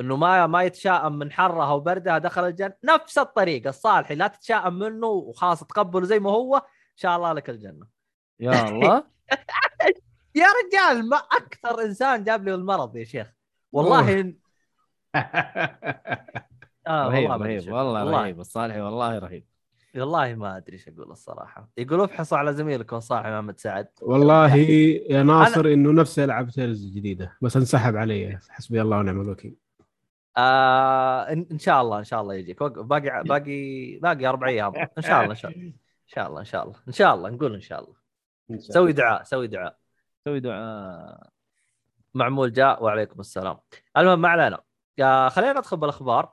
[SPEAKER 1] إنه ما ما يتشائم من حرها وبردها دخل الجنة. نفس الطريقة الصالحي لا تتشائم منه وخلاص تقبله زي ما هو إن شاء الله لك الجنة.
[SPEAKER 2] يا الله.
[SPEAKER 1] يا رجال ما أكثر إنسان جاب لي المرض يا شيخ. والله إن... آه
[SPEAKER 2] رهيب
[SPEAKER 1] والله
[SPEAKER 2] رهيب. والله
[SPEAKER 1] والله.
[SPEAKER 2] رهيب الصالحي والله رهيب.
[SPEAKER 1] والله ما أدري إيش أقول الصراحة. يقولوا ابحثوا على زميلكم صاحب محمد سعد.
[SPEAKER 4] والله يا ناصر إنه نفسه يلعب تيرز الجديده بس انسحب علي. حسبي الله ونعم الوكيل.
[SPEAKER 1] آه ان شاء الله إن شاء الله يجيك. باقي باقي باقي أربع أيام. إن شاء الله إن شاء الله. إن شاء الله إن شاء الله. إن شاء الله نقول إن شاء الله. سوي دعاء سوي دعاء.
[SPEAKER 2] سوي دعاء.
[SPEAKER 1] معمول جاء وعليكم السلام. المهم ما علينا. آه خلينا ندخل بالأخبار.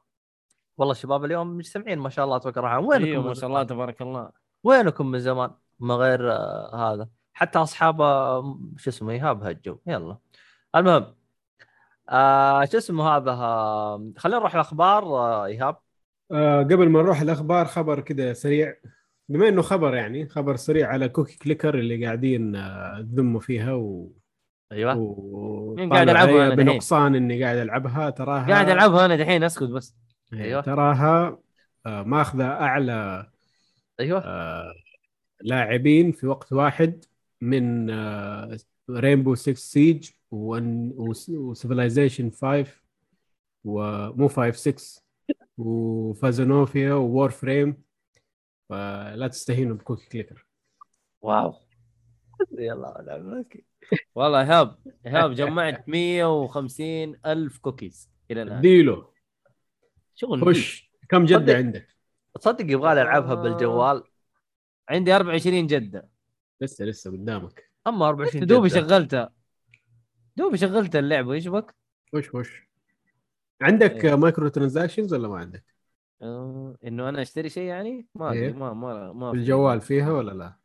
[SPEAKER 1] والله الشباب اليوم مجتمعين ما شاء الله تبارك الرحمن. وينكم من
[SPEAKER 2] ما شاء الله تبارك الله.
[SPEAKER 1] وينكم من زمان؟ من غير آه هذا. حتى أصحاب آه، شو اسمه إيهاب هجوا يلا. المهم آه شو اسمه هذا آه خلينا نروح الأخبار آه إيهاب
[SPEAKER 4] آه قبل ما نروح الأخبار خبر كده سريع بما إنه خبر يعني خبر سريع على كوكي كليكر اللي قاعدين آه، تذموا فيها و
[SPEAKER 1] أيوه
[SPEAKER 4] و
[SPEAKER 2] مين قاعد أنا دحين؟
[SPEAKER 4] بنقصان إني قاعد ألعبها تراها
[SPEAKER 2] قاعد ألعبها أنا دحين أسكت بس
[SPEAKER 4] أيوة.
[SPEAKER 1] أيوة.
[SPEAKER 4] تراها آه، ماخذة أعلى
[SPEAKER 1] أيوه
[SPEAKER 4] آه، لاعبين في وقت واحد من Rainbow 6 Siege و Civilization 5 ومو 5 6 و Phasmophobia و Warframe فلا تستهينوا ب Cookie Clicker.
[SPEAKER 1] واو. يلا
[SPEAKER 2] والله ايهاب ايهاب جمعت 150 ألف كوكيز إلى الآن.
[SPEAKER 4] اديله
[SPEAKER 2] شغل
[SPEAKER 4] خش. كم جدة
[SPEAKER 1] صدق.
[SPEAKER 4] عندك؟
[SPEAKER 1] تصدق يبغى ألعبها بالجوال.
[SPEAKER 2] عندي 24 جدة.
[SPEAKER 4] لسه لسه قدامك.
[SPEAKER 1] أما 24
[SPEAKER 2] دوبي. شغلتها. دوبي شغلت اللعبة إيش بك؟
[SPEAKER 4] خش خش عندك
[SPEAKER 2] إيه.
[SPEAKER 4] micro transactions ولا ما عندك؟
[SPEAKER 2] آه، إنه أنا أشتري شيء يعني؟ ما
[SPEAKER 4] إيه.
[SPEAKER 2] ما ما ما في.
[SPEAKER 4] بالجوال فيها ولا لا؟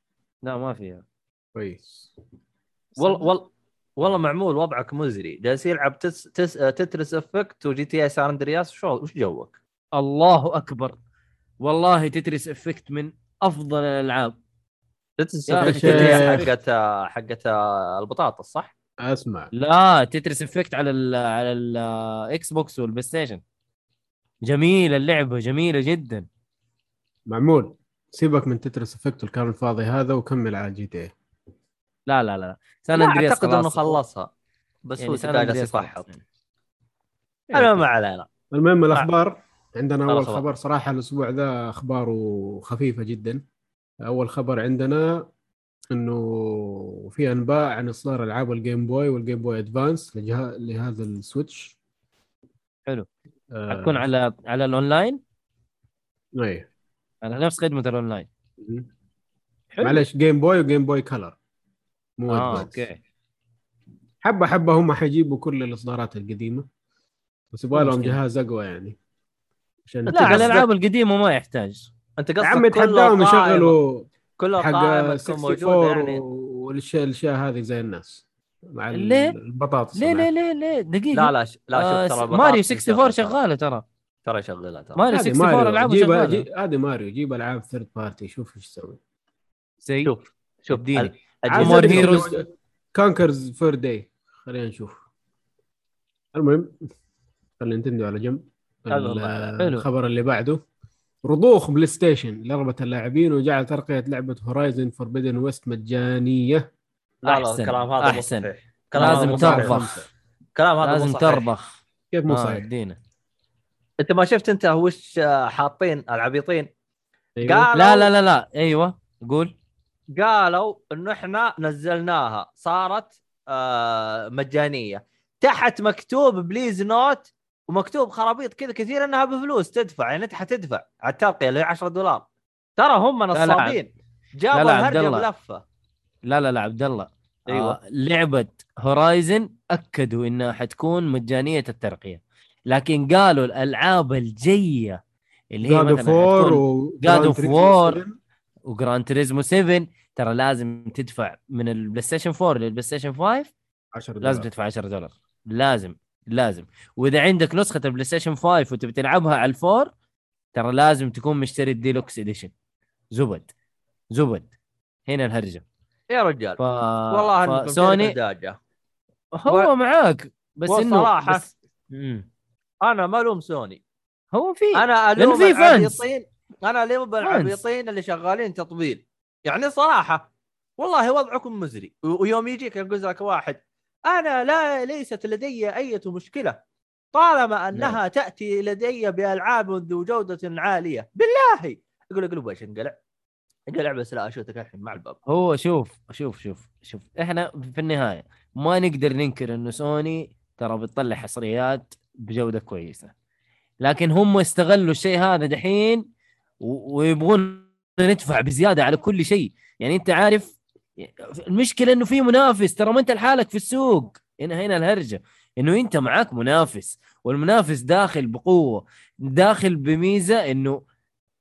[SPEAKER 2] لا ما فيها
[SPEAKER 4] كويس
[SPEAKER 1] والله والله والله معمول وضعك مزري جالس يلعب تس... تس... Tetris Effect و GTA San Andreas شو وش جوك؟
[SPEAKER 2] الله أكبر والله Tetris Effect من أفضل
[SPEAKER 1] الألعاب
[SPEAKER 4] Tetris
[SPEAKER 1] Effect هي حقت حقت البطاطس صح؟
[SPEAKER 4] أسمع.
[SPEAKER 2] لا Tetris Effect على ال على الاكس بوكس والبلاي ستيشن جميلة اللعبة جميلة جدا.
[SPEAKER 4] معمول. سيبك من Tetris Effect والكلام الفاضي هذا وكمل على GTA
[SPEAKER 2] لا لا لا سان
[SPEAKER 1] لا
[SPEAKER 2] اندرياس
[SPEAKER 1] أعتقد
[SPEAKER 2] إنه.
[SPEAKER 1] خلصها. بس
[SPEAKER 2] يعني
[SPEAKER 1] هو
[SPEAKER 2] أندرياس
[SPEAKER 1] يفحط
[SPEAKER 2] خلاص.
[SPEAKER 1] أنا ما علينا.
[SPEAKER 4] المهم الأخبار. عندنا
[SPEAKER 1] أول.
[SPEAKER 4] خبر صراحة الأسبوع ذا أخباره خفيفة جدا. أول خبر عندنا إنه في أنباء عن إصدار ألعاب ال Game Boy وال Game Boy Advance. لهذا ال Switch
[SPEAKER 2] حلو.
[SPEAKER 4] آه...
[SPEAKER 2] حتكون على على الاونلاين
[SPEAKER 4] إيه.
[SPEAKER 2] على نفس خدمة الاونلاين حلو.
[SPEAKER 4] معلش جيم بوي وجيم بوي كلر مو
[SPEAKER 2] آه
[SPEAKER 4] ادفانس
[SPEAKER 2] أوكي.
[SPEAKER 4] حبة حبة هم حيجيبوا كل الإصدارات القديمة. بس يبغى لهم. جهاز أقوى يعني. عشان
[SPEAKER 2] لا على الألعاب القديمة ما يحتاج.
[SPEAKER 4] أنت
[SPEAKER 1] قصدك
[SPEAKER 4] عم يتحداهم
[SPEAKER 1] قائمة-
[SPEAKER 4] يشغلوا
[SPEAKER 1] كل
[SPEAKER 4] حق
[SPEAKER 1] قائمه تكون
[SPEAKER 4] 64
[SPEAKER 1] موجوده يعني.
[SPEAKER 4] والاشياء الأشياء هذه زي الناس. مع
[SPEAKER 2] ليه؟
[SPEAKER 4] البطاطس
[SPEAKER 2] ليه. ليه ليه ليه؟ دقيقة.
[SPEAKER 1] لا لا ش... لا
[SPEAKER 2] آه
[SPEAKER 1] شوف ترى
[SPEAKER 2] س- ماريو
[SPEAKER 1] البطاطس
[SPEAKER 2] 64
[SPEAKER 1] يشغل ترى.
[SPEAKER 2] شغالة ترى.
[SPEAKER 1] ترى يشغلها ترى.
[SPEAKER 2] ماريو
[SPEAKER 4] هذه
[SPEAKER 2] 64
[SPEAKER 4] ماريو.
[SPEAKER 2] ألعابه
[SPEAKER 4] جيب شغالة. هذه ماريو. جيب ألعاب ثيرد بارتي شوف إيش تسوي.
[SPEAKER 2] زي
[SPEAKER 1] شوف شوف
[SPEAKER 2] More
[SPEAKER 1] الكمبيوتر-
[SPEAKER 2] Heroes.
[SPEAKER 4] كونكرز فور داي خلينا نشوف. المهم خلينا نتندو على جنب. الخبر اللي بعده. رضوخ بلاي ستيشن لرغبة اللاعبين وجعل ترقية لعبة هورايزن فوربيدن ويست مجانية
[SPEAKER 1] لا لا. الكلام هذا مو
[SPEAKER 2] أحسن.
[SPEAKER 1] صحيح كلام هذا
[SPEAKER 2] لازم
[SPEAKER 1] مو صحيح.
[SPEAKER 2] ترضخ
[SPEAKER 1] كلام هذا مو
[SPEAKER 2] لازم. ترضخ
[SPEAKER 4] كيف مو
[SPEAKER 2] آه،
[SPEAKER 4] صحيح؟
[SPEAKER 2] ادينا
[SPEAKER 1] أنت ما شفت أنت وش آه، حاطين العبيطين
[SPEAKER 4] أيوه.
[SPEAKER 1] قالوا
[SPEAKER 2] لا لا لا لا أيوه قول
[SPEAKER 1] قالوا انه إحنا نزلناها صارت آه مجانية تحت مكتوب بليز نوت ومكتوب خرابيط كذا كثير إنها بفلوس تدفع يعني أنت حتدفع على الترقيه اللي هي 10 دولار ترى هم نصابين جابوا
[SPEAKER 2] لا، لا، عبد
[SPEAKER 1] الهرجه. بلفه
[SPEAKER 2] لا لا لا عبد الله
[SPEAKER 1] أيوة.
[SPEAKER 2] آه لعبة Horizon أكدوا إنها حتكون مجانية الترقية لكن قالوا الألعاب الجاية اللي هي
[SPEAKER 4] God of
[SPEAKER 2] مثلا
[SPEAKER 4] War
[SPEAKER 2] حتكون
[SPEAKER 4] و
[SPEAKER 2] God of
[SPEAKER 4] Gran Turismo
[SPEAKER 2] War.
[SPEAKER 4] 7.
[SPEAKER 2] و Gran Turismo 7 ترى لازم تدفع من البلاي ستيشن 4 للبلاي ستيشن 5
[SPEAKER 4] 10
[SPEAKER 2] لازم
[SPEAKER 4] دولار.
[SPEAKER 2] تدفع 10 دولار لازم لازم. وإذا عندك نسخة البلاي ستيشن 5 وتبي تلعبها على الفور ترى لازم تكون مشتري ال deluxe edition زبد. زبد. هنا الهرجة.
[SPEAKER 1] يا رجال.
[SPEAKER 2] ف...
[SPEAKER 1] والله شركة داجة
[SPEAKER 2] هو معاك بس إنه
[SPEAKER 1] والصراحة
[SPEAKER 2] بس... مم.
[SPEAKER 1] أنا ما ألوم سوني.
[SPEAKER 2] هو في أنا
[SPEAKER 1] ألوم
[SPEAKER 2] في.
[SPEAKER 1] العبيطين أنا ألوم العبيطين اللي شغالين تطبيل. يعني صراحة والله وضعكم مزري. و- ويوم يجيك يقول لك واحد أنا لا ليست لدي أي مشكلة طالما أنها تأتي لدي بألعاب ذو جودة عالية. بالله! يقول لك إيش انقلع؟ انقلع بس لا اشوتك الحين مع الباب.
[SPEAKER 2] هو شوف شوف شوف شوف إحنا في النهاية ما نقدر ننكر إنه سوني ترى بتطلع حصريات بجودة كويسة. لكن هم استغلوا الشيء هذا دحين ويبغون ندفع بزيادة على كل شيء. يعني أنت عارف المشكلة إنه في منافس. ترى ما أنت لحالك في السوق. هنا هنا الهرجة. إنه أنت معاك منافس. والمنافس داخل بقوة. داخل بميزة إنه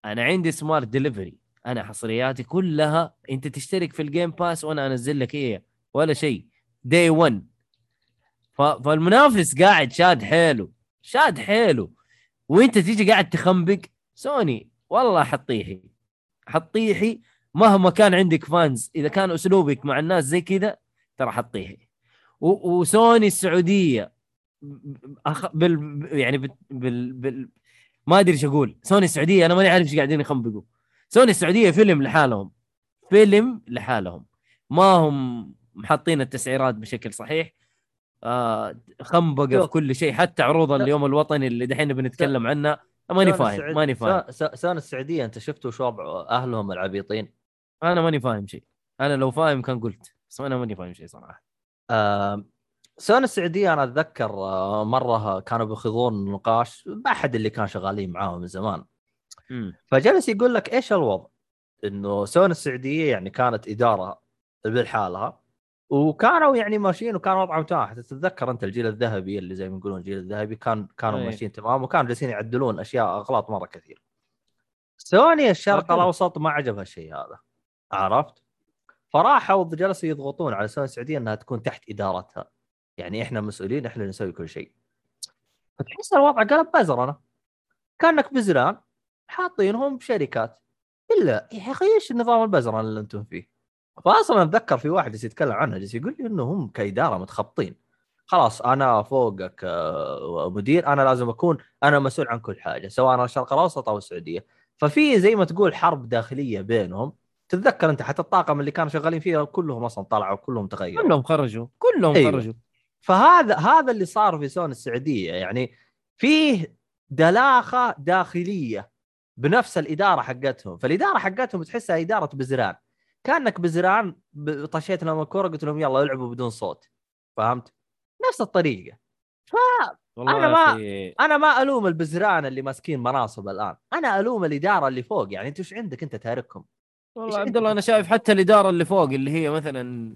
[SPEAKER 2] أنا عندي Smart Delivery أنا حصرياتي كلها أنت تشترك في ال Game Pass وأنا أنزل لك إيه ولا شيء. دي 1 ف... فالمنافس قاعد شاد حيله. شاد حيله. وأنت تيجي قاعد تخنبق. سوني. والله حطيحي. حطيحي. مهما كان عندك فانز إذا كان أسلوبك مع الناس زي كذا ترى حطيحي و... وسوني السعودية أخ... بال... يعني بال... بال... بال... ما أدري إيش أقول. سوني السعودية أنا ماني عارف إيش قاعدين يخنبقوا. سوني السعودية فيلم لحالهم. فيلم لحالهم. ما هم محطين التسعيرات بشكل صحيح. آه خنبقة في. كل شيء حتى عروض. اليوم الوطني اللي دحين بنتكلم عنها ماني فاهم ماني فاهم.
[SPEAKER 1] سون- سون- سون السعودية أنت شفتوا شو وضع أهلهم العبيطين؟
[SPEAKER 2] أنا ماني فاهم شيء أنا لو فاهم كان قلت بس أنا ماني فاهم شيء صراحة
[SPEAKER 1] آه سون السعودية أنا أتذكر آه مرة كانوا بيخوضون نقاش باحد اللي كان شغالين معاهم من زمان
[SPEAKER 2] امم
[SPEAKER 1] فجلس يقول لك إيش الوضع؟ إنه سون السعودية يعني كانت إدارة بالحالها وكانوا يعني ماشيين وكان وضعهم تمام تتذكر أنت الجيل الذهبي اللي زي ما يقولون الجيل الذهبي كان كانوا
[SPEAKER 2] أي.
[SPEAKER 1] ماشيين تمام وكانوا جالسين يعدلون أشياء أغلاط مرة كثير. سوني الشرق. الأوسط ما عجبها الشيء هذا عرفت؟ فراحوا جلسوا يضغطون على سوني السعوديه إنها تكون تحت إدارتها. يعني إحنا مسؤولين إحنا اللي نسوي كل شيء. فتحس الوضع قلب بزرنه. كأنك بزران حاطينهم بشركات إلا يا أخي إيش النظام البزران اللي أنتم فيه؟ فاصلا أتذكر في واحد جالس يتكلم عنها جالس يقول لي انه هم كإدارة متخبطين خلاص أنا فوقك آه، مدير أنا لازم أكون أنا مسؤول عن كل حاجة سواء أنا الشرق الأوسط أو السعودية ففي زي ما تقول حرب داخلية بينهم تتذكر أنت حتى الطاقم اللي كانوا شغالين فيها كلهم أصلا طلعوا كلهم تغيروا.
[SPEAKER 2] كلهم خرجوا. كلهم
[SPEAKER 1] أيوة.
[SPEAKER 2] خرجوا.
[SPEAKER 1] فهذا هذا اللي صار في سوني السعودية. يعني فيه دلاخة داخلية بنفس الإدارة حقتهم. فالإدارة حقتهم تحسها إدارة بزران. كأنك بزران طشيت لهم الكورة قلت لهم يلا العبوا بدون صوت. فهمت؟ نفس
[SPEAKER 2] الطريقة.
[SPEAKER 1] أنا
[SPEAKER 2] يا
[SPEAKER 1] ما-
[SPEAKER 2] أخي،
[SPEAKER 1] أنا ما ألوم البزران اللي ماسكين مناصب الآن. أنا ألوم الإدارة اللي فوق. يعني انت وش عندك أنت تاركهم؟
[SPEAKER 2] والله عبد الله أنا شايف حتى الإدارة اللي فوق اللي هي مثلا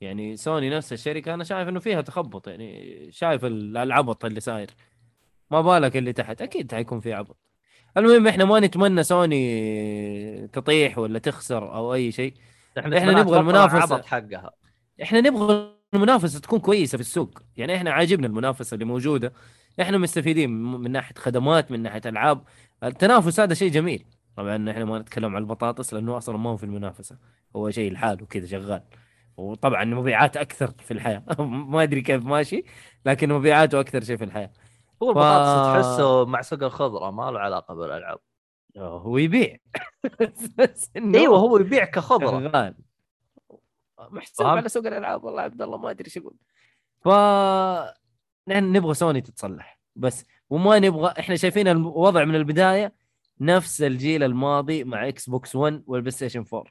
[SPEAKER 2] يعني سوني نفس الشركة أنا شايف إنه فيها تخبط يعني شايف ال- العبط اللي صاير. ما بالك اللي تحت؟ أكيد حيكون في عبط. المهم إحنا ما نتمنى سوني تطيح ولا تخسر أو أي شيء. إحنا
[SPEAKER 1] نتمنى
[SPEAKER 2] نبغى
[SPEAKER 1] تبطل
[SPEAKER 2] المنافسة.
[SPEAKER 1] العبط حقها.
[SPEAKER 2] إحنا نبغى المنافسة تكون كويسة في السوق. يعني إحنا عاجبنا المنافسة اللي موجودة. إحنا مستفيدين من من ناحية خدمات من ناحية ألعاب. التنافس هذا شيء جميل. طبعا إحنا ما نتكلم عن البطاطس لأنه أصلا ما هو في المنافسة. هو شيء لحاله كذا شغال. وطبعا مبيعات أكثر في الحياة. ما أدري كيف ماشي لكن مبيعاته أكثر شيء في الحياة.
[SPEAKER 1] هو البطاطس تحسه مع سوق الخضره ما له علاقة بالألعاب.
[SPEAKER 2] هو يبيع.
[SPEAKER 1] إيوه هو يبيع كخضره
[SPEAKER 2] شغال. محسوب؟ على سوق الألعاب والله عبد الله ما أدري إيش أقول ف نحن نبغى سوني تتصلح. بس وما نبغى إحنا شايفين الوضع من البداية نفس الجيل الماضي مع إكس بوكس 1 والبلاي ستيشن 4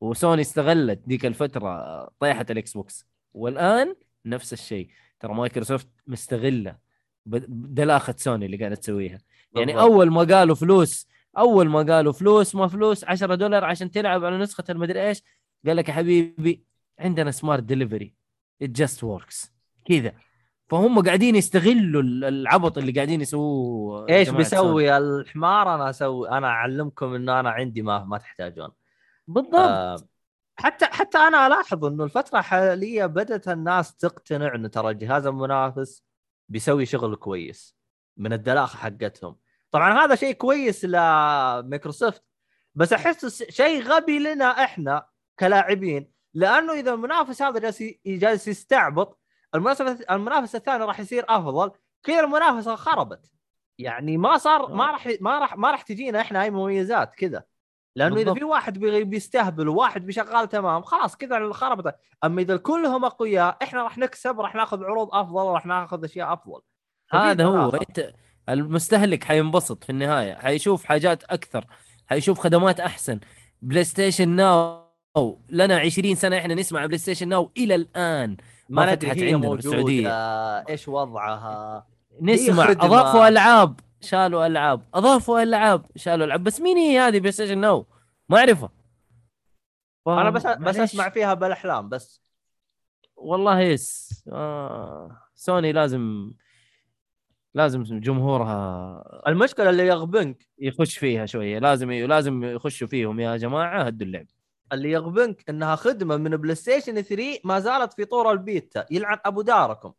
[SPEAKER 2] وسوني استغلت ديك الفترة طيحة الإكس بوكس. والآن نفس الشيء. ترى مايكروسوفت مستغلة دلاخه سوني اللي قاعدة تسويها. يعني
[SPEAKER 1] بالضبط.
[SPEAKER 2] أول ما قالوا فلوس أول ما قالوا فلوس ما فلوس 10 دولار عشان تلعب على نسخة المدري إيش؟ قال لك يا حبيبي عندنا Smart Delivery it just works كذا. فهم قاعدين يستغلوا ال- العبط اللي قاعدين يسووه إيش.
[SPEAKER 1] بيسوي؟ الحمار أنا أسوي أنا أعلمكم إنه أنا عندي ما ما تحتاجون.
[SPEAKER 2] بالضبط.
[SPEAKER 1] آه حتى حتى أنا ألاحظ إنه الفترة الحالية بدأت الناس تقتنع انه ترى الجهاز المنافس بيسوي شغل كويس من الدلاخه حقتهم. طبعا هذا شيء كويس لمايكروسوفت بس أحس شيء غبي لنا إحنا كلاعبين لأنه إذا المنافس هذا جالس جالس يستعبط المنافس المنافس الثاني راح يصير أفضل. كذا المنافسة خربت. يعني ما صار ما راح ما راح ما راح تجينا إحنا أي مميزات كذا. لأنه إذا
[SPEAKER 2] بالضبط.
[SPEAKER 1] في واحد بيستهبل وواحد بيشتغل تمام خلاص كذا خربت. أما إذا كلهم أقوياء إحنا راح نكسب راح ناخذ عروض أفضل راح ناخذ أشياء أفضل.
[SPEAKER 2] هذا هو. أنت المستهلك حينبسط في النهاية. حيشوف حاجات أكثر. حيشوف خدمات أحسن. PlayStation Now لنا 20 سنة إحنا نسمع PlayStation Now إلى الآن. ما
[SPEAKER 1] ندري هي
[SPEAKER 2] عندنا
[SPEAKER 1] موجودة
[SPEAKER 2] بالسعوديه
[SPEAKER 1] إيش وضعها؟
[SPEAKER 2] نسمع. أضافوا ألعاب شالوا ألعاب أضافوا ألعاب شالوا ألعاب. بس مين هي هذه PlayStation Now؟ ما أعرفها.
[SPEAKER 1] أنا بس بس. أسمع فيها بالأحلام بس.
[SPEAKER 2] والله yes. آه. سوني لازم لازم جمهورها
[SPEAKER 1] المشكلة اللي يغبنك.
[SPEAKER 2] يخش فيها شوية. لازم لازم يخشوا فيهم. يا جماعة هدوا اللعب.
[SPEAKER 1] اللي يغبنك إنها خدمة من PlayStation 3 ما زالت في طور البيتا يلعن أبو داركم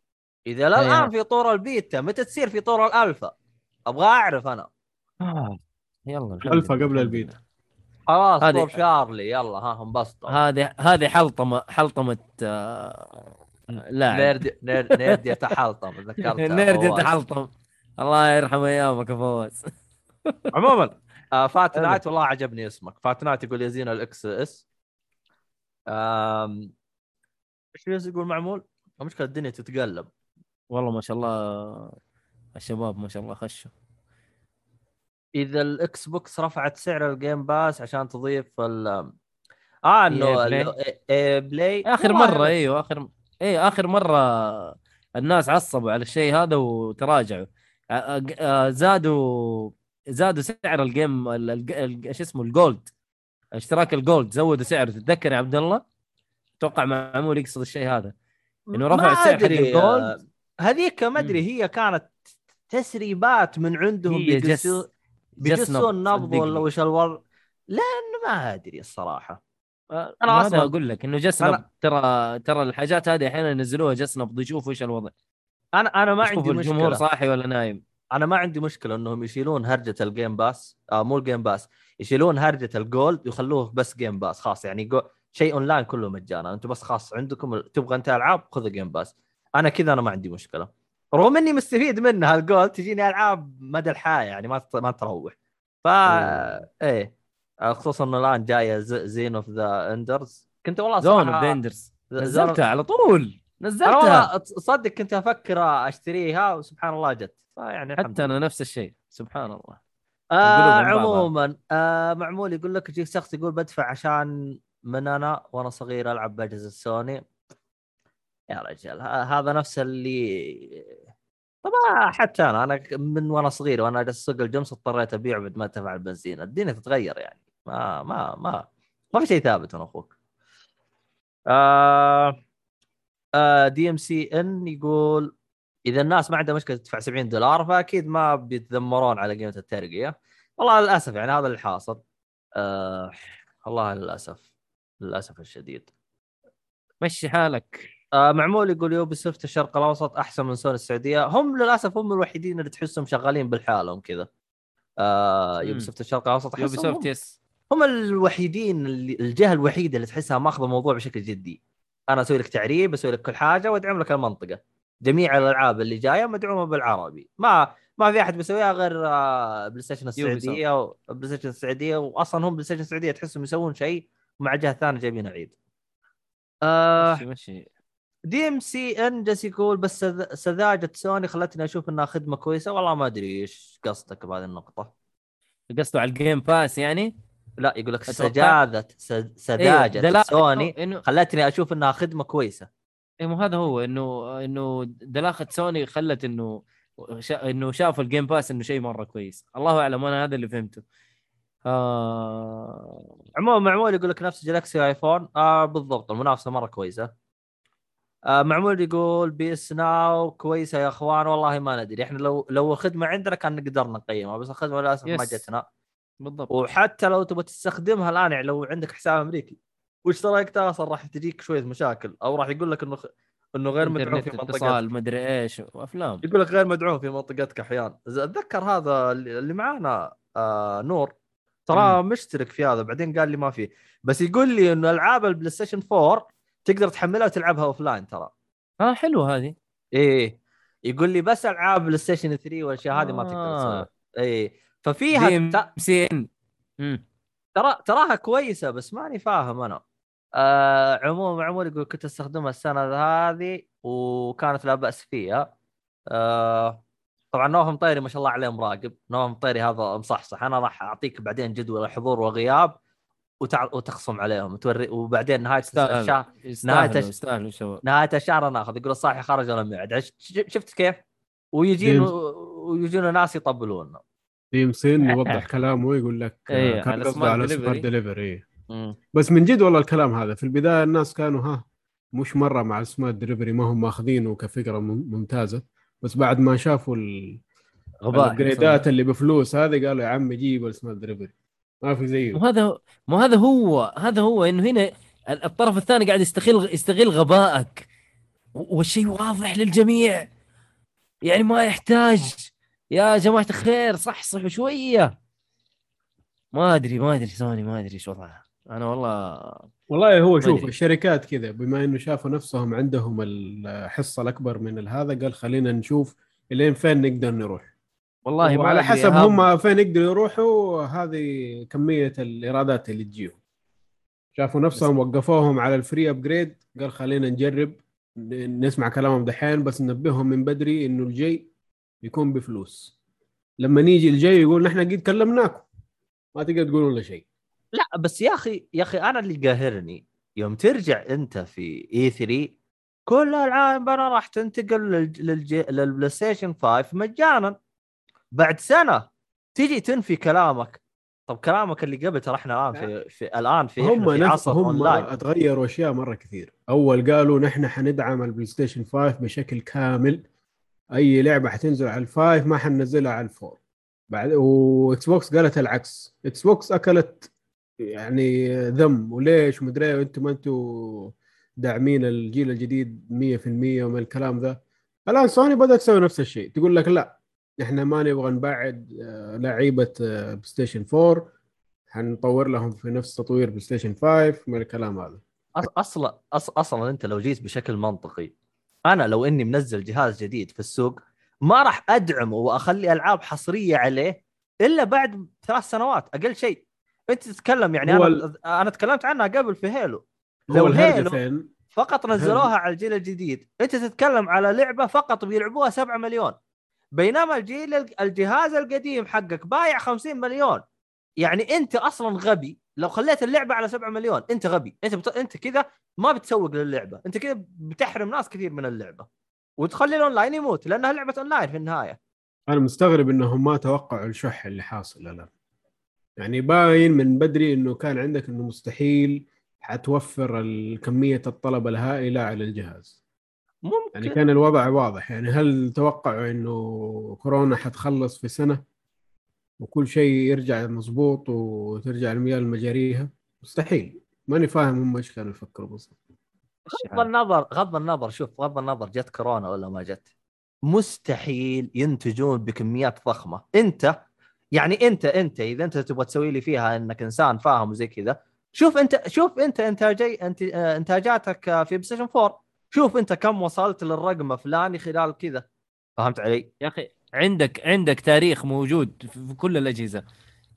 [SPEAKER 1] إذا لا
[SPEAKER 2] أيوة.
[SPEAKER 1] الان في طور البيتا متى تصير في طور الألفا أبغى أعرف أنا
[SPEAKER 2] آه. يلا الحمد
[SPEAKER 4] ألفا
[SPEAKER 2] لله،
[SPEAKER 4] قبل البيتا.
[SPEAKER 1] خلاص
[SPEAKER 2] هذه-
[SPEAKER 1] طور شارلي يلا ها انبسطوا
[SPEAKER 2] هذه هذه حلطمة حلطمة آه، لاعب
[SPEAKER 1] نيرد نيرد نيرد يتحلطم ذكرت
[SPEAKER 2] نيرد. يتحلطم الله يرحم ايامك يا فواز
[SPEAKER 1] عموما آه فات. نايت والله عجبني اسمك. فات نايت يقول يزين الاكس إس. إيش يقول معمول؟ المشكلة الدنيا تتقلب.
[SPEAKER 2] والله ما شاء الله الشباب ما شاء الله خشوا.
[SPEAKER 1] إذا ال Xbox رفعت سعر ال Game Pass عشان تضيف ال آه إنه
[SPEAKER 2] EA
[SPEAKER 1] ال-
[SPEAKER 2] Play.
[SPEAKER 1] إيه
[SPEAKER 2] Play
[SPEAKER 1] آخر
[SPEAKER 2] مرة إيوه آخر اي آخر مرة الناس عصبوا على الشيء هذا وتراجعوا. آه، آه، آه، زادوا زادوا سعر ال Game ال- ال- ال- إيش اسمه ال Gold اشتراك ال Gold زودوا سعره تتذكر يا عبد الله؟ أتوقع معمول يقصد الشيء هذا. إنه رفع
[SPEAKER 1] أدري،
[SPEAKER 2] ال Gold.
[SPEAKER 1] آه، هذيك ما أدري هي كانت تسريبات من عندهم بيجسون نبض
[SPEAKER 2] صدقني.
[SPEAKER 1] ولا وش الوضع؟ لأن ما أدري الصراحة.
[SPEAKER 2] آه،
[SPEAKER 1] أنا
[SPEAKER 2] هذا
[SPEAKER 1] أصلاً-
[SPEAKER 2] أقول لك إنه جس نب
[SPEAKER 1] أنا-
[SPEAKER 2] ترى ترى الحاجات هذه أحيانا ينزلوها جس نب يشوفوا إيش الوضع.
[SPEAKER 1] أنا أنا ما عندي
[SPEAKER 2] الجمهور
[SPEAKER 1] مشكلة.
[SPEAKER 2] صاحي ولا نايم.
[SPEAKER 1] أنا ما عندي مشكلة إنهم يشيلون هرجة ال Game Pass آه مو ال Game Pass يشيلون هرجة ال Gold ويخلوه بس Game Pass خلاص يعني جو... شيء اونلاين كله مجانا. أنتم بس خاص عندكم تبغى أنت ألعاب خذ Game Pass أنا كذا أنا ما عندي مشكلة. رغم إني مستفيد منها ال Gold تجيني ألعاب مدى الحياة يعني ما ما تروح. ف إيه خصوصا إنه الآن جاية Zone of the Enders كنت والله
[SPEAKER 2] Zone
[SPEAKER 1] صراحة
[SPEAKER 2] of Enders
[SPEAKER 1] Zone-
[SPEAKER 2] نزلتها على طول. نزلتها.
[SPEAKER 1] تصدق كنت أفكر أشتريها وسبحان الله جت. فيعني
[SPEAKER 2] حتى. أنا نفس الشيء سبحان الله.
[SPEAKER 1] آه. عموما آه معمول يقول لك يجيك شخص يقول بدفع عشان من أنا وأنا صغير ألعب بأجهزة سوني. يا رجال ه- هذا نفس اللي طبعا حتى أنا أنا من وأنا صغير وأنا جالس اسوق الجمس اضطريت أبيع بعد ما دفع البنزين. الدنيا تتغير يعني. ما ما ما ما في شيء ثابت أنا أخوك. آه. آه DMCN يقول إذا الناس ما عندها مشكلة تدفع 70 دولار فأكيد ما بيتذمرون على قيمة الترقية. والله للأسف يعني هذا اللي حاصل. آه والله للأسف للأسف الشديد.
[SPEAKER 2] مشي حالك.
[SPEAKER 1] آه معمول يقول Ubisoft الشرق الأوسط أحسن من سوني السعودية. هم للأسف هم الوحيدين اللي تحسهم شغالين بالحالهم كذا. آه
[SPEAKER 2] Ubi.
[SPEAKER 1] soft الشرق
[SPEAKER 2] الأوسط
[SPEAKER 1] Ubisoft
[SPEAKER 2] yes.
[SPEAKER 1] هم الوحيدين اللي الجهة الوحيدة اللي تحسها ماخذة الموضوع بشكل جدي. أنا أسوي لك تعريب أسوي لك كل حاجة وأدعم لك المنطقة. جميع الألعاب اللي جاية مدعومة بالعربي. ما ما في أحد بيسويها غير آه، PlayStation السعودية و PlayStation السعودية واصلا هم PlayStation السعودية تحسهم يسوون شيء ومع جهة ثانية جايبين العيد. آه
[SPEAKER 2] مشي مشي.
[SPEAKER 1] DMCN جالس يقول بس سذ- سذاجة سوني خلتني أشوف إنها خدمة كويسة. والله ما أدري إيش قصدك بهذه النقطة.
[SPEAKER 2] قصده على ال Game Pass يعني؟
[SPEAKER 1] لا يقول لك. سجادة سذ-
[SPEAKER 2] سذاجة
[SPEAKER 1] سوني خلتني أشوف إنها خدمة كويسة.
[SPEAKER 2] إيه مو هذا هو إنه إنه دلاخة سوني خلت إنه شا... إنه شافوا ال Game Pass إنه شيء مرة كويس. الله أعلم أنا هذا اللي فهمته. آه...
[SPEAKER 1] عموما معمول يقول لك نفس Galaxy iPhone آه بالضبط المنافسة مرة كويسة. آه معمول يقول PS Now كويسة يا أخوان والله ما ندري. إحنا لو لو الخدمة عندنا كان نقدر نقيمها بس الخدمة للأسف ما. جتنا.
[SPEAKER 2] بالضبط.
[SPEAKER 1] وحتى لو تبغى تستخدمها الآن يعني لو عندك حساب أمريكي. واشتركتها أصلا راح تجيك شوية مشاكل أو راح يقول لك إنه خ... إنه غير مدعوم في منطقتك.
[SPEAKER 2] اتصال مدري إيش وافلام
[SPEAKER 1] يقول لك غير مدعوم في منطقتك أحيانا. أتذكر هذا اللي معانا آه نور. ترى مشترك في هذا بعدين قال لي ما فيه بس يقول لي إنه ألعاب ال PlayStation 4 تقدر تحملها وتلعبها offline ترى.
[SPEAKER 2] آه حلو هذه.
[SPEAKER 1] إيه يقول لي بس ألعاب PlayStation 3 والأشياء هذه ما تقدر
[SPEAKER 2] آه.
[SPEAKER 1] تسويها إيه. ففيها. ترى تراها كويسة بس ماني فاهم أنا. آه عموما عموما يقول كنت أستخدمها السنة هذه وكانت لا بأس فيها آه طبعا نواف مطيري ما شاء الله عليه مراقب نواف مطيري هذا مصحصح أنا راح أعطيك بعدين جدول الحضور وغياب وتع... وتخصم عليهم توري وبعدين نهاية
[SPEAKER 2] يستاهل.
[SPEAKER 1] الشهر
[SPEAKER 2] يستاهلوا
[SPEAKER 1] نهاية الش-
[SPEAKER 2] يستاهلوا شباب
[SPEAKER 1] نهاية الشهر ناخذ يقول الصاحي خرج ولم يعد شفت كيف؟ ويجين. ويجون ناس يطبلون
[SPEAKER 4] DMCN يوضح كلامه يقول لك كان
[SPEAKER 2] على
[SPEAKER 4] على
[SPEAKER 2] delivery.
[SPEAKER 4] smart delivery
[SPEAKER 1] مم.
[SPEAKER 4] بس من جد والله الكلام هذا. في البداية الناس كانوا ها مش مرة مع ال smart delivery ما هم ماخذينه كفكرة مم- ممتازة. بس بعد ما شافوا ال
[SPEAKER 2] upgrade
[SPEAKER 4] ات اللي بفلوس هذه قالوا يا عم جيب ال smart delivery ما في زيه.
[SPEAKER 2] مو هذا مو هذا هو هذا هو إنه هنا الطرف الثاني قاعد يستغل يستغل غبائك. والشيء واضح للجميع. يعني ما يحتاج. يا جماعة الخير صحصحوا شوية. ما أدري ما أدري سوني ما أدري إيش وضعها. أنا والله
[SPEAKER 4] والله هو شوف. الشركات كذا بما إنه شافوا نفسهم عندهم الحصة الأكبر من هذا قال خلينا نشوف إلين فين نقدر نروح
[SPEAKER 2] والله
[SPEAKER 4] وعلى
[SPEAKER 2] أدري
[SPEAKER 4] حسب. هم فين يقدروا يروحوا هذه كمية الإيرادات اللي تجيهم شافوا نفسهم وقفوهم على ال free upgrade قال خلينا نجرب نسمع كلامهم دحين بس ننبههم من بدري إنه الجاي يكون بفلوس لما نيجي الجاي يقول نحن قد كلمناكم ما تقدر تقولوا لنا شيء
[SPEAKER 1] لا بس يا أخي يا أخي أنا اللي قاهرني يوم ترجع أنت في E3 كل العالم أنا راح تنتقل. لل PlayStation 5 مجانا. بعد سنة تيجي تنفي كلامك. طب كلامك اللي قبل ترى إحنا الآن في, في الآن في
[SPEAKER 4] هم
[SPEAKER 1] في عصر
[SPEAKER 4] هم
[SPEAKER 1] اونلاين
[SPEAKER 4] اتغيروا أشياء مرة كثير. أول قالوا نحن حندعم ال PlayStation 5 بشكل كامل. أي لعبة حتنزل على ال five ما حننزلها على ال four بعد و Xbox قالت العكس. Xbox أكلت يعني ذم. وليش؟ ومدري وأنتم ما أنتم داعمين الجيل الجديد 100% ومن الكلام ذا. الآن سوني بدأت تسوي نفس الشيء. تقول لك لا إحنا ما نبغى نبعد آه، لعيبة PlayStation 4 حنطور لهم في نفس تطوير PlayStation 5 من الكلام هذا.
[SPEAKER 1] أصلا. أصلا أنت لو جيت بشكل منطقي أنا لو إني منزل جهاز جديد في السوق ما راح أدعمه وأخلي ألعاب حصرية عليه إلا بعد ثلاث سنوات أقل شيء. انت تتكلم يعني أنا أنا تكلمت عنها قبل في
[SPEAKER 4] Halo.
[SPEAKER 1] لو Halo
[SPEAKER 4] Infinite
[SPEAKER 1] فقط نزلوها على الجيل الجديد. انت تتكلم على لعبة فقط بيلعبوها 7 مليون. بينما الجيل الجهاز القديم حقك بايع 50 مليون. يعني انت أصلا غبي. لو خليت اللعبة على 7 مليون انت غبي. انت بت... انت كذا ما بتسوق للعبة. انت كذا بتحرم ناس كثير من اللعبة. وتخلي الأونلاين يموت لأنها لعبة أونلاين في النهاية.
[SPEAKER 4] أنا مستغرب إنهم ما توقعوا الشح اللي حاصل الآن. يعني باين من بدري إنه كان عندك إنه مستحيل حتوفر كميه الطلب الهائلة على الجهاز.
[SPEAKER 1] ممكن.
[SPEAKER 4] يعني كان الوضع واضح. يعني هل توقعوا إنه كورونا حتخلص في سنة وكل شيء يرجع مظبوط وترجع المياه لمجاريها مستحيل. ماني فاهم هم إيش كانوا يفكروا بالضبط.
[SPEAKER 1] غض النظر غض النظر شوف غض النظر جت كورونا ولا ما جت؟ مستحيل ينتجون بكميات ضخمة. أنت يعني انت انت إذا انت تبغى تسوي لي فيها إنك إنسان فاهم وزي كذا شوف أنت شوف أنت انتاجي أنت آه، إنتاجاتك آه، في بلايستيشن 4 شوف أنت كم وصلت للرقم الفلاني خلال كذا. فهمت علي؟
[SPEAKER 2] يا أخي عندك عندك تاريخ موجود في كل الأجهزة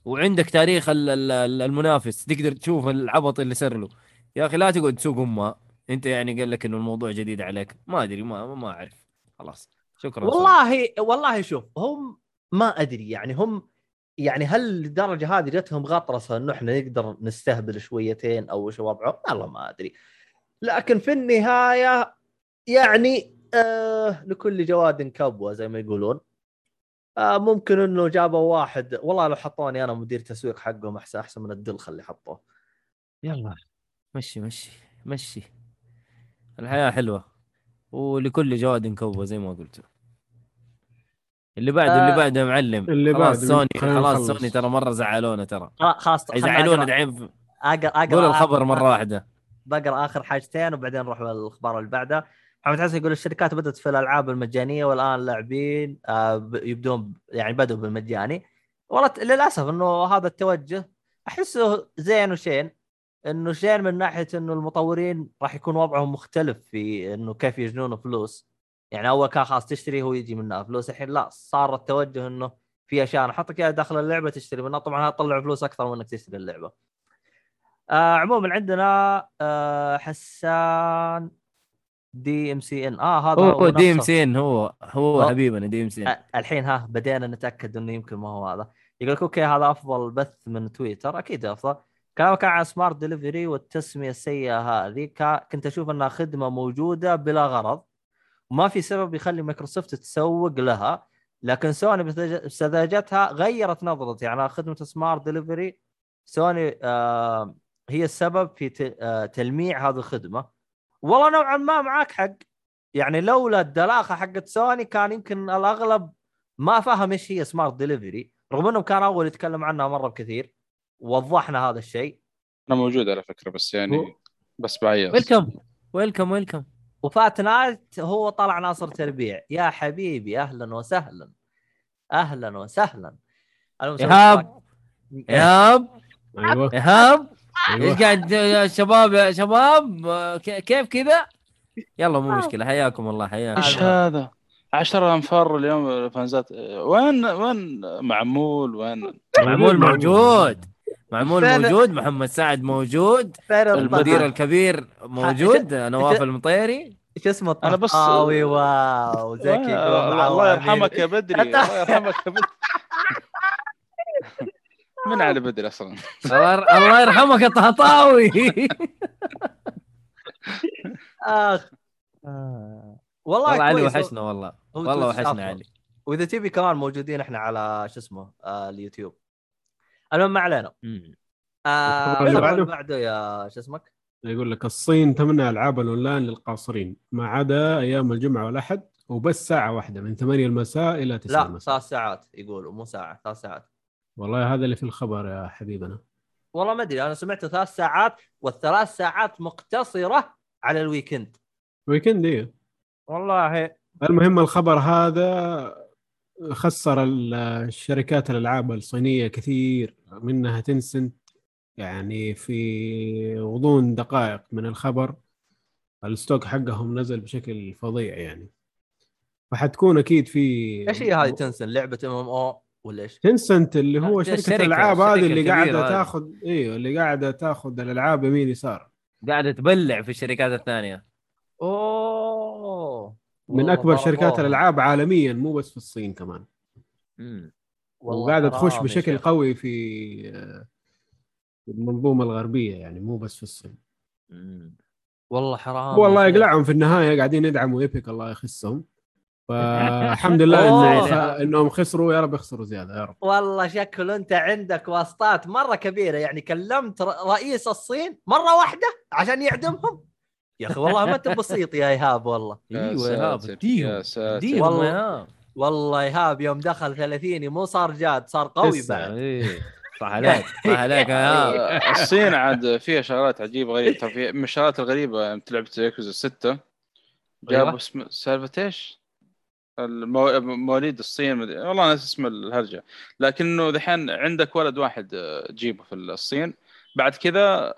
[SPEAKER 2] وعندك تاريخ ال- ال- ال- المنافس تقدر تشوف العبط اللي صار له. يا أخي لا تقعد تسوق امها أنت يعني قال لك إنه الموضوع جديد عليك. ما أدري ما ما أعرف. خلاص. شكرا
[SPEAKER 1] والله والله شوف هم ما أدري يعني هم يعني هل للدرجه هذه جتهم غطرسه انه إحنا نقدر نستهبل شويتين أو إيش وضعه؟ والله ما أدري. لكن في النهاية يعني آه لكل جواد كبوة زي ما يقولون. آه ممكن إنه جابوا واحد والله لو حطوني أنا مدير تسويق حقهم احسن أحسن من الدلخه اللي حطوه.
[SPEAKER 2] يلا مشي مشي مشي الحياة حلوة ولكل جواد كوبه زي ما قلت اللي بعده اللي
[SPEAKER 1] آه،
[SPEAKER 2] بعده يا معلم.
[SPEAKER 4] اللي
[SPEAKER 2] خلاص
[SPEAKER 4] بعده.
[SPEAKER 2] سوني خلاص
[SPEAKER 4] نخلص.
[SPEAKER 2] سوني ترى مرة زعلونا ترى.
[SPEAKER 1] خلاص خلاص
[SPEAKER 2] يزعلونا في-
[SPEAKER 1] أقرأ. أقرأ
[SPEAKER 2] قول الخبر
[SPEAKER 1] آخر-
[SPEAKER 2] مرة واحدة.
[SPEAKER 1] بقرأ آخر حاجتين وبعدين نروح للأخبار اللي بعدها. محمد حسن يقول الشركات بدأت في الألعاب المجانية والآن اللاعبين آه، يبدون يعني بدوا بالمجاني. والله للأسف إنه هذا التوجه أحسه زين وشين. إنه شين من ناحية إنه المطورين راح يكون وضعهم مختلف في إنه كيف يجنون فلوس. يعني أول كان خلاص تشتري هو يجي منها فلوس الحين لا صار التوجه إنه في أشياء نحطك إياها داخل اللعبة تشتري منها. طبعا هتطلع فلوس أكثر من إنك تشتري اللعبة. آه عموما عندنا آه حسان DMCN آه هذا
[SPEAKER 2] هو DMCN هو هو. حبيبنا
[SPEAKER 1] DMCN الحين ها بدينا نتأكد إنه يمكن ما هو هذا. يقول لك أوكي هذا أفضل بث من تويتر. أكيد أفضل. كلامك كان عن Smart Delivery والتسمية السيئة هذه كنت أشوف إنها خدمة موجودة بلا غرض. وما في سبب يخلي مايكروسوفت تسوق لها لكن سوني بسذاج- بسذاجتها غيرت نظرتي. على خدمة Smart Delivery Sony آه هي السبب في آه تلميع هذه الخدمة. والله نوعا ما معاك حق. يعني لولا الدلاخة حقت سوني كان يمكن الأغلب ما فهم إيش هي سمارت دليفري رغم إنه كان أول يتكلم عنها مرة بكثير. وضحنا هذا الشيء.
[SPEAKER 3] أنا موجود على فكرة بس يعني بس بعيط.
[SPEAKER 2] ويلكم ويلكم ويلكم
[SPEAKER 1] وفات نايت هو طلع ناصر تربيع. يا حبيبي أهلا وسهلا. أهلا وسهلا. إيهاب.
[SPEAKER 2] إيهاب.
[SPEAKER 4] أيوه.
[SPEAKER 2] إيهاب.
[SPEAKER 4] أيوه.
[SPEAKER 2] إيش قاعد يا شباب يا شباب؟ آه، ك- كيف كذا؟ يلا مو مشكلة. حياكم الله حياكم
[SPEAKER 3] إيش
[SPEAKER 1] هذا.
[SPEAKER 3] هذا؟ 10 انفار اليوم الفانزات. وين وين معمول؟ وين؟
[SPEAKER 2] معمول موجود. معمول موجود محمد سعد موجود المدير الكبير موجود نواف المطيري.
[SPEAKER 1] إيش اسمه؟
[SPEAKER 3] أنا بس-
[SPEAKER 1] الطهطاوي واو زكي
[SPEAKER 3] الله يرحمك يا بدري الله يرحمك يا بدري. من علي بدري أصلا؟
[SPEAKER 2] الله ير- الله يرحمك يا طهطاوي
[SPEAKER 1] أخ. والله
[SPEAKER 2] والله علي. وحشنا والله. والله وحشنا. علي.
[SPEAKER 1] وإذا تبي كمان موجودين إحنا على شو اسمه آه اليوتيوب. المهم ما علينا. آه
[SPEAKER 4] بعده.
[SPEAKER 1] يا شو اسمك؟
[SPEAKER 4] يقول لك الصين تمنع العاب الأونلاين للقاصرين ما عدا أيام الجمعة والأحد وبس ساعة واحدة من 8 المساء إلى 9
[SPEAKER 1] لا
[SPEAKER 4] المساء.
[SPEAKER 1] ثلاث ساعات يقولوا مو ساعة ثلاث ساعات.
[SPEAKER 4] والله هذا اللي في الخبر يا حبيبنا.
[SPEAKER 1] والله ما أدري أنا سمعت ثلاث ساعات والثلاث ساعات مقتصرة على ال
[SPEAKER 4] weekend. weekend إيه.
[SPEAKER 1] والله.
[SPEAKER 4] المهم الخبر هذا خسر ال- الشركات الألعاب الصينية كثير منها Tencent يعني في غضون دقائق من الخبر ال stock حقهم نزل بشكل فظيع يعني. فحتكون أكيد في
[SPEAKER 1] إيش هي هذه Tencent لعبة ام ام أو ولا إيش؟
[SPEAKER 4] تنسنت اللي هو شركة
[SPEAKER 2] الشركة-
[SPEAKER 4] الالعاب هذه اللي
[SPEAKER 2] قاعدة.
[SPEAKER 4] تاخذ إيوه اللي قاعدة تاخذ الألعاب يمين يسار.
[SPEAKER 2] قاعدة تبلع في الشركات الثانية.
[SPEAKER 1] أوه.
[SPEAKER 4] من أكبر شركات. الألعاب عالميا مو بس في الصين كمان
[SPEAKER 2] مم.
[SPEAKER 1] والله
[SPEAKER 4] وقاعده تخش بشكل. قوي في آه، المنظومة الغربية يعني مو بس في الصين
[SPEAKER 2] مم.
[SPEAKER 1] والله حرام
[SPEAKER 4] والله. يقلعهم في النهاية قاعدين يدعموا ايبك الله يخسهم فالحمد لله. إنه خ... إنهم خسروا يا رب يخسروا زيادة يا رب
[SPEAKER 1] والله شكل أنت عندك واسطات مرة كبيرة يعني كلمت رئيس الصين مرة واحدة عشان يعدمهم يا أخي والله ما انت بسيط يا إيهاب والله
[SPEAKER 3] يا
[SPEAKER 2] أيوه يا هاب
[SPEAKER 3] ساتر،
[SPEAKER 2] اديهم
[SPEAKER 3] يا ساتر.
[SPEAKER 2] اديهم
[SPEAKER 1] والله.
[SPEAKER 2] يا هاب
[SPEAKER 1] والله إيهاب يوم دخل 30 مو صار جاد صار قوي. بعد
[SPEAKER 2] إيه. صح عليك صح عليك يا
[SPEAKER 3] الصين عاد فيها شغلات عجيبة غريبة ترى من الشغلات الغريبة لعبت ياكوزا 6 جابوا. اسم سالفة إيش؟ المو... مواليد الصين. والله ناس اسم الهرجة لكنه دحين عندك ولد واحد آه، تجيبه في الصين بعد كذا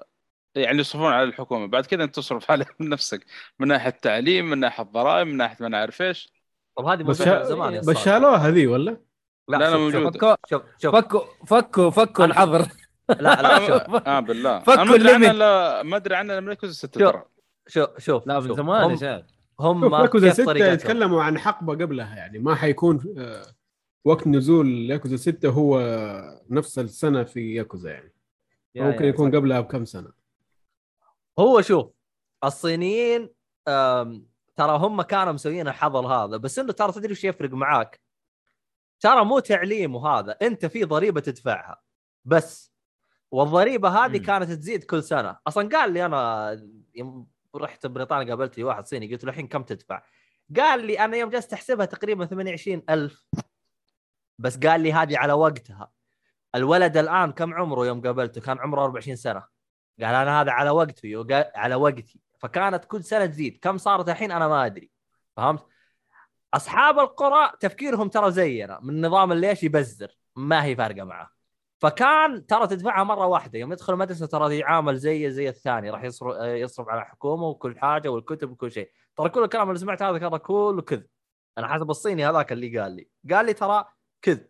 [SPEAKER 3] يعني يصرفون على الحكومة بعد كذا انت تصرف من نفسك من ناحية التعليم من ناحية الضرائب من ناحية ما أنا عارف إيش
[SPEAKER 1] طب هذه
[SPEAKER 4] بس
[SPEAKER 1] زمان يا
[SPEAKER 4] بس. شالوها ذي ولا؟
[SPEAKER 1] لا,
[SPEAKER 3] لا،
[SPEAKER 1] شوف-
[SPEAKER 3] موجودة.
[SPEAKER 2] فكوا
[SPEAKER 1] شوف شوف
[SPEAKER 2] فكوا فكوا فكوا الحظر
[SPEAKER 1] لا لا شوف
[SPEAKER 3] آه بالله
[SPEAKER 2] فكوا
[SPEAKER 3] أنا ما أدري عنه
[SPEAKER 2] الليمت.
[SPEAKER 3] الا ما أدري عنه من ياكوزا 6
[SPEAKER 1] شوف.
[SPEAKER 3] ترى
[SPEAKER 1] شوف شوف
[SPEAKER 2] لا من. زمان يا
[SPEAKER 1] هم
[SPEAKER 2] شباب
[SPEAKER 1] هم
[SPEAKER 4] ياكوزا
[SPEAKER 1] كيف
[SPEAKER 4] 6
[SPEAKER 1] طريقتهم؟
[SPEAKER 4] يتكلموا عن حقبة قبلها يعني ما حيكون آه، وقت نزول ياكوزا 6 هو نفس السنة في ياكوزا يعني
[SPEAKER 2] يا-
[SPEAKER 4] ممكن
[SPEAKER 2] يا
[SPEAKER 4] يكون
[SPEAKER 2] صح.
[SPEAKER 4] قبلها بكم سنة
[SPEAKER 1] هو شوف الصينيين ترى هم كانوا مسويين الحظر هذا بس إنه ترى تدري وش يفرق معاك؟ ترى مو تعليم وهذا أنت في ضريبة تدفعها بس والضريبة هذه. كانت تزيد كل سنة. أصلا قال لي أنا يوم رحت بريطانيا قابلت لي واحد صيني قلت له الحين كم تدفع؟ قال لي أنا يوم جلست أحسبها تقريبا 28 ألف. بس قال لي هذه على وقتها. الولد الآن كم عمره يوم قابلته؟ كان عمره 24 سنة. قال أنا هذا على وقته يو- قال- على وقتي. فكانت كل سنة تزيد. كم صارت الحين أنا ما أدري. فهمت؟ أصحاب القرى تفكيرهم ترى زينا من نظام إيش يبزر. ما هي فارقة معه. فكان ترى تدفعها مرة واحدة. يوم يدخل المدرسة ترى يعامل زي زي الثاني. راح يصرف يصرف على حكومة وكل حاجة والكتب وكل شيء. ترى كل الكلام اللي سمعت هذا ترى كله كذب. أنا حسب الصيني هذاك اللي قال لي. قال لي ترى كذب.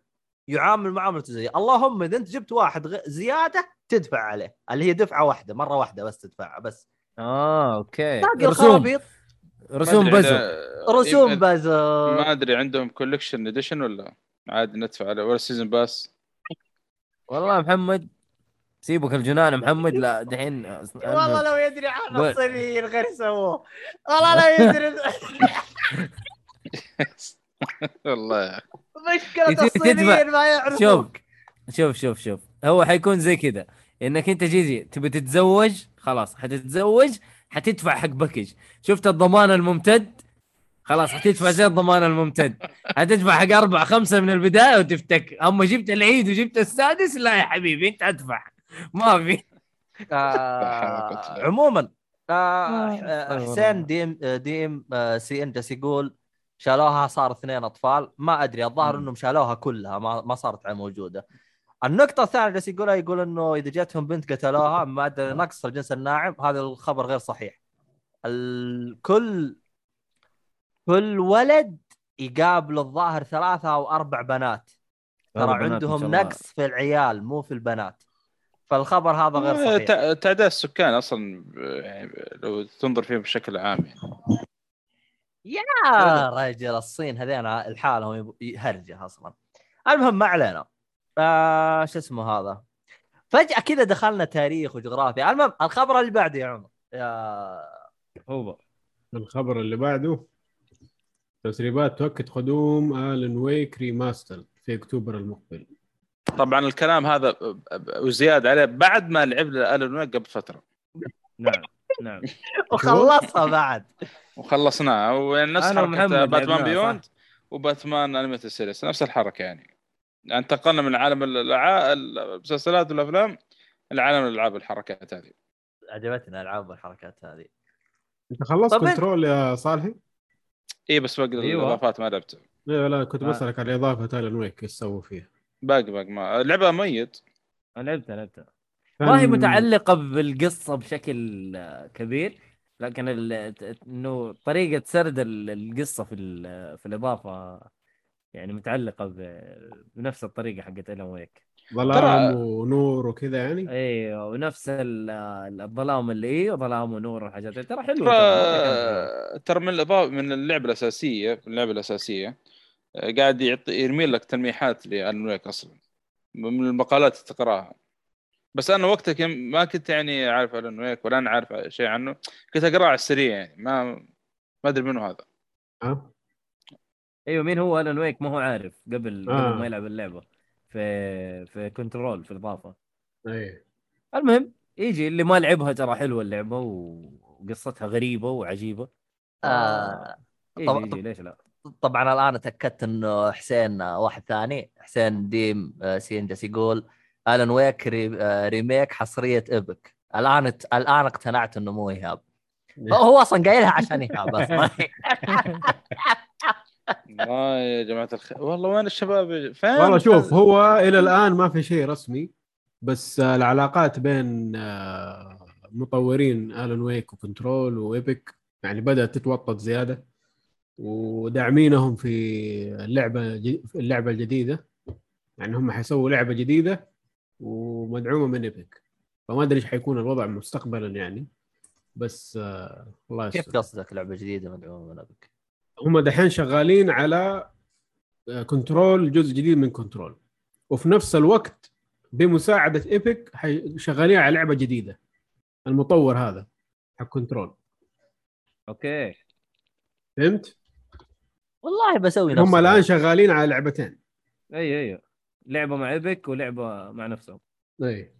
[SPEAKER 1] يعامل معاملته زي اللهم إذا أنت جبت واحد غ- زيادة تدفع عليه اللي هي دفعة واحدة مرة واحدة بس تدفعها بس.
[SPEAKER 2] آه أوكي.
[SPEAKER 1] باقي
[SPEAKER 2] رسوم.
[SPEAKER 1] الخرابيط؟
[SPEAKER 2] رسوم
[SPEAKER 3] ما أدري
[SPEAKER 2] بزر
[SPEAKER 1] رسوم بزر
[SPEAKER 3] ما أدري عندهم كولكشن اديشن ولا؟ عادي ندفع عليه. ولا سيزون باس
[SPEAKER 2] والله محمد سيبك الجنان محمد لا دحين
[SPEAKER 1] والله لو يدري عن. الصينيين غير يسووه. والله لو يدري.
[SPEAKER 3] والله يا أخي.
[SPEAKER 2] تدفع.
[SPEAKER 1] الصينيين ما
[SPEAKER 2] شوف
[SPEAKER 1] يعرفوك.
[SPEAKER 2] شوف شوف شوف هو حيكون زي كذا. إنك أنت جيجي تبي تتزوج خلاص حتتزوج حتدفع حق package. شفت الضمان الممتد؟ خلاص حتدفع زي الضمان الممتد. حتدفع حق أربعة خمسة من البداية وتفتك. أما جبت العيد وجبت السادس؟ لا يا حبيبي أنت أدفع. ما في.
[SPEAKER 1] آه عموما. آه حسين. DM آه، DM آه، CN جالس يقول شالوها صار اثنين أطفال ما أدري الظاهر. إنهم شالوها كلها ما, ما صارت موجودة النقطة الثانية جالس يقولها يقول إنه إذا جاتهم بنت قتلوها ما أدري نقص الجنس الناعم هذا الخبر غير صحيح. الكل كل ولد يقابل الظاهر ثلاثة أو أربع بنات ترى عندهم. نقص في العيال مو في البنات. فالخبر هذا غير
[SPEAKER 3] آه،
[SPEAKER 1] صحيح.
[SPEAKER 3] تع- تعداد السكان أصلا آه، يعني لو تنظر فيه بشكل عام يعني
[SPEAKER 1] يا رجل الصين هذين الحالهم يب- هرجه أصلا. المهم ما علينا. آه شو اسمه هذا؟ فجأة كذا دخلنا تاريخ وجغرافيا. المهم الخبر اللي بعده يا عمر. يا
[SPEAKER 2] هو
[SPEAKER 4] الخبر اللي بعده تسريبات تؤكد قدوم Alan Wake Remaster في أكتوبر المقبل.
[SPEAKER 3] طبعا الكلام هذا ب- ب- وزياده عليه بعد ما لعبنا Alan Wake قبل فترة.
[SPEAKER 2] نعم نعم.
[SPEAKER 1] وخلصها بعد.
[SPEAKER 3] وخلصناه. ونفس
[SPEAKER 2] حركة
[SPEAKER 3] Batman
[SPEAKER 2] Beyond
[SPEAKER 3] و Batman Animated Series نفس الحركة يعني. انتقلنا من عالم المسلسلات والأفلام لعالم الألعاب الحركات هذه.
[SPEAKER 1] عجبتنا العاب والحركات هذه.
[SPEAKER 4] أنت خلصت Control يا صالحي؟
[SPEAKER 3] اي بس باقي
[SPEAKER 2] أيوة.
[SPEAKER 3] الإضافات ما لعبت
[SPEAKER 4] لا لا كنت
[SPEAKER 2] آه.
[SPEAKER 4] بسألك على إضافة Alan Wake إيش سووا فيها؟
[SPEAKER 3] باقي باقي. ما اللعبه ميت.
[SPEAKER 2] لعبتها لعبتها. ما هي متعلقة بالقصة بشكل كبير. لكن ال- إنه طريقة سرد ال- القصة في ال- في الإضافة يعني متعلقة ب- بنفس الطريقة حقت Alan Wake.
[SPEAKER 4] ظلام
[SPEAKER 3] ترى-
[SPEAKER 4] ونور وكذا يعني؟
[SPEAKER 2] إيوه ونفس ال- الظلام اللي إيه ظلام ونور والحاجات ترى حلوة ترى.
[SPEAKER 3] ترى ترى من الإضافة من اللعبة الأساسية من اللعبة الأساسية قاعد يعطي يرمي لك تلميحات ل Alan Wake أصلا من المقالات اللي تقراها. بس أنا وقتها كم- ما كنت يعني عارف Alan Wake ولا أنا عارف شيء عنه. كنت أقرأه على السريع يعني ما ما أدري منه هذا.
[SPEAKER 4] ها؟
[SPEAKER 2] أيوه مين هو؟ الون ويك ما هو عارف قبل
[SPEAKER 4] آه.
[SPEAKER 2] قبل ما يلعب اللعبة. في في كنترول في الإضافة.
[SPEAKER 4] إيه
[SPEAKER 2] المهم يجي اللي ما لعبها ترى حلوة اللعبة وقصتها غريبة وعجيبة.
[SPEAKER 1] آه.
[SPEAKER 2] يجي
[SPEAKER 1] طب-
[SPEAKER 2] يجي ليش لا؟
[SPEAKER 1] طبعا الآن تاكدت إنه حسين آه، واحد ثاني حسين ديم آه، سينجس يقول آلان ويك ري... آه، ريميك حصرية إيبك. الآن الآن اقتنعت إنه مو إيهاب. هو أصلا قايلها عشان إيهاب أصلا.
[SPEAKER 3] والله يا جماعة الخير والله وين الشباب؟ فين؟
[SPEAKER 4] والله شوف هو إلى الآن ما في شيء رسمي بس العلاقات بين آه، مطورين Alan Wake و Control و Epic يعني بدأت تتوطد زيادة وداعمينهم في اللعبة اللعبة الجديدة. يعني هم حيسووا لعبة جديدة ومدعومة من Epic فما أدري إيش حيكون الوضع مستقبلا يعني. بس آه، الله
[SPEAKER 1] كيف
[SPEAKER 4] يستر
[SPEAKER 1] قصدك؟ لعبة جديدة مدعومة من Epic؟
[SPEAKER 4] هم دحين شغالين على آه، Control جزء جديد من Control وفي نفس الوقت بمساعدة Epic حي- شغالين على لعبة جديدة. المطور هذا حق Control
[SPEAKER 2] أوكي.
[SPEAKER 4] فهمت؟
[SPEAKER 1] والله بسوي نفس
[SPEAKER 4] هم
[SPEAKER 1] الآن.
[SPEAKER 4] شغالين على لعبتين.
[SPEAKER 2] أي أي. لعبة مع Epic ولعبة مع نفسهم.
[SPEAKER 4] اي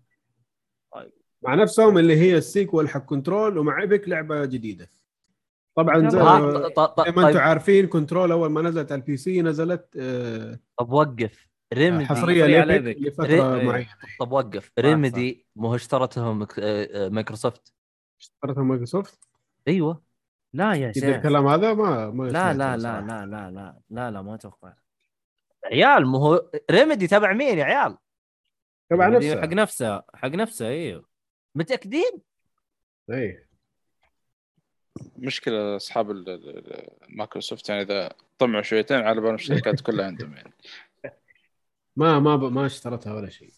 [SPEAKER 2] طيب.
[SPEAKER 4] مع نفسهم اللي هي ال sequel حق Control ومع Epic لعبة جديدة. طبعا زي,
[SPEAKER 1] ها، ط- ط-
[SPEAKER 4] زي ما
[SPEAKER 1] طيب.
[SPEAKER 4] أنتم عارفين Control أول ما نزلت على ال PC نزلت آه،
[SPEAKER 1] طب وقف. Remedy
[SPEAKER 4] حصرية
[SPEAKER 2] حصرية على
[SPEAKER 4] ل
[SPEAKER 2] Epic Epic.
[SPEAKER 4] لفترة
[SPEAKER 2] ري-
[SPEAKER 4] معينة.
[SPEAKER 1] طب وقف. Remedy مو اشترتهم مك- آه، آه، مايكروسوفت
[SPEAKER 4] اشترتها مايكروسوفت
[SPEAKER 1] أيوه.
[SPEAKER 2] لا يا شيخ.
[SPEAKER 4] الكلام هذا؟ ما ما
[SPEAKER 2] لا لا لا
[SPEAKER 4] صراحة.
[SPEAKER 2] لا لا لا لا لا ما أتوقع.
[SPEAKER 1] عيال مو هو Remedy تبع مين يا عيال؟
[SPEAKER 4] تبع
[SPEAKER 2] دي
[SPEAKER 4] نفسه.
[SPEAKER 2] حق نفسها حق نفسها أيوه
[SPEAKER 1] متأكدين؟
[SPEAKER 4] اي
[SPEAKER 3] مشكلة أصحاب ال- ال- ال- مايكروسوفت يعني إذا طمعوا شويتين على بالهم الشركات كلها عندهم يعني.
[SPEAKER 4] ما ما ب- ما اشترتها ولا شيء.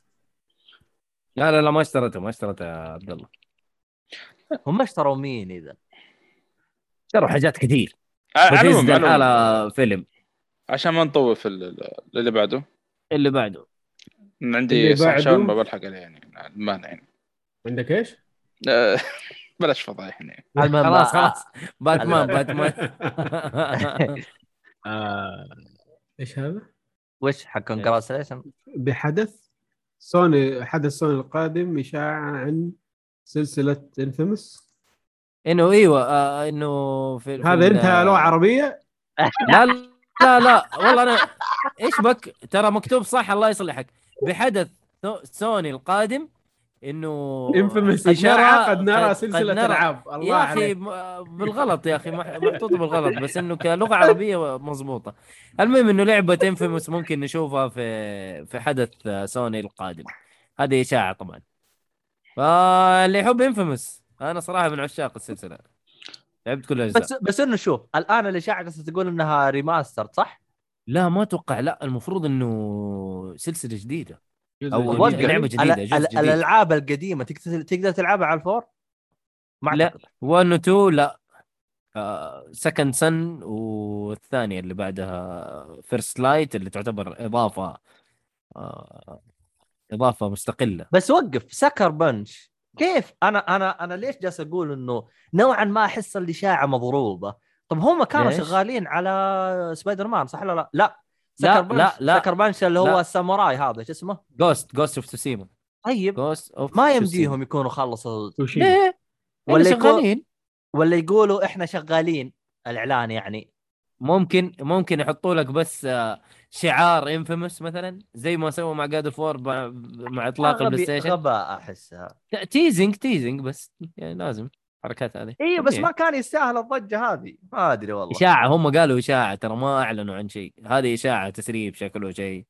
[SPEAKER 2] لا لا لا ما اشتريتها ما اشتريتها يا عبد الله.
[SPEAKER 1] هم اشتروا مين إذا؟
[SPEAKER 2] اشتروا حاجات كثير.
[SPEAKER 3] على
[SPEAKER 2] بثيزدا
[SPEAKER 3] على
[SPEAKER 2] فيلم
[SPEAKER 3] عشان ما نطول في ال- ال- اللي بعده.
[SPEAKER 2] اللي بعده.
[SPEAKER 3] عندي صح؟ شاور ما بلحق عليه يعني المانع يعني.
[SPEAKER 4] عندك
[SPEAKER 3] إيش؟ بلاش فضايح يعني
[SPEAKER 2] خلاص خلاص. باتمان باتمان.
[SPEAKER 4] آه، إيش هذا؟
[SPEAKER 1] وش حق كونجراتيشن
[SPEAKER 4] بحدث سوني حدث سوني القادم إشاعة عن سلسلة انفيمس
[SPEAKER 2] إنه إيوه آه إنه في
[SPEAKER 4] هذا انت لغة عربية؟
[SPEAKER 2] لا. لا لا والله أنا إيش بك ترى مكتوب صح الله يصلحك. بحدث سو- سوني القادم إنه
[SPEAKER 4] انفيمس
[SPEAKER 2] نرى-
[SPEAKER 4] قد نرى سلسلة
[SPEAKER 2] نرى-
[SPEAKER 4] ألعاب. الله
[SPEAKER 2] يا أخي بالغلط يا أخي مح- محطوطه بالغلط بس إنه كلغة عربية مضبوطة. المهم إنه لعبة inFAMOUS ممكن نشوفها في في حدث سوني القادم. هذه إشاعة طبعا. فاللي يحب inFAMOUS أنا صراحة من عشاق السلسلة. لعبت كل الأجزاء
[SPEAKER 1] بس بس إنه شوف الآن الاشاعه جالسه تقول إنها remaster صح؟
[SPEAKER 2] لا ما أتوقع لا المفروض إنه سلسلة جديدة
[SPEAKER 4] جزء
[SPEAKER 2] أو
[SPEAKER 4] جديد.
[SPEAKER 2] وقع. لعبة جديدة،
[SPEAKER 1] ال-
[SPEAKER 2] جزء
[SPEAKER 1] ال-
[SPEAKER 2] جديد.
[SPEAKER 1] الألعاب القديمة تقدر تقدر تلعبها على ال 4؟ ما
[SPEAKER 2] لا.
[SPEAKER 1] أعتقد
[SPEAKER 2] 1 و 2 لا Second Son والثانية اللي بعدها First Light اللي تعتبر إضافة آه، إضافة مستقلة
[SPEAKER 1] بس وقف Sucker Punch كيف أنا أنا أنا ليش جالس أقول إنه نوعا ما أحس الإشاعة مضروبة طب هم كانوا
[SPEAKER 2] ليش؟
[SPEAKER 1] شغالين على سبايدر مان صح ولا لا؟ لا
[SPEAKER 2] لا، لا، لا.
[SPEAKER 1] Sucker Punch اللي هو
[SPEAKER 2] لا.
[SPEAKER 1] الساموراي هذا شو اسمه؟
[SPEAKER 2] Ghost Ghost of Tsushima
[SPEAKER 1] طيب
[SPEAKER 2] Ghost of
[SPEAKER 1] ما يمديهم يكونوا خلصوا.
[SPEAKER 2] ليه؟
[SPEAKER 1] ولا
[SPEAKER 2] شغالين
[SPEAKER 1] ولا يقولوا إحنا شغالين الإعلان يعني
[SPEAKER 2] ممكن ممكن يحطوا لك بس آه، شعار inFAMOUS مثلا زي ما سووا مع God of War مع, مع
[SPEAKER 1] إطلاق
[SPEAKER 2] ال PlayStation
[SPEAKER 1] غباء
[SPEAKER 2] أحسها. teasing teasing بس يعني لازم الحركات هذه.
[SPEAKER 1] أيوه بس. ما كان يستاهل الضجة هذه. ما أدري والله.
[SPEAKER 2] إشاعة هم قالوا إشاعة ترى ما أعلنوا عن شيء. هذه إشاعة تسريب شكله شيء.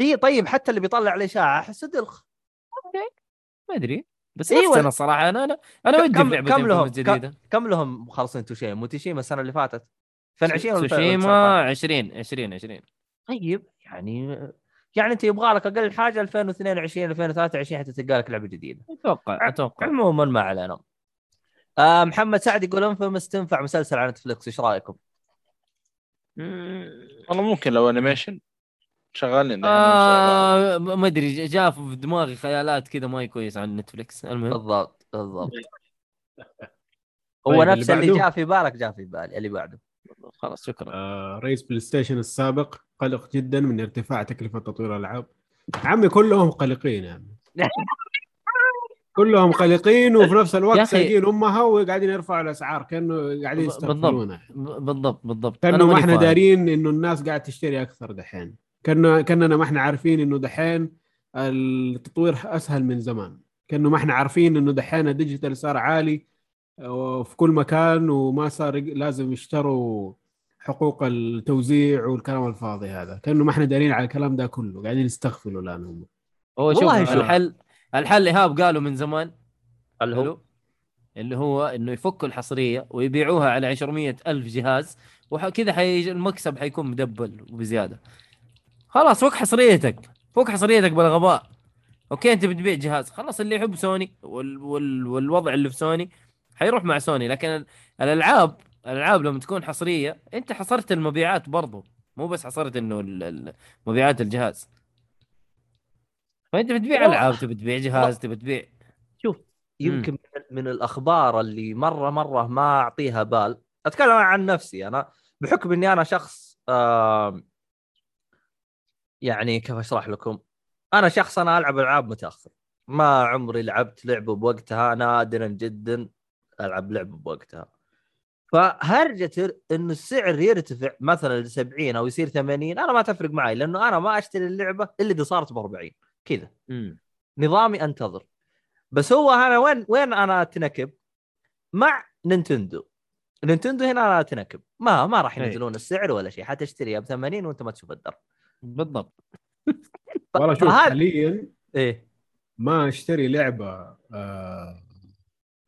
[SPEAKER 1] اي طيب حتى اللي بيطلع الاشاعه أحس دلخ.
[SPEAKER 2] ما أدري. بس.
[SPEAKER 1] أيوة.
[SPEAKER 2] أنا الصراحة أنا أنا
[SPEAKER 1] أنا
[SPEAKER 2] ودي
[SPEAKER 1] كم-
[SPEAKER 2] لعبة
[SPEAKER 1] كم لهم؟
[SPEAKER 2] جديدة.
[SPEAKER 1] كم لهم؟ مخلصين Tsushima مو Tsushima السنة اللي فاتت. 2020 ولا
[SPEAKER 2] تسوشيما 20 20 20
[SPEAKER 1] طيب يعني يعني أنت يبغى لك أقل حاجة 2022 2023 حتى تلقى لك لعبة جديدة.
[SPEAKER 2] أتوقع أتوقع.
[SPEAKER 1] عموما ما علينا. آه محمد سعد يقول inFAMOUS تنفع مسلسل على Netflix إيش رأيكم؟
[SPEAKER 3] والله ممكن لو animation شغالين
[SPEAKER 2] آه ما أدري جاء في دماغي خيالات كذا ما هي كويس عن Netflix المهم.
[SPEAKER 1] بالضبط بالضبط.
[SPEAKER 4] طيب،
[SPEAKER 1] هو
[SPEAKER 4] اللي
[SPEAKER 1] نفس اللي
[SPEAKER 4] بعده؟
[SPEAKER 1] جاء في بالك جاء في بالي اللي بعده.
[SPEAKER 2] خلاص شكرا.
[SPEAKER 4] آه رئيس PlayStation السابق قلق جدا من ارتفاع تكلفة تطوير الألعاب. عمي كلهم قلقين يعني كلهم قلقين وفي نفس
[SPEAKER 2] يا
[SPEAKER 4] الوقت سايقين أمها وقاعدين يرفعوا الأسعار كأنه قاعدين
[SPEAKER 2] ب- بالضبط بالضبط كأنه
[SPEAKER 4] ما
[SPEAKER 2] إحنا.
[SPEAKER 4] دارين إنه الناس قاعد تشتري أكثر دحين. كأنه كأننا ما إحنا عارفين إنه دحين التطوير أسهل من زمان. كأنه ما إحنا عارفين إنه دحين الديجيتال صار عالي آه، في كل مكان وما صار لازم يشتروا حقوق التوزيع والكلام الفاضي هذا كأنه ما إحنا دارين على الكلام ده كله قاعدين يستغفلوا الآن هم.
[SPEAKER 2] هو شوف
[SPEAKER 1] والله شوف.
[SPEAKER 2] الحل الحل ايهاب قالوا من زمان
[SPEAKER 1] اللي هو؟
[SPEAKER 2] اللي هو إنه يفكوا الحصرية ويبيعوها على 200 ألف جهاز وكذا حي... المكسب حيكون مدبل وبزياده خلاص فك حصريتك فك حصريتك بالغباء. أوكي أنت بتبيع جهاز. خلاص اللي يحب سوني وال... وال... والوضع اللي في سوني حيروح مع سوني. لكن ال- الألعاب الألعاب لما تكون حصرية أنت حصرت المبيعات برضو. مو بس حصرت إنه مبيعات الجهاز. فأنت بتبيع ألعاب تبي تبيع جهاز تبي تبيع.
[SPEAKER 1] شوف يمكن من- من الأخبار اللي مرة مرة ما أعطيها بال. أتكلم عن نفسي. أنا بحكم إني أنا شخص آه يعني كيف أشرح لكم؟ أنا شخص أنا ألعب ألعاب متأخر. ما عمري لعبت لعبة بوقتها. نادرا جدا ألعب لعبة بوقتها. فهرجه انه السعر يرتفع مثلا ل 70 أو يصير 80 أنا ما تفرق معي لأنه أنا ما أشتري اللعبة إلا إذا صارت ب 40 كذا. نظامي أنتظر. بس هو أنا وين وين أنا أتنكب؟ مع نينتندو. نينتندو هنا أنا أتنكب. ما ما راح
[SPEAKER 2] إيه.
[SPEAKER 1] ينزلون السعر ولا شيء حتشتريها ب 80 وأنت ما تشوف الدرب
[SPEAKER 2] بالضبط.
[SPEAKER 4] والله شوف حاليا
[SPEAKER 1] إيه.
[SPEAKER 4] ما أشتري لعبة آه،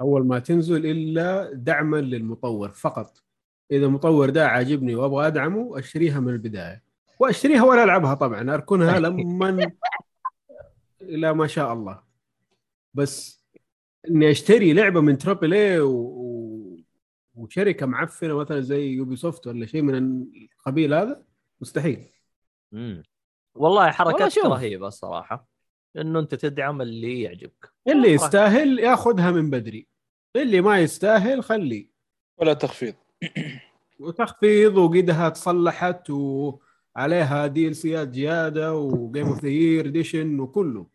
[SPEAKER 4] أول ما تنزل إلا دعما للمطور فقط. إذا المطور ده عاجبني وأبغى أدعمه أشتريها من البداية. وأشتريها ولا ألعبها طبعا أركنها لما إلى ما شاء الله. بس إني أشتري لعبة من AAA و... و... وشركة معفنة مثلا زي يوبي سوفت ولا شيء من القبيل هذا مستحيل.
[SPEAKER 2] مم.
[SPEAKER 1] والله
[SPEAKER 2] شوف.
[SPEAKER 1] رهيبة الصراحة. إنه أنت تدعم اللي يعجبك.
[SPEAKER 4] اللي. يستاهل ياخذها من بدري. اللي ما يستاهل خليه
[SPEAKER 3] ولا تخفيض.
[SPEAKER 4] وتخفيض وقدها تصلحت وعليها DLCs زيادة و Game of the Year Edition وكله.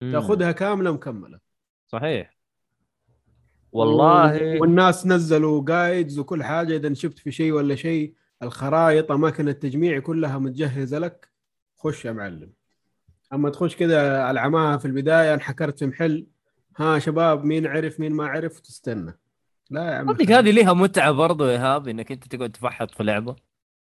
[SPEAKER 4] تاخذها كاملة مكملة.
[SPEAKER 2] صحيح.
[SPEAKER 1] والله.
[SPEAKER 4] والناس نزلوا guides وكل حاجة إذا شفت في شيء ولا شيء الخرائط أماكن التجميع كلها متجهزة لك. خش يا معلم. أما تخش كذا على عماها في البداية انحكرت في محل. ها شباب مين عرف مين ما عرف تستنى لا يا عم
[SPEAKER 2] هذه ليها متعة برضو يا ايهاب إنك أنت تقعد تفحط في لعبة.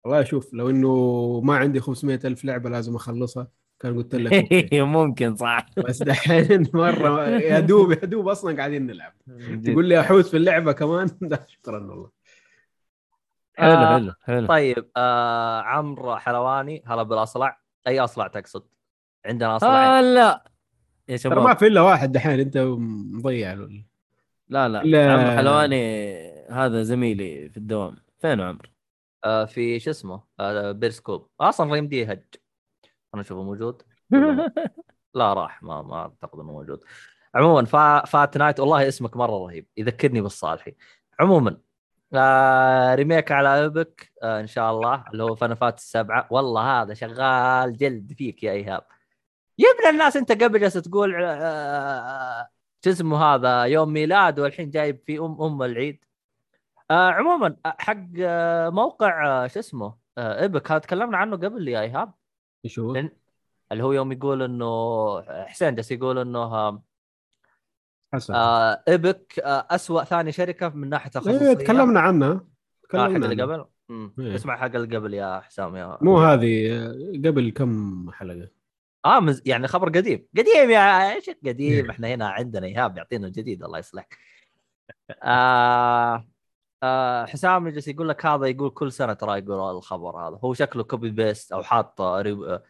[SPEAKER 4] والله شوف لو إنه ما عندي 500 ألف لعبة لازم أخلصها كان قلت لك.
[SPEAKER 2] ممكن صح.
[SPEAKER 4] بس دحين مرة يا دوب يا دوب أصلا قاعدين نلعب. تقول لي أحوس في اللعبة كمان؟ لا شكرا والله.
[SPEAKER 2] حلو
[SPEAKER 1] آه،
[SPEAKER 2] حلو حلو.
[SPEAKER 1] طيب آه عمرو حلواني هلا بالأصلع. أي أصلع تقصد؟ عندنا أصلع.
[SPEAKER 2] آه لا يا
[SPEAKER 4] ترى ما
[SPEAKER 2] شباب
[SPEAKER 4] في إلا واحد دحين أنت مضيع.
[SPEAKER 2] لا لا
[SPEAKER 4] لا.
[SPEAKER 2] عمرو حلواني هذا زميلي في الدوام. فين عمرو؟
[SPEAKER 1] آه في شو اسمه؟ آه بيرسكوب. أصلا ريم دي هج أنا أشوفه موجود؟ لا راح ما ما أعتقد إنه موجود. عموما فا فات نايت. والله اسمك مرة رهيب. يذكرني بالصالحي. عموما آه ريميك على ايبك آه إن شاء الله اللي هو فنفات السبعه والله هذا شغال جلد فيك يا إيهاب. يا ابن الناس انت قبل جالس تقول آه شو اسمه هذا يوم ميلاد والحين جايب في ام أم العيد آه عموما آه، حق آه موقع آه شو اسمه آه إيبك هذا تكلمنا عنه قبل يا إيهاب
[SPEAKER 4] إيش هو؟
[SPEAKER 1] اللي هو يوم يقول إنه حسين جالس يقول إنه آه آه إيبك آه اسوء ثاني شركة من ناحية الخصوصية
[SPEAKER 4] إيه تكلمنا عنها
[SPEAKER 1] آه حق
[SPEAKER 4] تكلمنا
[SPEAKER 1] اللي. قبل.
[SPEAKER 4] إيه.
[SPEAKER 1] اسمع حق اللي قبل يا حسام يا
[SPEAKER 4] مو هذه قبل كم حلقة
[SPEAKER 1] آه مز... يعني خبر قديم. قديم يا شيخ قديم. إحنا هنا عندنا إيهاب يعطينا الجديد الله يصلحك. آه آه حسام يجلس يقول لك هذا يقول كل سنة ترى يقول الخبر هذا. هو شكله copy paste أو حاط ريب... آه،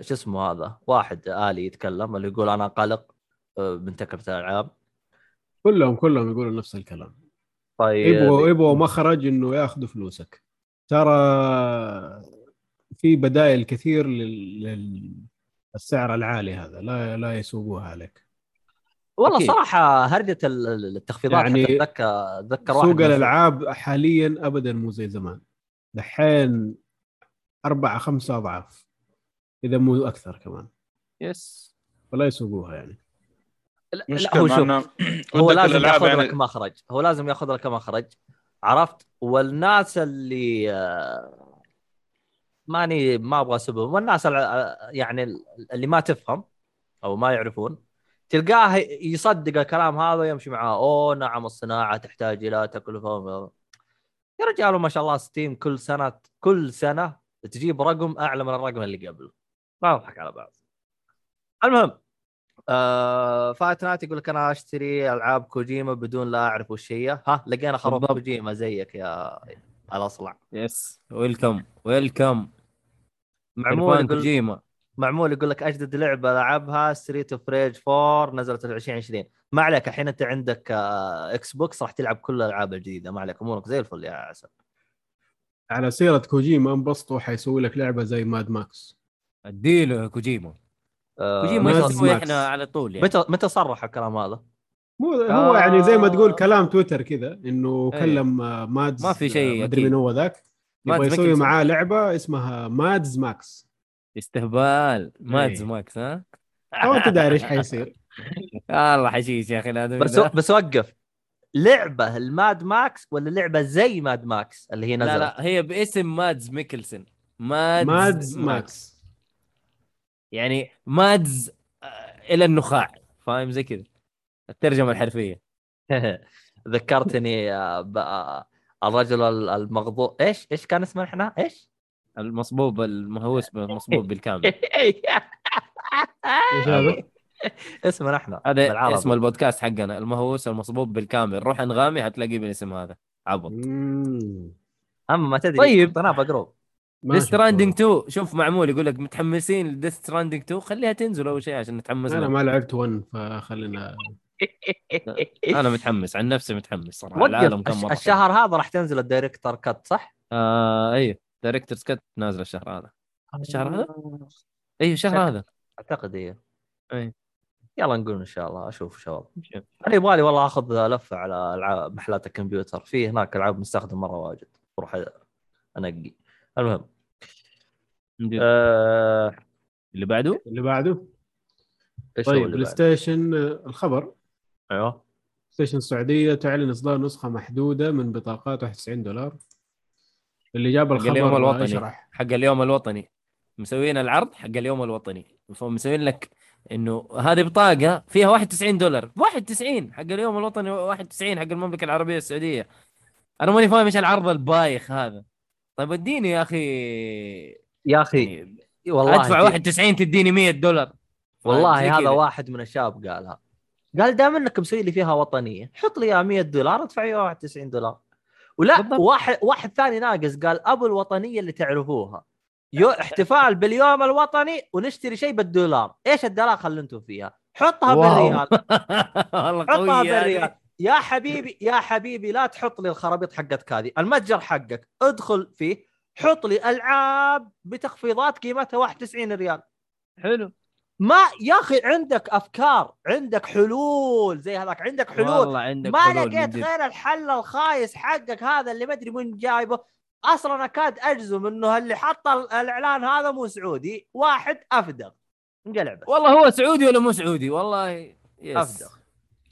[SPEAKER 1] شو اسمه هذا؟ واحد آلي يتكلم اللي يقول أنا قلق آه، من تكلفه الالعاب
[SPEAKER 4] كلهم كلهم يقولوا نفس الكلام.
[SPEAKER 1] طيب.
[SPEAKER 4] يبغوا يبغوا مخرج إنه ياخذوا فلوسك. ترى في بدائل كثير لل... للسعر العالي هذا لا لا يسوقوها عليك.
[SPEAKER 1] والله
[SPEAKER 2] أكيد.
[SPEAKER 1] صراحة هرجه ال- ال- التخفيضات
[SPEAKER 4] يعني
[SPEAKER 1] اتذكر اتذكر واحد
[SPEAKER 4] سوق الألعاب حاليا ابدا مو زي زمان. دحين أربعة خمسة أضعاف إذا مو أكثر كمان.
[SPEAKER 2] يس.
[SPEAKER 4] فلا يسوقوها يعني.
[SPEAKER 1] لا، هو شوف هو لازم ياخذ
[SPEAKER 3] يعني-
[SPEAKER 1] لك مخرج هو لازم ياخذ لك مخرج عرفت؟ والناس اللي آه، ماني ما أبغى اسبهم والناس يعني اللي ما تفهم أو ما يعرفون تلقاه يصدق الكلام هذا ويمشي معاه. أوه نعم الصناعة تحتاج إلى تكلفة. يا رجال ما شاء الله ستيم كل سنة كل سنة تجيب رقم أعلى من الرقم اللي قبل. ما نضحك على بعض. المهم آه نايت يقول لك أنا أشتري ألعاب كوجيما بدون لا أعرف وش هي. ها لقينا خروف. كوجيما زيك يا الأصلع.
[SPEAKER 2] yes welcome welcome
[SPEAKER 1] معمول
[SPEAKER 2] عرفان
[SPEAKER 1] يقول
[SPEAKER 2] كوجيما
[SPEAKER 1] معمول يقول لك أجدد لعبة لعبها Streets of Rage 4 نزلت في 2020 ما عليك الحين أنت عندك آه، إكس بوكس راح تلعب كل الألعاب الجديدة ما عليك أمورك زي الفل يا عسل
[SPEAKER 4] على سيرة كوجيما انبسطوا حيسوي لك لعبة زي ماد ماكس
[SPEAKER 2] أديله يا كوجيما
[SPEAKER 1] آه،
[SPEAKER 2] كوجيما
[SPEAKER 4] ماكس.
[SPEAKER 2] إحنا على طول يعني
[SPEAKER 1] متى متى صرح الكلام هذا؟
[SPEAKER 4] مو هو يعني زي ما تقول
[SPEAKER 1] آه.
[SPEAKER 4] كلام تويتر كذا إنه
[SPEAKER 2] إيه.
[SPEAKER 4] كلم آه، مادز
[SPEAKER 2] ما في شيء
[SPEAKER 4] آه، مدري. من هو ذاك يبغى يسوي. معاه لعبة اسمها مادز ماكس
[SPEAKER 2] استهبال. مادز
[SPEAKER 4] إيه.
[SPEAKER 2] ماكس ها؟
[SPEAKER 4] أو أنت داري إيش حيصير.
[SPEAKER 2] الله حشيش يا أخي الادمي
[SPEAKER 1] بس
[SPEAKER 2] ده.
[SPEAKER 1] بس وقف. لعبة الماد ماكس ولا لعبة زي ماد ماكس اللي هي نزلت؟
[SPEAKER 2] لا لا هي باسم مادز ميكلسون مادز,
[SPEAKER 4] مادز ماكس
[SPEAKER 2] يعني مادز آه، إلى النخاع. فاهم؟ زي كذا. الترجمة الحرفية.
[SPEAKER 1] ذكرتني ب- الرجل ال- المغضوب إيش إيش كان اسمه إحنا إيش؟
[SPEAKER 2] المصبوب المهووس المصبوب بالكامل
[SPEAKER 4] إيش هذا؟
[SPEAKER 1] اسمنا إحنا
[SPEAKER 2] هذا
[SPEAKER 1] بالعربي.
[SPEAKER 2] اسم البودكاست حقنا المهووس المصبوب بالكامل روح انغامي حتلاقيه بالاسم هذا عبط.
[SPEAKER 1] أما ما تدري
[SPEAKER 2] طيب.
[SPEAKER 1] بجروب
[SPEAKER 4] ما Death.
[SPEAKER 2] Stranding 2 شوف معمول يقول لك متحمسين ل Death Stranding 2 خليها تنزل أول شيء عشان نتحمس أنا.
[SPEAKER 4] ما لعبت 1 فخلينا
[SPEAKER 2] أنا متحمس عن نفسي متحمس
[SPEAKER 1] صراحة.
[SPEAKER 2] العالم كم مرة
[SPEAKER 1] الشهر هذا راح تنزل ال director's cut صح؟
[SPEAKER 2] آه أيوه director's cut نازل الشهر هذا. الشهر هذا؟ أيوه الشهر هذا.
[SPEAKER 1] أعتقد إيه.
[SPEAKER 2] أي.
[SPEAKER 1] يلا نقول إن شاء الله أشوف شباب أنا يبغى لي والله آخذ لفه على العاب محلات الكمبيوتر. في هناك ألعاب مستخدم مرة واجد. أروح أنقي. المهم. آه...
[SPEAKER 2] اللي بعده؟
[SPEAKER 4] اللي بعده. طيب بلاي؟ ستيشن آه، الخبر.
[SPEAKER 1] أيوه.
[SPEAKER 4] بلاي ستيشن السعودية تعلن إصدار نسخة محدودة من بطاقات 91 دولار. اللي جاب
[SPEAKER 2] حق اليوم
[SPEAKER 4] الخبر
[SPEAKER 2] الوطني.
[SPEAKER 4] يشرح.
[SPEAKER 2] حق اليوم الوطني. مسوين العرض حق اليوم الوطني. فمسوين لك إنه هذه بطاقة فيها 91 دولار. 91 حق اليوم الوطني 91 حق المملكة العربية السعودية. أنا ماني فاهم إيش العرض البايخ هذا. طيب اديني يا أخي.
[SPEAKER 1] يا أخي
[SPEAKER 2] يعني
[SPEAKER 1] والله
[SPEAKER 2] أدفع
[SPEAKER 1] دي-
[SPEAKER 2] 91 تديني 100 دولار.
[SPEAKER 1] والله هذا. واحد من الشباب قالها. قال دام انك مسوي لي فيها وطنية حط لي اياها 100 دولار ادفع لي 91 دولار. ولا
[SPEAKER 2] بالضبط.
[SPEAKER 1] واحد واحد ثاني ناقص قال ابو الوطنية اللي تعرفوها. you احتفال باليوم الوطني ونشتري شيء بالدولار. إيش الدلاخه اللي أنتم فيها؟ حطها. بالريال.
[SPEAKER 2] والله
[SPEAKER 1] حطها. بالريال. يا حبيبي يا حبيبي لا تحط لي الخرابيط حقتك هذه المتجر حقك. ادخل فيه. حط لي ألعاب بتخفيضات قيمتها 91 ريال.
[SPEAKER 2] حلو.
[SPEAKER 1] ما يا أخي عندك أفكار عندك حلول زي هذاك عندك حلول.
[SPEAKER 2] والله عندك
[SPEAKER 1] ما
[SPEAKER 2] حلول
[SPEAKER 1] لقيت. غير الحل الخايس حقك هذا اللي ما أدري من جايبه. أصلا اكاد أجزم إنه اللي حط ال- الإعلان هذا مو سعودي واحد أفدغ. انقلع بس.
[SPEAKER 2] والله هو سعودي ولا مو سعودي؟ والله yes
[SPEAKER 1] أفدغ.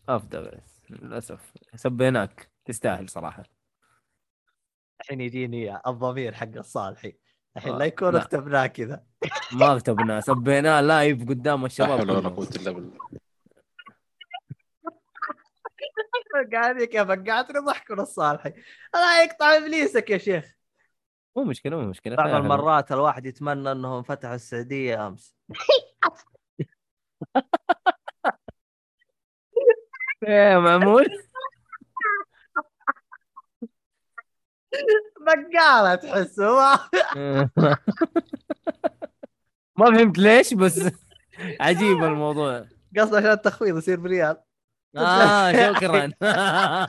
[SPEAKER 2] أفدغ للأسف. سبيناك. تستاهل صراحة.
[SPEAKER 1] الحين يجيني الضمير حق الصالحي. الحين
[SPEAKER 2] آه،
[SPEAKER 1] لا يكون
[SPEAKER 2] لا.
[SPEAKER 1] اكتبناه كذا
[SPEAKER 2] ما كتبناه سبيناه live قدام
[SPEAKER 3] لا
[SPEAKER 2] الشباب
[SPEAKER 3] حول ولا. قوه الا بالله
[SPEAKER 1] قاعد كيف قاعد ضحكوا الصالحي لا يقطع إبليسك يا شيخ
[SPEAKER 2] مو مشكلة مو مشكلة
[SPEAKER 1] بعض. المرات الواحد يتمنى إنهم فتحوا السعودية أمس
[SPEAKER 2] يا معمول
[SPEAKER 1] بقالة تحس هو
[SPEAKER 2] ما فهمت ليش بس عجيب الموضوع.
[SPEAKER 1] قصد عشان التخفيض يصير بريال
[SPEAKER 2] آه شكرا. آه،.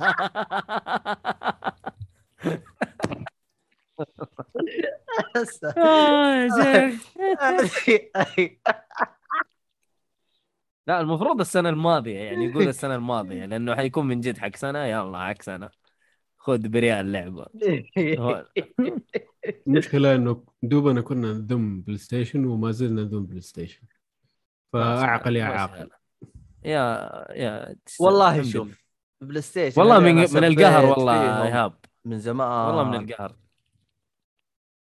[SPEAKER 2] لا المفروض السنة الماضية يعني يقول السنة الماضية لأنه حيكون من جد حق سنة. يلا حق سنة خذ بريال لعبة هو-
[SPEAKER 4] المشكلة إنه دوبنا كنا نذم PlayStation وما زلنا نذم PlayStation فأعقل يا عاقل.
[SPEAKER 2] يا يا
[SPEAKER 1] والله شوف. PlayStation
[SPEAKER 2] والله من من القهر والله ايهاب
[SPEAKER 1] من زمان.
[SPEAKER 2] والله من القهر.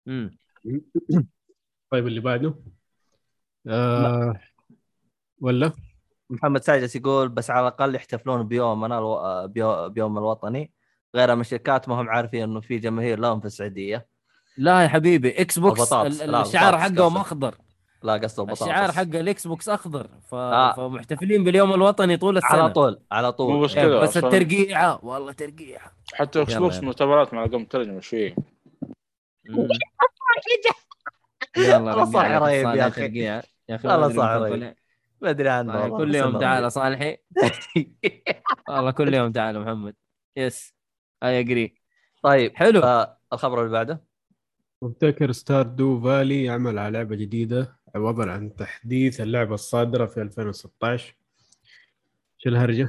[SPEAKER 2] امم
[SPEAKER 4] طيب اللي بعده؟ آه ولا؟
[SPEAKER 1] محمد ساجس يقول بس على الأقل يحتفلون بيومنا ألو... بيو... بيوم الوطني. غير من الشركات ما هم عارفين إنه في جماهير لهم في السعودية
[SPEAKER 2] لا يا حبيبي
[SPEAKER 1] Xbox
[SPEAKER 2] الشعار حقهم. اخضر
[SPEAKER 1] لا قصده بطاطس
[SPEAKER 2] الشعار حق ال Xbox أخضر ف...
[SPEAKER 1] آه.
[SPEAKER 2] فمحتفلين باليوم الوطني طول السنة
[SPEAKER 1] على طول على طول
[SPEAKER 3] مو بس
[SPEAKER 2] إيه،
[SPEAKER 3] كذا
[SPEAKER 2] بس. الترقيعة والله ترقيعه
[SPEAKER 3] حتى
[SPEAKER 2] Xbox.
[SPEAKER 3] مؤتمرات مع قوم ترجمة شوية
[SPEAKER 2] مم. يلا
[SPEAKER 1] والله صح رهيب يا.
[SPEAKER 2] ترقيعة. يا أخي
[SPEAKER 1] والله صح.
[SPEAKER 2] إيه.
[SPEAKER 1] ما أدري عنه
[SPEAKER 2] كل يوم تعال. صالحي والله كل يوم تعال محمد يس اي اجري
[SPEAKER 1] طيب
[SPEAKER 2] حلو.
[SPEAKER 1] آه الخبر اللي بعده؟
[SPEAKER 4] مبتكر Stardew Valley يعمل على لعبة جديدة عبارة عن تحديث اللعبة الصادرة في 2016 شو الهرجة؟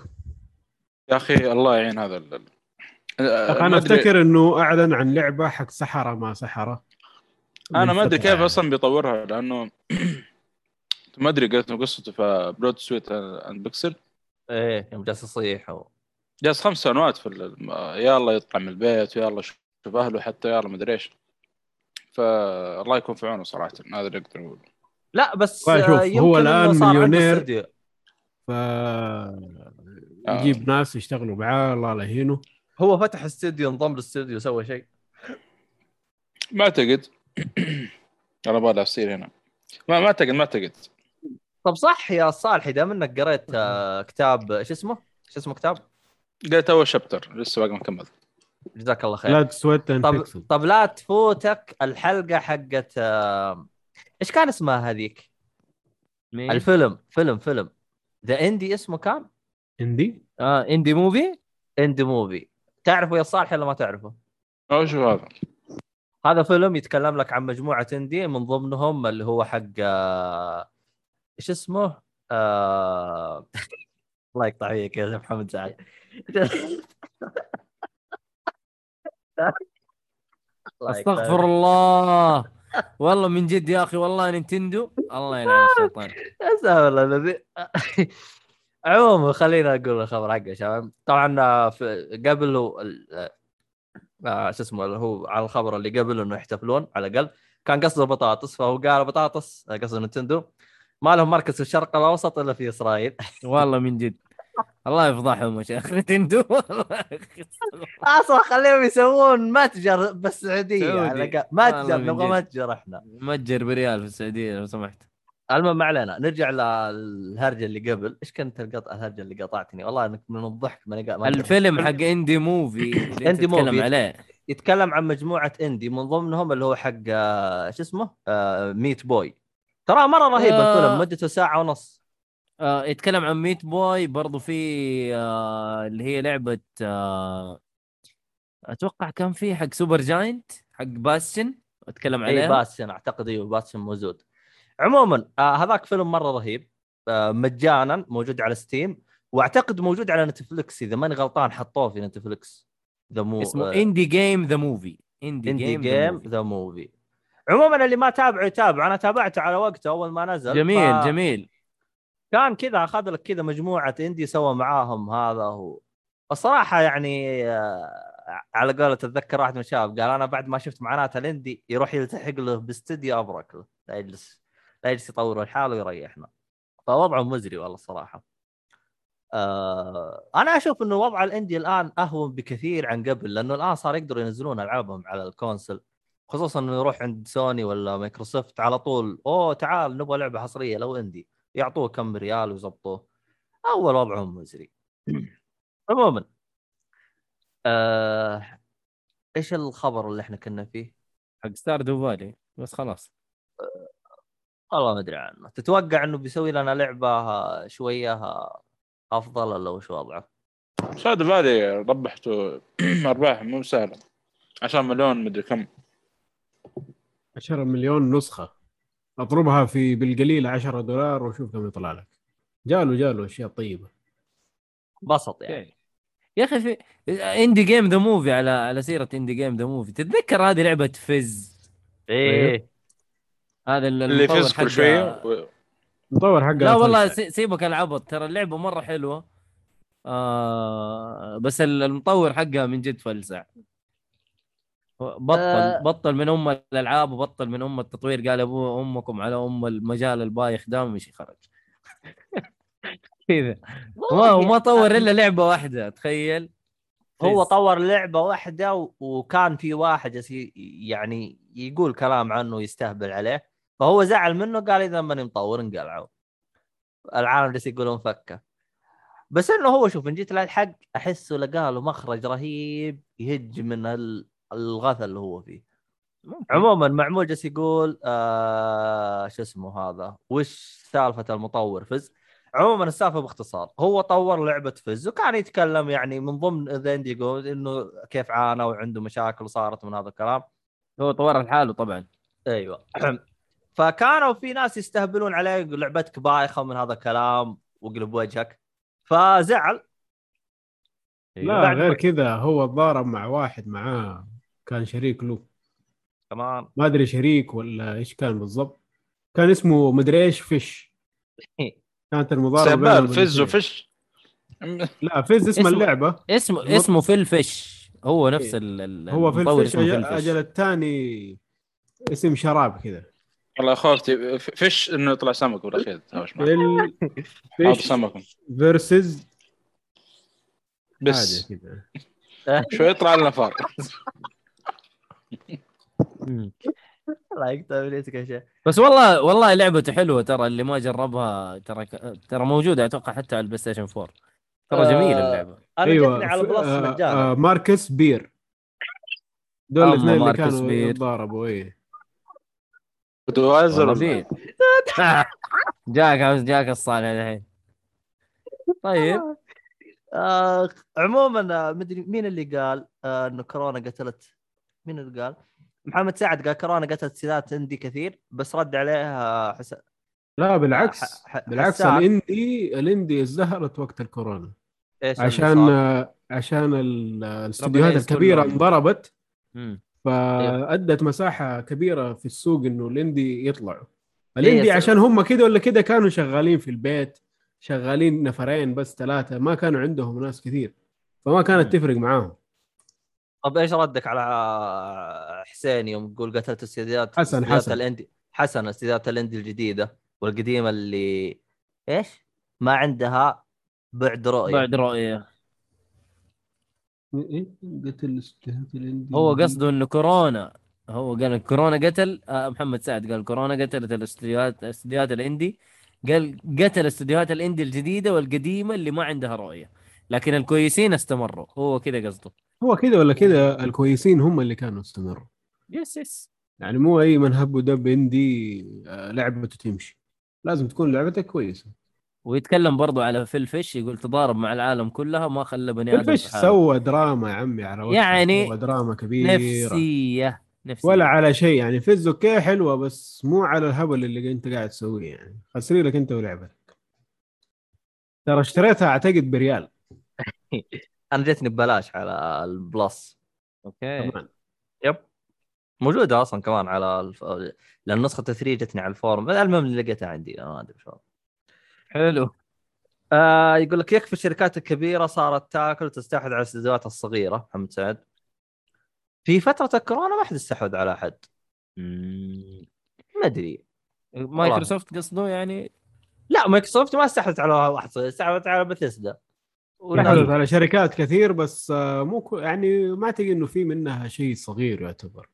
[SPEAKER 3] يا أخي الله يعين هذا ال... ال- آه، أنا
[SPEAKER 4] أفتكر إنه أعلن عن لعبة حق سحرة ما سحرة.
[SPEAKER 3] أنا ما
[SPEAKER 4] أدري
[SPEAKER 3] كيف أصلا بيطورها لأنه ما أدري قصته قصته في Blood Sweat and Pixels
[SPEAKER 1] إيه يوم جالس يصيح و...
[SPEAKER 3] جالس خمس سنوات في ال- يلا يطلع من البيت ويلا شوف أهله حتى يلا ما أدري إيش. فالله يكون في عونه صراحة هذا اللي أقدر اقوله
[SPEAKER 1] لا بس
[SPEAKER 4] شوف،
[SPEAKER 1] آه،
[SPEAKER 4] هو
[SPEAKER 1] عنده
[SPEAKER 4] مليونير. ف يجيب ناس يشتغلوا معاه الله لا يهينه.
[SPEAKER 1] هو فتح استوديو انضم للاستوديو سوى شيء.
[SPEAKER 3] ما أعتقد. أنا بالي أصير هنا. ما ما أعتقد ما أعتقد.
[SPEAKER 1] طب صح يا صالحي دام انك قريت آه، كتاب شو اسمه؟ شو اسمه كتاب؟
[SPEAKER 3] قلت أول chapter لسه باقي مكمل
[SPEAKER 1] جزاك الله خير
[SPEAKER 4] لا تسويت
[SPEAKER 1] طب طب لا تفوتك الحلقة حقت آه، إيش كان اسمها هذيك؟
[SPEAKER 2] مين؟
[SPEAKER 1] الفيلم فيلم فيلم the indie اسمه كان؟
[SPEAKER 4] عندي
[SPEAKER 2] آه indie movie
[SPEAKER 1] indie movie تعرفه يا صالح ولا ما تعرفه؟
[SPEAKER 3] أو شو هذا
[SPEAKER 1] هذا فيلم يتكلم لك عن مجموعة indie من ضمنهم اللي هو حق آه، إيش اسمه؟ آه... الله يقطع فيك يا محمد سعد
[SPEAKER 2] أستغفر الله. والله من جد يا أخي والله نينتندو. الله يلعن الشيطان
[SPEAKER 1] استغفر الله الذي عموما خلينا أقول الخبر حقه شباب. طبعا آه، قبل ال- آه، شو اسمه هو على الخبر اللي قبل إنه يحتفلون على الأقل. كان قصده بطاطس فهو قال بطاطس آه، قصده Nintendo ما لهم مركز في الشرق الأوسط إلا في إسرائيل.
[SPEAKER 2] والله من جد. الله يفضحهم يا شيخ أخي.
[SPEAKER 1] أصلا خليهم يسوون متجر بالسعودية
[SPEAKER 2] سعودي.
[SPEAKER 1] على الأقل. متجر نبغى. متجر إحنا
[SPEAKER 2] متجر بريال في السعودية لو سمحت
[SPEAKER 1] المهم ما علينا نرجع للهرجه اللي قبل إيش كانت القطع الهرجة اللي قطعتني والله إنك من الضحك ما أدري.
[SPEAKER 2] الفيلم حق indie
[SPEAKER 1] movie indie
[SPEAKER 2] movie. عليه
[SPEAKER 1] يتكلم عن مجموعة indie من ضمنهم اللي هو حق آه، شو اسمه آه، Meat Boy ترى مرة رهيب
[SPEAKER 2] آه.
[SPEAKER 1] الفيلم مدته ساعة ونص
[SPEAKER 2] آه يتكلم عن Meat Boy برضو في آه اللي هي لعبة آه أتوقع كان في حق Supergiant حق Bastion أتكلم
[SPEAKER 1] اي
[SPEAKER 2] عليها.
[SPEAKER 1] Bastion أعتقد أيوه Bastion موجود. عموما آه هذاك فيلم مرة رهيب آه مجانا موجود على Steam وأعتقد موجود على Netflix إذا ماني غلطان حطوه في Netflix ذا مو
[SPEAKER 2] اسمه Indie Game The
[SPEAKER 1] Movie
[SPEAKER 2] Indie
[SPEAKER 1] Game The Movie عموما اللي ما تابعه يتابع أنا تابعته على وقته أول ما نزل
[SPEAKER 2] جميل
[SPEAKER 1] ف-
[SPEAKER 2] جميل.
[SPEAKER 1] كان كذا أخذ لك كذا مجموعة indie سوى معاهم هذا هو. الصراحه يعني آه، على قولة اتذكر واحد من الشباب قال أنا بعد ما شفت معناته ال indie يروح يلتحق له باستديو أبرك له. لا يجلس لا يجلس يطور الحال ويريحنا. فوضعه مزري والله الصراحه آه أنا أشوف إنه وضع ال indie الآن أهون بكثير عن قبل لأنه الآن صار يقدروا ينزلون ألعابهم على ال console. خصوصا إنه يروح عند سوني ولا مايكروسوفت على طول أوه تعال نبغى لعبة حصرية لو indie. يعطوه كم ريال ويظبطوه. أول وضعهم مزري. عموما آه إيش الخبر اللي إحنا كنا فيه؟
[SPEAKER 2] حق Stardew Valley بس خلاص.
[SPEAKER 1] والله ما أدري عنه. تتوقع إنه بيسوي لنا لعبة شوية أفضل ولا وش وضعه؟
[SPEAKER 3] Stardew Valley ربحته أرباح مو سهلة. 10 مليون مدري كم.
[SPEAKER 4] 10 مليون نسخة. اضربها في بالقليل 10 دولار وشوف كم يطلع لك. جاله جاله أشياء طيبة.
[SPEAKER 1] بسط يعني.
[SPEAKER 2] يا أخي في Indie Game The Movie على على سيرة Indie Game The Movie تتذكر هذه لعبة Fez
[SPEAKER 1] إيه.
[SPEAKER 2] هذا ال-
[SPEAKER 3] اللي يفز كل
[SPEAKER 2] حقها-
[SPEAKER 3] شوية؟
[SPEAKER 4] المطور حقه
[SPEAKER 2] لا والله سيبك العبط ترى اللعبة مرة حلوة. آه بس ال- المطور حقها من جد فلسع. بطل
[SPEAKER 1] آه.
[SPEAKER 2] بطل من أم الألعاب وبطل من أم التطوير. قال ابو أمكم على أم المجال البايخ ده ومشي خرج. كذا. ما وما طور إلا لعبة واحدة تخيل.
[SPEAKER 1] هو. طور لعبة واحدة وكان في واحد يعني يقول كلام عنه يستهبل عليه. فهو زعل منه قال إذا ماني مطور انقلعوا العالم جالس يقولون فكه. بس إنه هو شوف ان جيت للحق أحسه لقى له مخرج رهيب يهج من ال- الغث اللي هو فيه. عموما معمول جالس يقول آه شو اسمه هذا؟ وش سالفة المطور فز؟ عموما السالفة باختصار هو طور لعبة Fez وكان يتكلم يعني من ضمن the indie game إنه كيف عانى وعنده مشاكل وصارت من هذا الكلام.
[SPEAKER 2] هو طور لحاله طبعا.
[SPEAKER 1] أيوه. فكانوا في ناس يستهبلون عليه يقول لعبتك بايخة من هذا الكلام وقلب وجهك. فزعل.
[SPEAKER 4] لا غير كذا هو تضارب مع واحد معاه. كان شريك له.
[SPEAKER 1] كمان
[SPEAKER 4] ما أدري شريك ولا إيش كان بالضبط. كان اسمه مدري إيش فيش. كانت المضاربة
[SPEAKER 3] سبال فز
[SPEAKER 4] الاثنين.
[SPEAKER 3] وفش
[SPEAKER 4] لا فز اسم
[SPEAKER 2] اسمه-
[SPEAKER 4] اللعبة.
[SPEAKER 2] اسمه
[SPEAKER 4] المط-
[SPEAKER 2] اسمه فيل فيش. هو نفس
[SPEAKER 4] إيه.
[SPEAKER 2] ال ال-
[SPEAKER 4] هو أجل,
[SPEAKER 2] فيل فيش.
[SPEAKER 4] أجل الثاني اسم شراب كذا.
[SPEAKER 3] والله خوفتي ف- فش إنه يطلع سمك بالأخير.
[SPEAKER 4] فيل فيش
[SPEAKER 3] سمك
[SPEAKER 4] فيرسز
[SPEAKER 3] بس. شوي يطلع لنا فار.
[SPEAKER 1] لا يقطع بنيتك يا شيخ.
[SPEAKER 2] بس والله والله لعبته حلوة ترى اللي ما جربها ترى ترى موجودة أتوقع حتى على ال PlayStation 4 ترى
[SPEAKER 1] آه،
[SPEAKER 2] جميلة اللعبة.
[SPEAKER 1] أنا جتني على
[SPEAKER 4] آه،
[SPEAKER 1] مجانا
[SPEAKER 4] آه، ماركس بير. دول الاثنين اللي
[SPEAKER 2] ماركس
[SPEAKER 4] كانوا. يتضاربوا
[SPEAKER 3] بتوازر
[SPEAKER 2] والله بيه. جاك جاك الصالح الحين. طيب.
[SPEAKER 1] آه عموما مدري مين اللي قال آه إنه كورونا قتلت مين اللي قال؟ محمد سعد قال كورونا قتلت سيدات إندي كثير بس رد عليه آه حس...
[SPEAKER 4] لا بالعكس
[SPEAKER 1] ح- ح-
[SPEAKER 4] بالعكس
[SPEAKER 1] حسان.
[SPEAKER 4] الاندي الإندي ازدهرت وقت الكورونا
[SPEAKER 1] اللي
[SPEAKER 4] عشان
[SPEAKER 1] صار؟
[SPEAKER 4] عشان ال- الاستديوهات
[SPEAKER 2] الكبيرة.
[SPEAKER 4] انضربت. فأدت مساحة كبيرة في السوق إنه الإندي يطلعوا
[SPEAKER 1] إيه، الإندي
[SPEAKER 4] عشان هم كده ولا كده كانوا شغالين في البيت شغالين نفرين بس ثلاثة ما كانوا عندهم ناس كثير فما كانت. تفرق معاهم
[SPEAKER 1] طب إيش ردك على حسين يوم تقول قتلت استديوهات
[SPEAKER 4] حسن- حسن.
[SPEAKER 1] الاندي حسن استديوهات الإندي الجديدة والقديمة اللي إيش؟ ما عندها بعد رؤية.
[SPEAKER 2] بعد رؤية.
[SPEAKER 4] إيه؟ قتل استديوهات الإندي
[SPEAKER 2] هو قصده إنه كورونا. هو قال كورونا قتل آه محمد سعد قال كورونا قتلت الاستديوهات استديوهات الإندي. قال قتل استديوهات ال indie الجديدة والقديمة اللي ما عندها رؤية. لكن الكويسين استمروا. هو كذا قصده.
[SPEAKER 4] هو كده ولا كده الكويسين هم اللي كانوا استمروا
[SPEAKER 2] yes yes
[SPEAKER 4] يعني مو أي من هب ودب indie آه، لعبته تمشي. لازم تكون لعبتك كويسة.
[SPEAKER 2] ويتكلم برضو على Phil Fish يقول تضارب مع العالم كلها ما خلى بني آدم
[SPEAKER 4] ال Fish
[SPEAKER 2] في حاله.
[SPEAKER 4] سوى دراما يا عمي على وجهه.
[SPEAKER 2] يعني
[SPEAKER 4] سوى دراما كبيرة.
[SPEAKER 2] نفسية نفسية.
[SPEAKER 4] ولا على شيء. يعني Fez okay حلوة بس مو على الهبل اللي أنت قاعد تسويه يعني. خسري لك أنت ولعبتك. ترى اشتريتها أعتقد بريال.
[SPEAKER 1] أنا جتني ببلاش على ال
[SPEAKER 2] Plus. okay.
[SPEAKER 4] كمان
[SPEAKER 1] yep. موجودة أصلا كمان على الف... لأن نسخة 3 جتني على الفورم. المهم اللي لقيتها عندي أنا ما أدري شو.
[SPEAKER 2] حلو.
[SPEAKER 1] آه يقول لك يكفي الشركات الكبيرة صارت تاكل وتستحوذ على الاستديوهات الصغيرة. محمد سعد. في فترة الكورونا ما حد استحوذ على
[SPEAKER 2] أحد.
[SPEAKER 1] ما أدري.
[SPEAKER 2] مايكروسوفت قصده يعني؟
[SPEAKER 1] لا مايكروسوفت ما استحوذت على واحد استحوذت على بثيسدا.
[SPEAKER 4] تحدث على شركات كثير بس آه، مو يعني ما اعتقد إنه في منها شيء صغير يعتبر.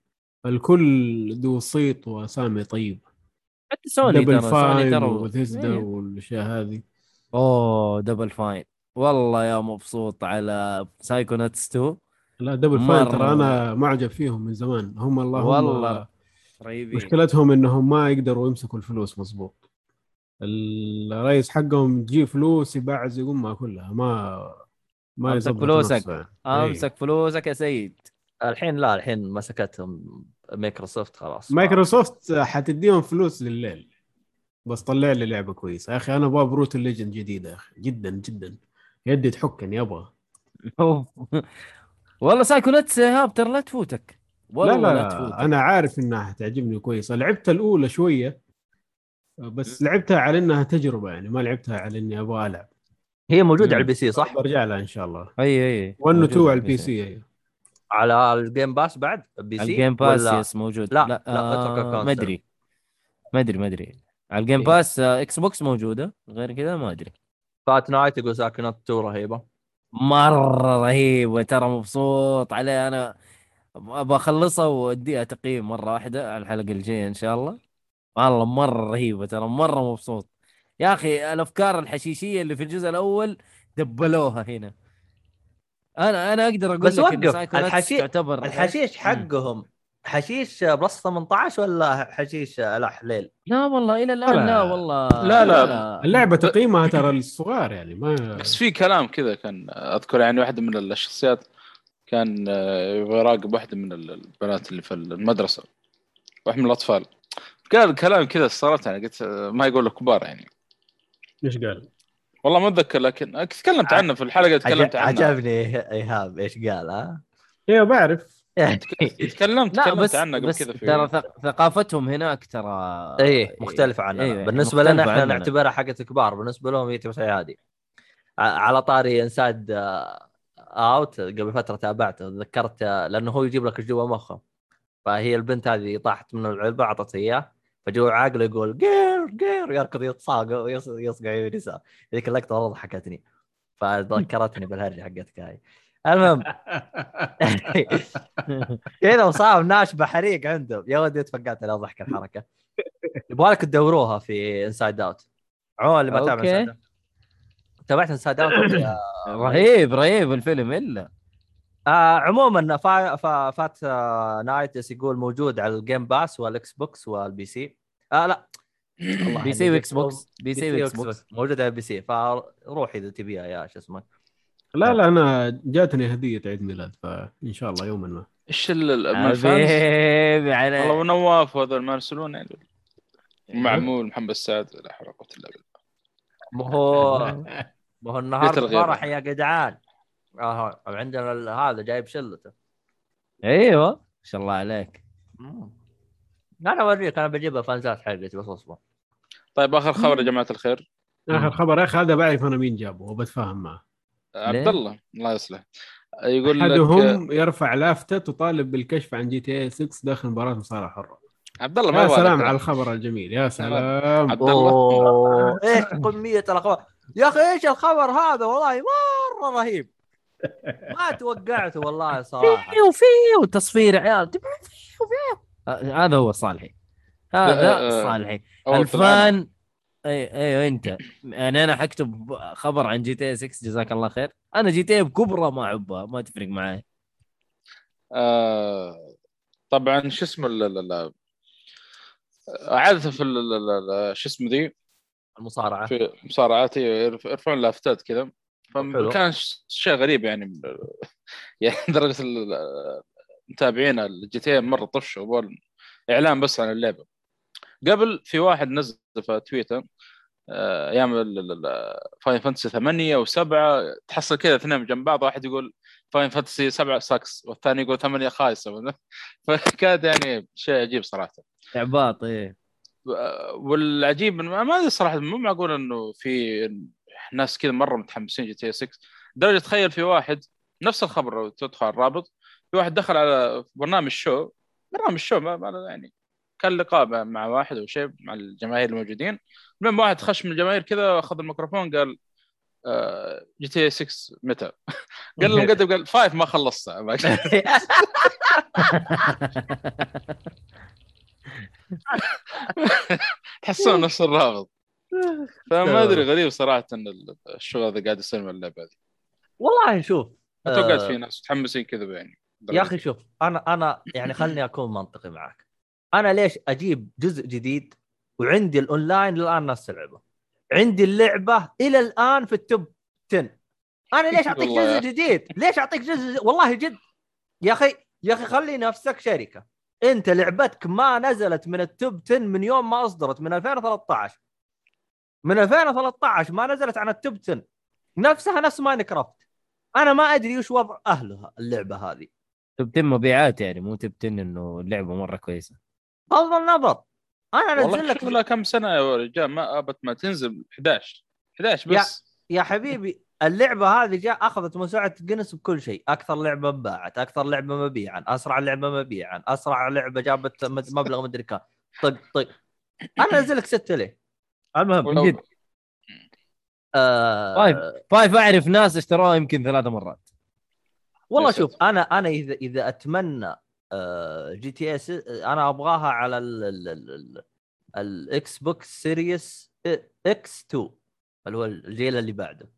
[SPEAKER 4] الكل ذو صيت وأسامي طيب
[SPEAKER 2] حتى سوني
[SPEAKER 4] Double
[SPEAKER 2] ترى سوني
[SPEAKER 4] Fine
[SPEAKER 2] ترى
[SPEAKER 4] وبثيسدا
[SPEAKER 2] إيه.
[SPEAKER 4] والأشياء هذه.
[SPEAKER 2] أوه Double Fine والله يا مبسوط على Psychonauts 2
[SPEAKER 4] لا Double
[SPEAKER 2] مرة.
[SPEAKER 4] Fine ترى أنا معجب فيهم من زمان. هم اللهم
[SPEAKER 2] والله. رهيبين
[SPEAKER 4] مشكلتهم إنهم ما يقدروا يمسكوا الفلوس مظبوط. الرئيس حقهم تجي فلوس يبعز امها كلها ما ما يظبط
[SPEAKER 2] فلوسك.
[SPEAKER 4] يعني. إيه.
[SPEAKER 2] أمسك فلوسك يا سيد.
[SPEAKER 1] الحين لا الحين مسكتهم مايكروسوفت خلاص.
[SPEAKER 4] مايكروسوفت حتديهم فلوس لليل. بس طلع لي لعبة كويسة. يا أخي أنا أبغى Brütal Legend جديدة يا أخي. جدا جدا. يدي تحكني أبغى.
[SPEAKER 2] والله Psychonauts هاب ترى لا تفوتك.
[SPEAKER 4] لا
[SPEAKER 2] والله
[SPEAKER 4] لا,
[SPEAKER 2] لا,
[SPEAKER 4] لا
[SPEAKER 2] تفوتك.
[SPEAKER 4] أنا عارف إنها حتعجبني كويسة. لعبت الأولى شوية. بس لعبتها على إنها تجربة يعني ما لعبتها على إني أبغى ألعب.
[SPEAKER 1] هي موجودة
[SPEAKER 2] مم.
[SPEAKER 1] على ال PC صح؟
[SPEAKER 4] برجع لها إن شاء الله.
[SPEAKER 2] أي أي.
[SPEAKER 4] 1 و
[SPEAKER 2] موجود
[SPEAKER 4] 2 على ال PC. أيوه.
[SPEAKER 1] على ال Game Pass بعد؟ PC؟ ال
[SPEAKER 2] Game Pass
[SPEAKER 1] ولا
[SPEAKER 2] yes موجود.
[SPEAKER 1] لا،
[SPEAKER 2] لا,
[SPEAKER 1] لا،
[SPEAKER 2] آه. ما أدري. ما أدري ما أدري. على ال Game
[SPEAKER 1] إيه.
[SPEAKER 2] Pass آه Xbox موجودة غير كذا ما أدري.
[SPEAKER 1] فات نايت يقول Psychonauts 2 رهيبة.
[SPEAKER 2] مرة رهيبة ترى مبسوط عليه. أنا أبغى أخلصها وأديها تقييم مرة واحدة على الحلقة الجاية إن شاء الله. والله مرة رهيبة ترى مرة مبسوط يا أخي الأفكار الحشيشية اللي في الجزء الأول دبلوها هنا أنا أنا أقدر أقول
[SPEAKER 1] بس
[SPEAKER 2] لك
[SPEAKER 1] وقف،
[SPEAKER 2] Psychonauts
[SPEAKER 1] الحشي-
[SPEAKER 2] تعتبر
[SPEAKER 1] الحشيش حقهم حشيش plus 18 ولا حشيش لا حليل؟
[SPEAKER 2] لا والله إلى الآن
[SPEAKER 4] لا.
[SPEAKER 2] لا والله
[SPEAKER 3] لا، لا.
[SPEAKER 4] اللعبة تقييمها ترى الصغار يعني ما
[SPEAKER 3] بس في كلام كذا كان أذكر يعني واحدة من الشخصيات كان آه، يبغى يراقب واحدة من البنات اللي في المدرسة واحد من الأطفال قال كلام كذا استغربت يعني قلت آه، ما يقول كبار يعني.
[SPEAKER 4] إيش قال؟
[SPEAKER 3] والله ما أتذكر لكن تكلمت عنه في الحلقة تكلمت عنه.
[SPEAKER 1] عجبني إيهاب إيش قال ها؟
[SPEAKER 4] أيوه بعرف.
[SPEAKER 3] تكلمت
[SPEAKER 2] لا
[SPEAKER 3] تكلمت
[SPEAKER 2] بس
[SPEAKER 3] عنه قبل كذا في
[SPEAKER 2] ترى ثق- ثقافتهم هناك ترى
[SPEAKER 1] إيه مختلفة عننا.
[SPEAKER 2] إيه،
[SPEAKER 1] بالنسبة
[SPEAKER 2] مختلفة
[SPEAKER 1] لنا
[SPEAKER 2] إحنا.
[SPEAKER 1] نعتبرها حقت كبار بالنسبة لهم هي تبغى شيء عادي. ع- على طاري Inside Out قبل فترة تابعته. تذكرت آه، لأنه هو يجيب لك جوا مخه. فهي البنت هذه طاحت من العلبة اعطت إياه. فجوا عاقله يقول girl girl يركض يتصاق يصقع يمين يسار. ذيك اللقطة والله ضحكتني. فذكرتني بالهرجة حقتك هاي. المهم. كذا وصار ناشبه حريق عندهم يا ودي تفقعت على ضحك الحركه يبغى لك تدوروها في Inside Out عموما اللي ما تابع. Inside تابعت Inside Out
[SPEAKER 2] رهيب رهيب الفيلم إلا.
[SPEAKER 1] آه عموما فا فا فات آه نايت يقول موجود على ال Game Pass وال Xbox وال PC آه لا. الله
[SPEAKER 2] PC
[SPEAKER 1] يعني
[SPEAKER 2] و Xbox PC و Xbox
[SPEAKER 1] موجود على ال PC فروح إذا تبيها يا شو اسمه.
[SPEAKER 4] لا لا أنا جاتني هدية عيد ميلاد فإن شاء الله يوما ما
[SPEAKER 3] إيش ال-
[SPEAKER 2] حبيبي
[SPEAKER 3] والله
[SPEAKER 2] على
[SPEAKER 3] ونواف وهذول ما يرسلون يعني. معمول محمد السعد لا حول ولا قوة إلا بالله.
[SPEAKER 1] ما هو ما هو النهارده. فرح يا جدعان. آه عندنا هذا جايب شلته.
[SPEAKER 2] أيوه ما شاء الله عليك.
[SPEAKER 1] مم. أنا اوريك أنا بجيبها فانزات حقتي بس اصبر
[SPEAKER 3] طيب آخر خبر يا جماعة الخير.
[SPEAKER 4] آخر خبر يا أخي هذا بعرف أنا مين جابه وبتفاهم معه.
[SPEAKER 3] عبد الله الله يصلح. يقول لك
[SPEAKER 4] أحدهم يرفع لافتة تطالب بالكشف عن GTA 6 داخل مباراة مصارعة حرة.
[SPEAKER 3] عبد الله ما
[SPEAKER 4] يا سلام
[SPEAKER 3] لك.
[SPEAKER 4] على الخبر الجميل يا سلام.
[SPEAKER 3] عبد الله
[SPEAKER 1] إيش كميه الأخبار؟ يا أخي إيش الخبر هذا؟ والله مرة رهيب. ما توقعته والله صراحة.
[SPEAKER 2] فيو فيو تصفير عيال. فيو هذا هو صالحي هذا
[SPEAKER 3] آه،
[SPEAKER 2] صالحي. الفان إي أيوه انت يعني أنا حكتب خبر عن GTA 6 جزاك الله خير. أنا GTA بكبرى ما احبها ما تفرق معي.
[SPEAKER 3] آه طبعا شو اسمه ال- ال- ال- عاده في ال- ال- ال- ال- شو اسمه ذي؟
[SPEAKER 1] المصارعة.
[SPEAKER 3] في مصارعات يرف- يرفعون لافتات كذا. فكان شيء غريب يعني يعني درجة ال- متابعين ال GT مرة طفشوا إعلان بس عن اللعبة. قبل في واحد نزل في تويتر آه، أيام Final Fantasy 8 و7 تحصل كذا اثنين جنب بعض واحد يقول Final Fantasy 7 sucks والثاني يقول 8 خايسة. فكاد يعني شيء عجيب صراحة.
[SPEAKER 2] إعباط إيه.
[SPEAKER 3] والعجيب ما أدري صراحة مو معقول إنه في ناس كذا مرة متحمسين GT 6 لدرجه تخيل في واحد نفس الخبر لو تدخل على الرابط في واحد دخل على برنامج شو برنامج شو ما يعني كان لقاء مع واحد أو شيء مع الجماهير الموجودين. المهم واحد خش من الجماهير كذا أخذ الميكروفون قال آه، GTA 6 متى؟ قال له المقدم قال Five ما خلصتها تحسون نفس الرابط. فما أدري غريب صراحة إن الشغل هذا قاعد يصير من اللعبة هذه.
[SPEAKER 1] والله شوف
[SPEAKER 3] ما توقعت
[SPEAKER 1] آه،
[SPEAKER 3] في ناس متحمسين كذا يعني
[SPEAKER 1] يا أخي شوف أنا أنا يعني خلني أكون منطقي معك. أنا ليش أجيب جزء جديد وعندي الأونلاين؟ للآن ناس تلعبه عندي اللعبة إلى الآن في ال top 10 أنا ليش
[SPEAKER 3] أعطيك
[SPEAKER 1] جزء جديد؟ ليش أعطيك جزء جديد؟ والله جد. يا أخي يا أخي خلي نفسك شركة. أنت لعبتك ما نزلت من ال top 10 من يوم ما أصدرت من 2013 من 2013 ما نزلت عن ال top 10 نفسها نفس Minecraft. أنا ما أدري وش وضع أهلها اللعبة هذه.
[SPEAKER 2] top ten مبيعات يعني مو top ten إنه اللعبة مرة كويسة.
[SPEAKER 1] بغض النظر أنا
[SPEAKER 3] أنزل
[SPEAKER 1] لك
[SPEAKER 3] لها كم سنة يا رجال ما أبت ما تنزل 11 11 بس.
[SPEAKER 1] يا حبيبي اللعبة هذه جاء أخذت موسوعه جنس بكل شيء. أكثر لعبة باعت أكثر لعبة مبيعا أسرع لعبة مبيعا أسرع لعبة جابت مبلغ مدري كم. طق طق. أنا أنزل لك ستة ليه؟ المهم
[SPEAKER 2] من جد
[SPEAKER 1] آه
[SPEAKER 2] طيب. Five أعرف ناس اشتروها يمكن ثلاث مرات.
[SPEAKER 1] والله شوف. أنا أنا إذا إذا أتمنى آه GTA 6 أنا أبغاها على ال- ال- ال- ال- ال Xbox Series X 2 اللي هو الجيل اللي بعده.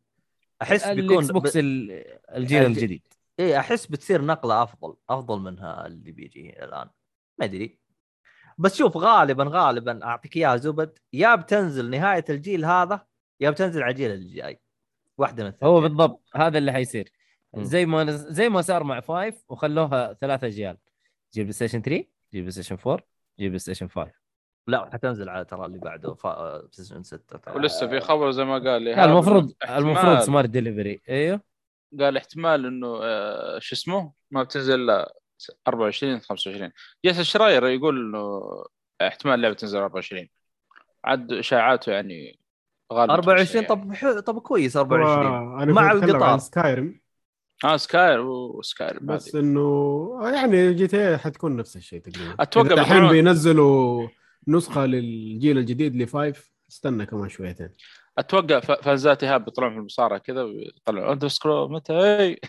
[SPEAKER 1] أحس بيكون
[SPEAKER 2] ال Xbox ال- الجيل
[SPEAKER 1] الج-
[SPEAKER 2] الجديد.
[SPEAKER 1] إيه أحس بتصير نقلة أفضل أفضل منها اللي بيجي الآن. ما أدري. بس شوف غالبا غالبا أعطيك إياها زبد يا بتنزل نهاية الجيل هذا يا بتنزل على الجيل اللي جاي. واحدة من
[SPEAKER 2] هو
[SPEAKER 1] الثنتين.
[SPEAKER 2] بالضبط هذا اللي حيصير. زي ما نز... زي ما صار مع Five وخلوها ثلاث أجيال. جيب PlayStation 3 جيب PlayStation 4 جيب PlayStation 5
[SPEAKER 1] لا حتنزل على ترى اللي بعده فا... PlayStation 6 ترى.
[SPEAKER 3] ولسه في خبر زي ما قال لي.
[SPEAKER 2] المفروض
[SPEAKER 3] احتمال-
[SPEAKER 2] المفروض Smart Delivery إيوه.
[SPEAKER 3] قال احتمال إنه آه، شو اسمه؟ ما بتنزل إلا 24 25 جيس الشراير يقول إنه احتمال اللعبه تنزل 24 عاد إشاعاته يعني غالبا
[SPEAKER 1] 24
[SPEAKER 3] يعني.
[SPEAKER 1] طب حلو طب كويس
[SPEAKER 4] هو
[SPEAKER 1] 24
[SPEAKER 4] أنا
[SPEAKER 1] مع القطار.
[SPEAKER 4] سكايرم
[SPEAKER 3] آه سكاير وسكاير
[SPEAKER 4] بس. إنه يعني جي تي اي حتكون نفس الشيء تقريبا
[SPEAKER 3] أتوقع
[SPEAKER 4] إذا الحين بينزلوا نسخة للجيل الجديد لفايف استنى كمان شويتين
[SPEAKER 3] أتوقع فانزات إيهاب بيطلعون في المصارعة كذا ويطلعوا اندر سكرول متى؟ اي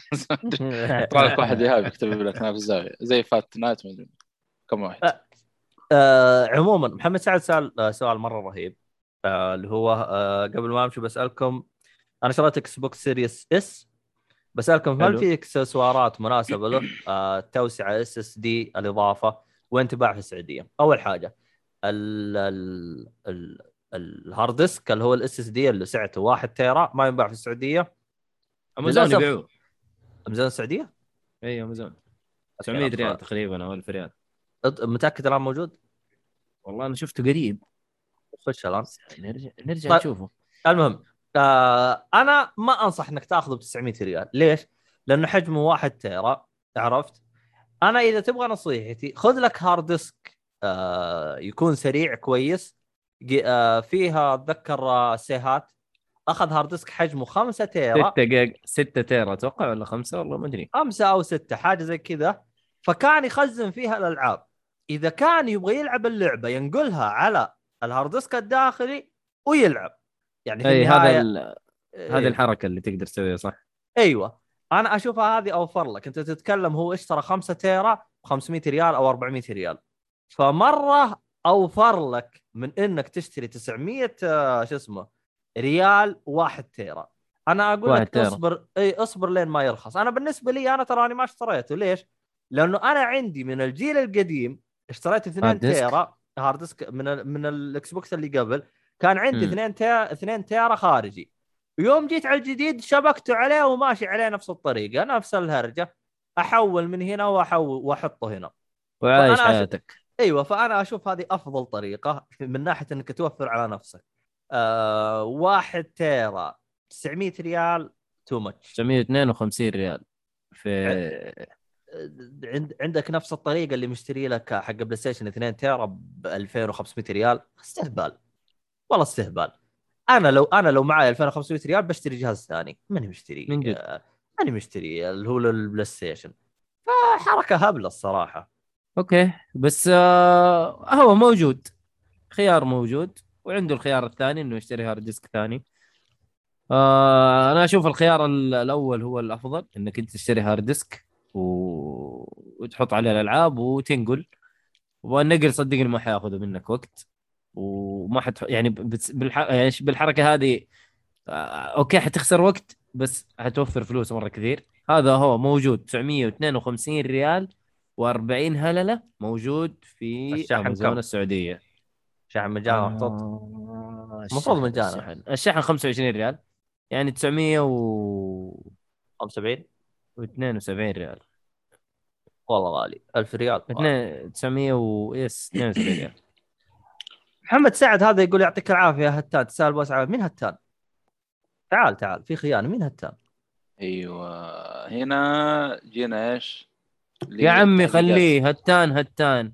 [SPEAKER 3] يطلع لك واحد إيهاب يكتب لك في الزاوية. زي Fight Night ما كم واحد؟
[SPEAKER 1] أه. آه عموما محمد سعد سأل آه سؤال مرة رهيب. آه اللي هو آه قبل ما أمشي بسألكم أنا شريت Xbox Series S بسألكم هل. في إكسسوارات مناسبة له؟ آه توسعة SSD الإضافة وين تباع في السعودية. أول حاجة ال ال ال ال hard disk اللي هو ال SSD اللي سعته 1 تيرا ما ينباع في
[SPEAKER 2] السعودية
[SPEAKER 1] أمازون.
[SPEAKER 2] يبيعوه
[SPEAKER 1] أمازون السعودية
[SPEAKER 2] إي أمازون 900 ريال تقريبا أو 1000 ريال
[SPEAKER 1] متأكد الآن موجود؟
[SPEAKER 2] والله أنا شفته قريب
[SPEAKER 1] خش الآن
[SPEAKER 2] نرجع نرجع
[SPEAKER 1] طيب.
[SPEAKER 2] نشوفه
[SPEAKER 1] المهم آه أنا ما أنصح إنك تأخذه ب 900 ريال ليش؟ لأنه حجمه 1 تيرا عرفت؟ أنا إذا تبغى نصيحتي خذ لك hard disk آه يكون سريع كويس فيها أتذكر آه سيهات. أخذ hard disk حجمه 5 تيرا.
[SPEAKER 2] 6 جيج 6 تيرا أتوقع ولا 5 والله ما أدري.
[SPEAKER 1] خمسة أو ستة حاجة زي كذا. فكان يخزن فيها الألعاب. إذا كان يبغى يلعب اللعبة ينقلها على ال hard disk الداخلي ويلعب. يعني في
[SPEAKER 2] أي هذا
[SPEAKER 1] إيه.
[SPEAKER 2] هذه الحركة اللي تقدر تسويها صح؟
[SPEAKER 1] أيوه. أنا أشوفها هذه أوفر لك. أنت تتكلم هو اشترى 5 تيرا؟ ب 500 ريال أو 400 ريال. فمرة أوفر لك. من إنك تشتري 900 آه، شو اسمه ريال 1 تيرا أنا
[SPEAKER 2] أقول
[SPEAKER 1] لك
[SPEAKER 2] تيرا.
[SPEAKER 1] اصبر إي اصبر لين ما يرخص أنا بالنسبة لي أنا تراني ما اشتريته ليش؟ لأنه أنا عندي من الجيل القديم اشتريت 2
[SPEAKER 2] hard disk؟
[SPEAKER 1] تيرا hard disk من ال من ال Xbox اللي قبل كان عندي
[SPEAKER 2] مم.
[SPEAKER 1] 2 تيرا 2 تيرا خارجي ويوم جيت على الجديد شبكته عليه وماشي عليه نفس الطريقة نفس الهرجة أحول من هنا واحول وأحطه هنا
[SPEAKER 2] وعايش حياتك
[SPEAKER 1] أيوه فأنا أشوف هذه أفضل طريقة من ناحية إنك توفر على نفسك. آه واحد تيرا 900 ريال too much
[SPEAKER 2] 952 ريال. في
[SPEAKER 1] عند عندك نفس الطريقة اللي مشتري لك حق PlayStation 2 تيرا ب 2500 ريال. استهبال. والله استهبال. أنا لو أنا لو معي 2500 ريال بشتري جهاز ثاني. ماني مشتري.
[SPEAKER 2] من جد؟
[SPEAKER 1] آه، ماني مشتري. اللي هو ال PlayStation. فحركة هبلة الصراحة.
[SPEAKER 2] Okay. بس آه هو موجود. خيار موجود. وعنده الخيار الثاني إنه يشتري hard disk ثاني. آه أنا أشوف الخيار ال- الأول هو الأفضل إنك أنت تشتري hard disk و... وتحط عليه الألعاب وتنقل. والنقل صدقني ما حياخذ منك وقت. وما حت يعني بتس... بالح... يعني بالحركة هذه آه okay حتخسر وقت بس حتوفر فلوس مرة كثير. هذا هو موجود 952 ريال. و40 هللة موجود في
[SPEAKER 1] الشحن أمازون؟
[SPEAKER 2] السعودية
[SPEAKER 1] شحن مجانا محطوط
[SPEAKER 2] آه،
[SPEAKER 1] المفروض
[SPEAKER 2] الشحن-
[SPEAKER 1] مجانا.
[SPEAKER 2] الشحن الشحن 25 ريال يعني 972
[SPEAKER 1] 75
[SPEAKER 2] ريال
[SPEAKER 1] والله غالي 1000 ريال
[SPEAKER 2] اثنين 900 و يس 72 ريال
[SPEAKER 1] محمد سعد هذا يقول يعطيك العافية يا هتان تسال بوس عافية. مين هتان؟ تعال تعال في خيانة مين هتان؟
[SPEAKER 3] أيوه هنا جينا إيش؟
[SPEAKER 2] يا عمي. خليه هتان هتان.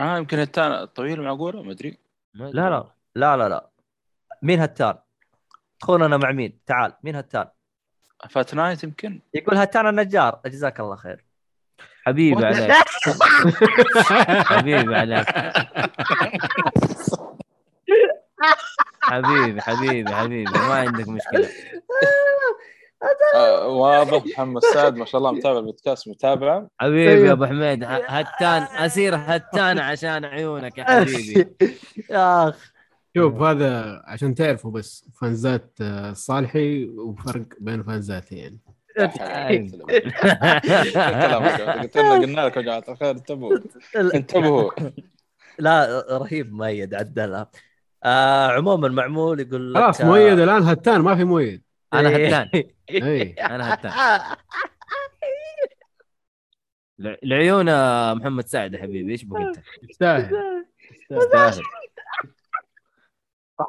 [SPEAKER 3] آه يمكن التان طويل معقوله ما
[SPEAKER 2] أدري.
[SPEAKER 1] لا لا لا لا لا. مين هتان؟ تدخلنا مع مين؟ تعال مين هتان؟
[SPEAKER 3] فات نايت يمكن.
[SPEAKER 1] يقول هتان النجار. جزاك الله خير.
[SPEAKER 2] حبيبي عليك. حبيبي عليك. حبيبي حبيبي حبيبي. ما عندك
[SPEAKER 3] مشكلة. واضح محمد سعد ما شاء الله متابع البودكاست متابعه؟
[SPEAKER 2] حبيبي يا أبو حميد ه- هتان أسير هتان عشان عيونك يا حبيبي.
[SPEAKER 1] يا أخ.
[SPEAKER 4] شوف هذا عشان تعرفوا بس فانزات آه، صالحي وفرق بين فانزاتي يعني.
[SPEAKER 3] كلامك قلت لنا قلنا لكم يا جماعة الخير انتبهوا. انتبهوا
[SPEAKER 1] لا رهيب مؤيد عدلها. آه عموما معمول يقول لك
[SPEAKER 4] خلاص
[SPEAKER 1] آه،
[SPEAKER 4] مؤيد الآن هتان ما في مؤيد.
[SPEAKER 2] أنا هتان
[SPEAKER 4] اي
[SPEAKER 2] أنا هتان ل- لعيون آه، محمد سعد يا حبيبي إيش بك انت؟
[SPEAKER 4] يستاهل.
[SPEAKER 2] تستاهل.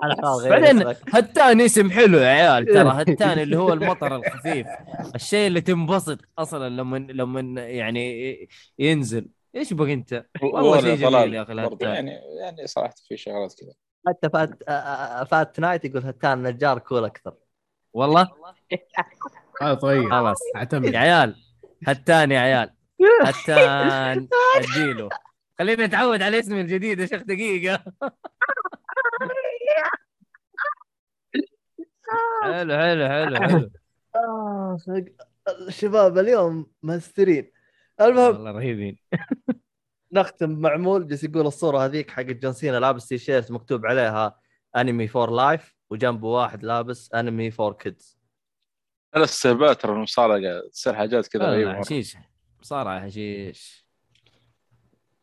[SPEAKER 1] على حال غير
[SPEAKER 2] بعدين. هتان اسم حلو يا عيال ترى هتان اللي هو المطر الخفيف. الشيء اللي تنبسط أصلا لما لما يعني ينزل. إيش بك أنت؟ والله شيء جميل يا
[SPEAKER 3] أخي
[SPEAKER 2] الهتان.
[SPEAKER 3] يعني يعني صراحة في شغلات كذا.
[SPEAKER 1] حتى فات آه، آه، فات نايت يقول هتان نجار كول أكثر.
[SPEAKER 2] والله؟
[SPEAKER 4] هذا طيب.
[SPEAKER 2] خلاص.
[SPEAKER 4] أعتمد.
[SPEAKER 2] يا عيال هتان يا عيال. هتان. اديله. خليني اتعود على اسمي الجديد يا شيخ دقيقة. حلو حلو حلو حلو.
[SPEAKER 1] آه، الشباب اليوم مسترين المهم
[SPEAKER 2] والله رهيبين.
[SPEAKER 1] نختم معمول. جالس يقول الصورة هذيك حق جون سينا لابس تي شيرت مكتوب عليها anime for life وجنبه واحد لابس anime for kids
[SPEAKER 3] الاستهبال ترى المصارعه تصير حاجات كذا
[SPEAKER 2] لا، لا،
[SPEAKER 3] غريبة.
[SPEAKER 2] حشيش. مصارعة حشيش.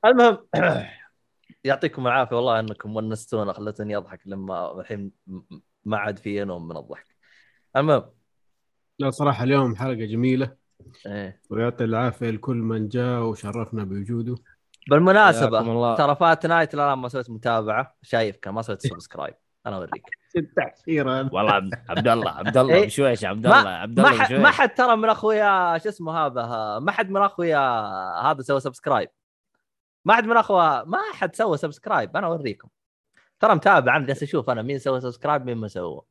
[SPEAKER 1] المهم يعطيكم العافية. والله إنكم ونستونا خلتني أضحك لما الحين ما عاد في نوم من الضحك. المهم.
[SPEAKER 4] لا صراحة اليوم حلقة جميلة.
[SPEAKER 1] إيه.
[SPEAKER 4] ويعطي العافية لكل من جاء وشرفنا بوجوده.
[SPEAKER 2] بالمناسبة.
[SPEAKER 1] ترى فات نايت الآن ما سويت متابعة. شايف كان ما سويت subscribe أنا أوريك.
[SPEAKER 4] أخيرا
[SPEAKER 2] والله عبد عبد الله عبد الله
[SPEAKER 1] إيه.
[SPEAKER 2] بشويش عبد
[SPEAKER 1] ما-
[SPEAKER 2] الله عبد الله
[SPEAKER 1] ما حد ترى من أخويا شو اسمه هذا ما حد من أخويا هذا سوى subscribe. ما حد من أخويا ما حد سوى subscribe أنا أوريكم. ترى متابع أنا جالس أشوف أنا مين سوى subscribe مين ما سوى.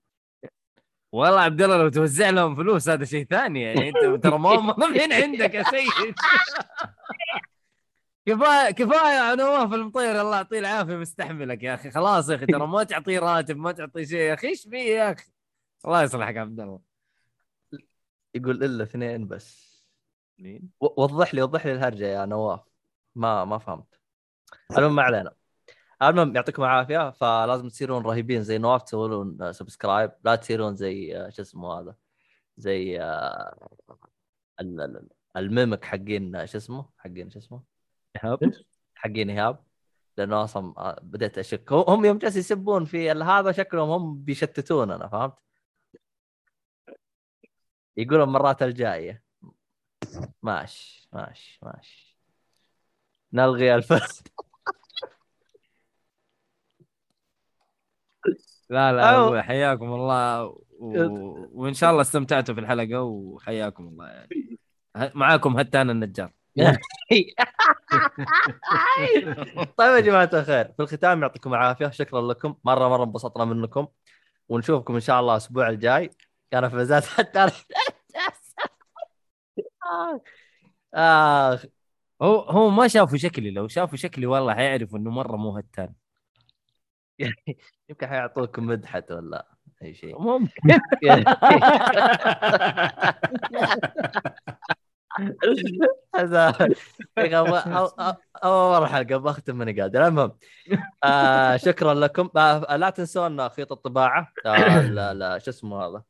[SPEAKER 2] والله عبد الله لو توزع لهم فلوس هذا شيء ثاني يعني أنت ترى ما هم من عندك يا سيد كفايه كفاية يا نواف المطير. الله يعطيه العافية مستحملك يا أخي. خلاص يا أخي ترى ما تعطيه راتب ما تعطيه شيء. يا أخي إيش فيه يا أخي؟ الله يصلحك عبد الله.
[SPEAKER 1] يقول إلا اثنين بس.
[SPEAKER 2] مين؟
[SPEAKER 1] وضح لي وضح لي الهرجة يا نواف. ما ما فهمت. المهم ما علينا. المهم يعطيكم العافية. فلازم تصيرون رهيبين زي نواف تسوون subscribe. لا تصيرون زي آه، شو اسمه هذا؟ زي آه، ال- ال- الميمك حقين آه، شو اسمه؟ حقين شو اسمه؟ حقين ايهاب لأنه أصلا آه، بديت أشك. هم- يوم جالس يسبون في هذا شكلهم هم بيشتتوننا فهمت؟ يقولون المرات الجاية. ماشي ماشي ماشي. نلغي الفرد
[SPEAKER 2] لا لا
[SPEAKER 1] أو-
[SPEAKER 2] حياكم الله. و... وإن شاء الله استمتعتوا في الحلقة وحياكم الله يعني. معاكم هتان النجار.
[SPEAKER 1] طيب يا جماعة الخير في الختام يعطيكم العافية شكرا لكم مرة مرة انبسطنا منكم ونشوفكم إن شاء الله الأسبوع الجاي. كان فازات حتى آه
[SPEAKER 2] هو هو ما شافوا شكلي لو شافوا شكلي والله حيعرفوا إنه مرة مو هتان.
[SPEAKER 1] يمكن حيعطوكم مدحت ولا أي شيء.
[SPEAKER 2] ممكن.
[SPEAKER 1] أول مرة حلقة بختم ماني قادر. المهم آه شكرا لكم. آه لا تنسون خيط الطباعة. آه لا لا شو اسمه هذا؟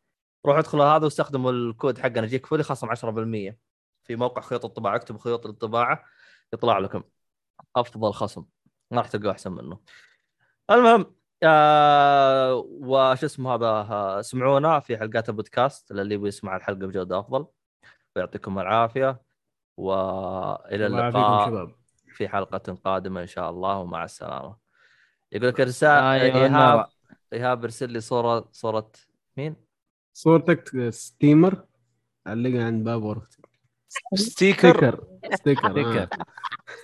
[SPEAKER 1] روحوا ادخلوا هذا واستخدموا الكود حقنا يجيك فولي خصم 10% في موقع خيوط الطباعة. اكتبوا خيوط الطباعة يطلع لكم أفضل خصم. ما راح تلقوا أحسن منه. المهم آه وش اسمه هذا؟ آه، سمعونا في حلقات البودكاست للي يبغى يسمع الحلقة بجودة أفضل. ويعطيكم
[SPEAKER 4] العافية وإلى
[SPEAKER 1] اللقاء في حلقة قادمة إن شاء الله ومع السلامة. يقول لك رسالة
[SPEAKER 2] أيوة،
[SPEAKER 1] ايهاب. إيهاب إرسل لي صوره صورة مين؟
[SPEAKER 4] صورتك ستيمر؟ علقها عند باب غرفتك
[SPEAKER 3] ستيكر.
[SPEAKER 4] ستيكر. ستيكر
[SPEAKER 2] ستيكر.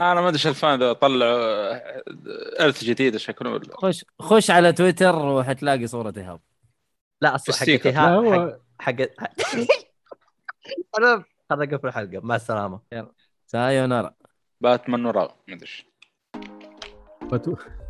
[SPEAKER 4] آه.
[SPEAKER 3] أنا ما أدري إيش الفان ذا طلعوا إرث جديده شكله ولا
[SPEAKER 2] خش خش على تويتر وحتلاقي صورة إيهاب.
[SPEAKER 1] لا أصلا حق ايهاب حق أنا خلنا نقفل الحلقة. مع السلامة.
[SPEAKER 2] سايونارا.
[SPEAKER 3] باتمان ورا ما أدري إيش.
[SPEAKER 4] فتو-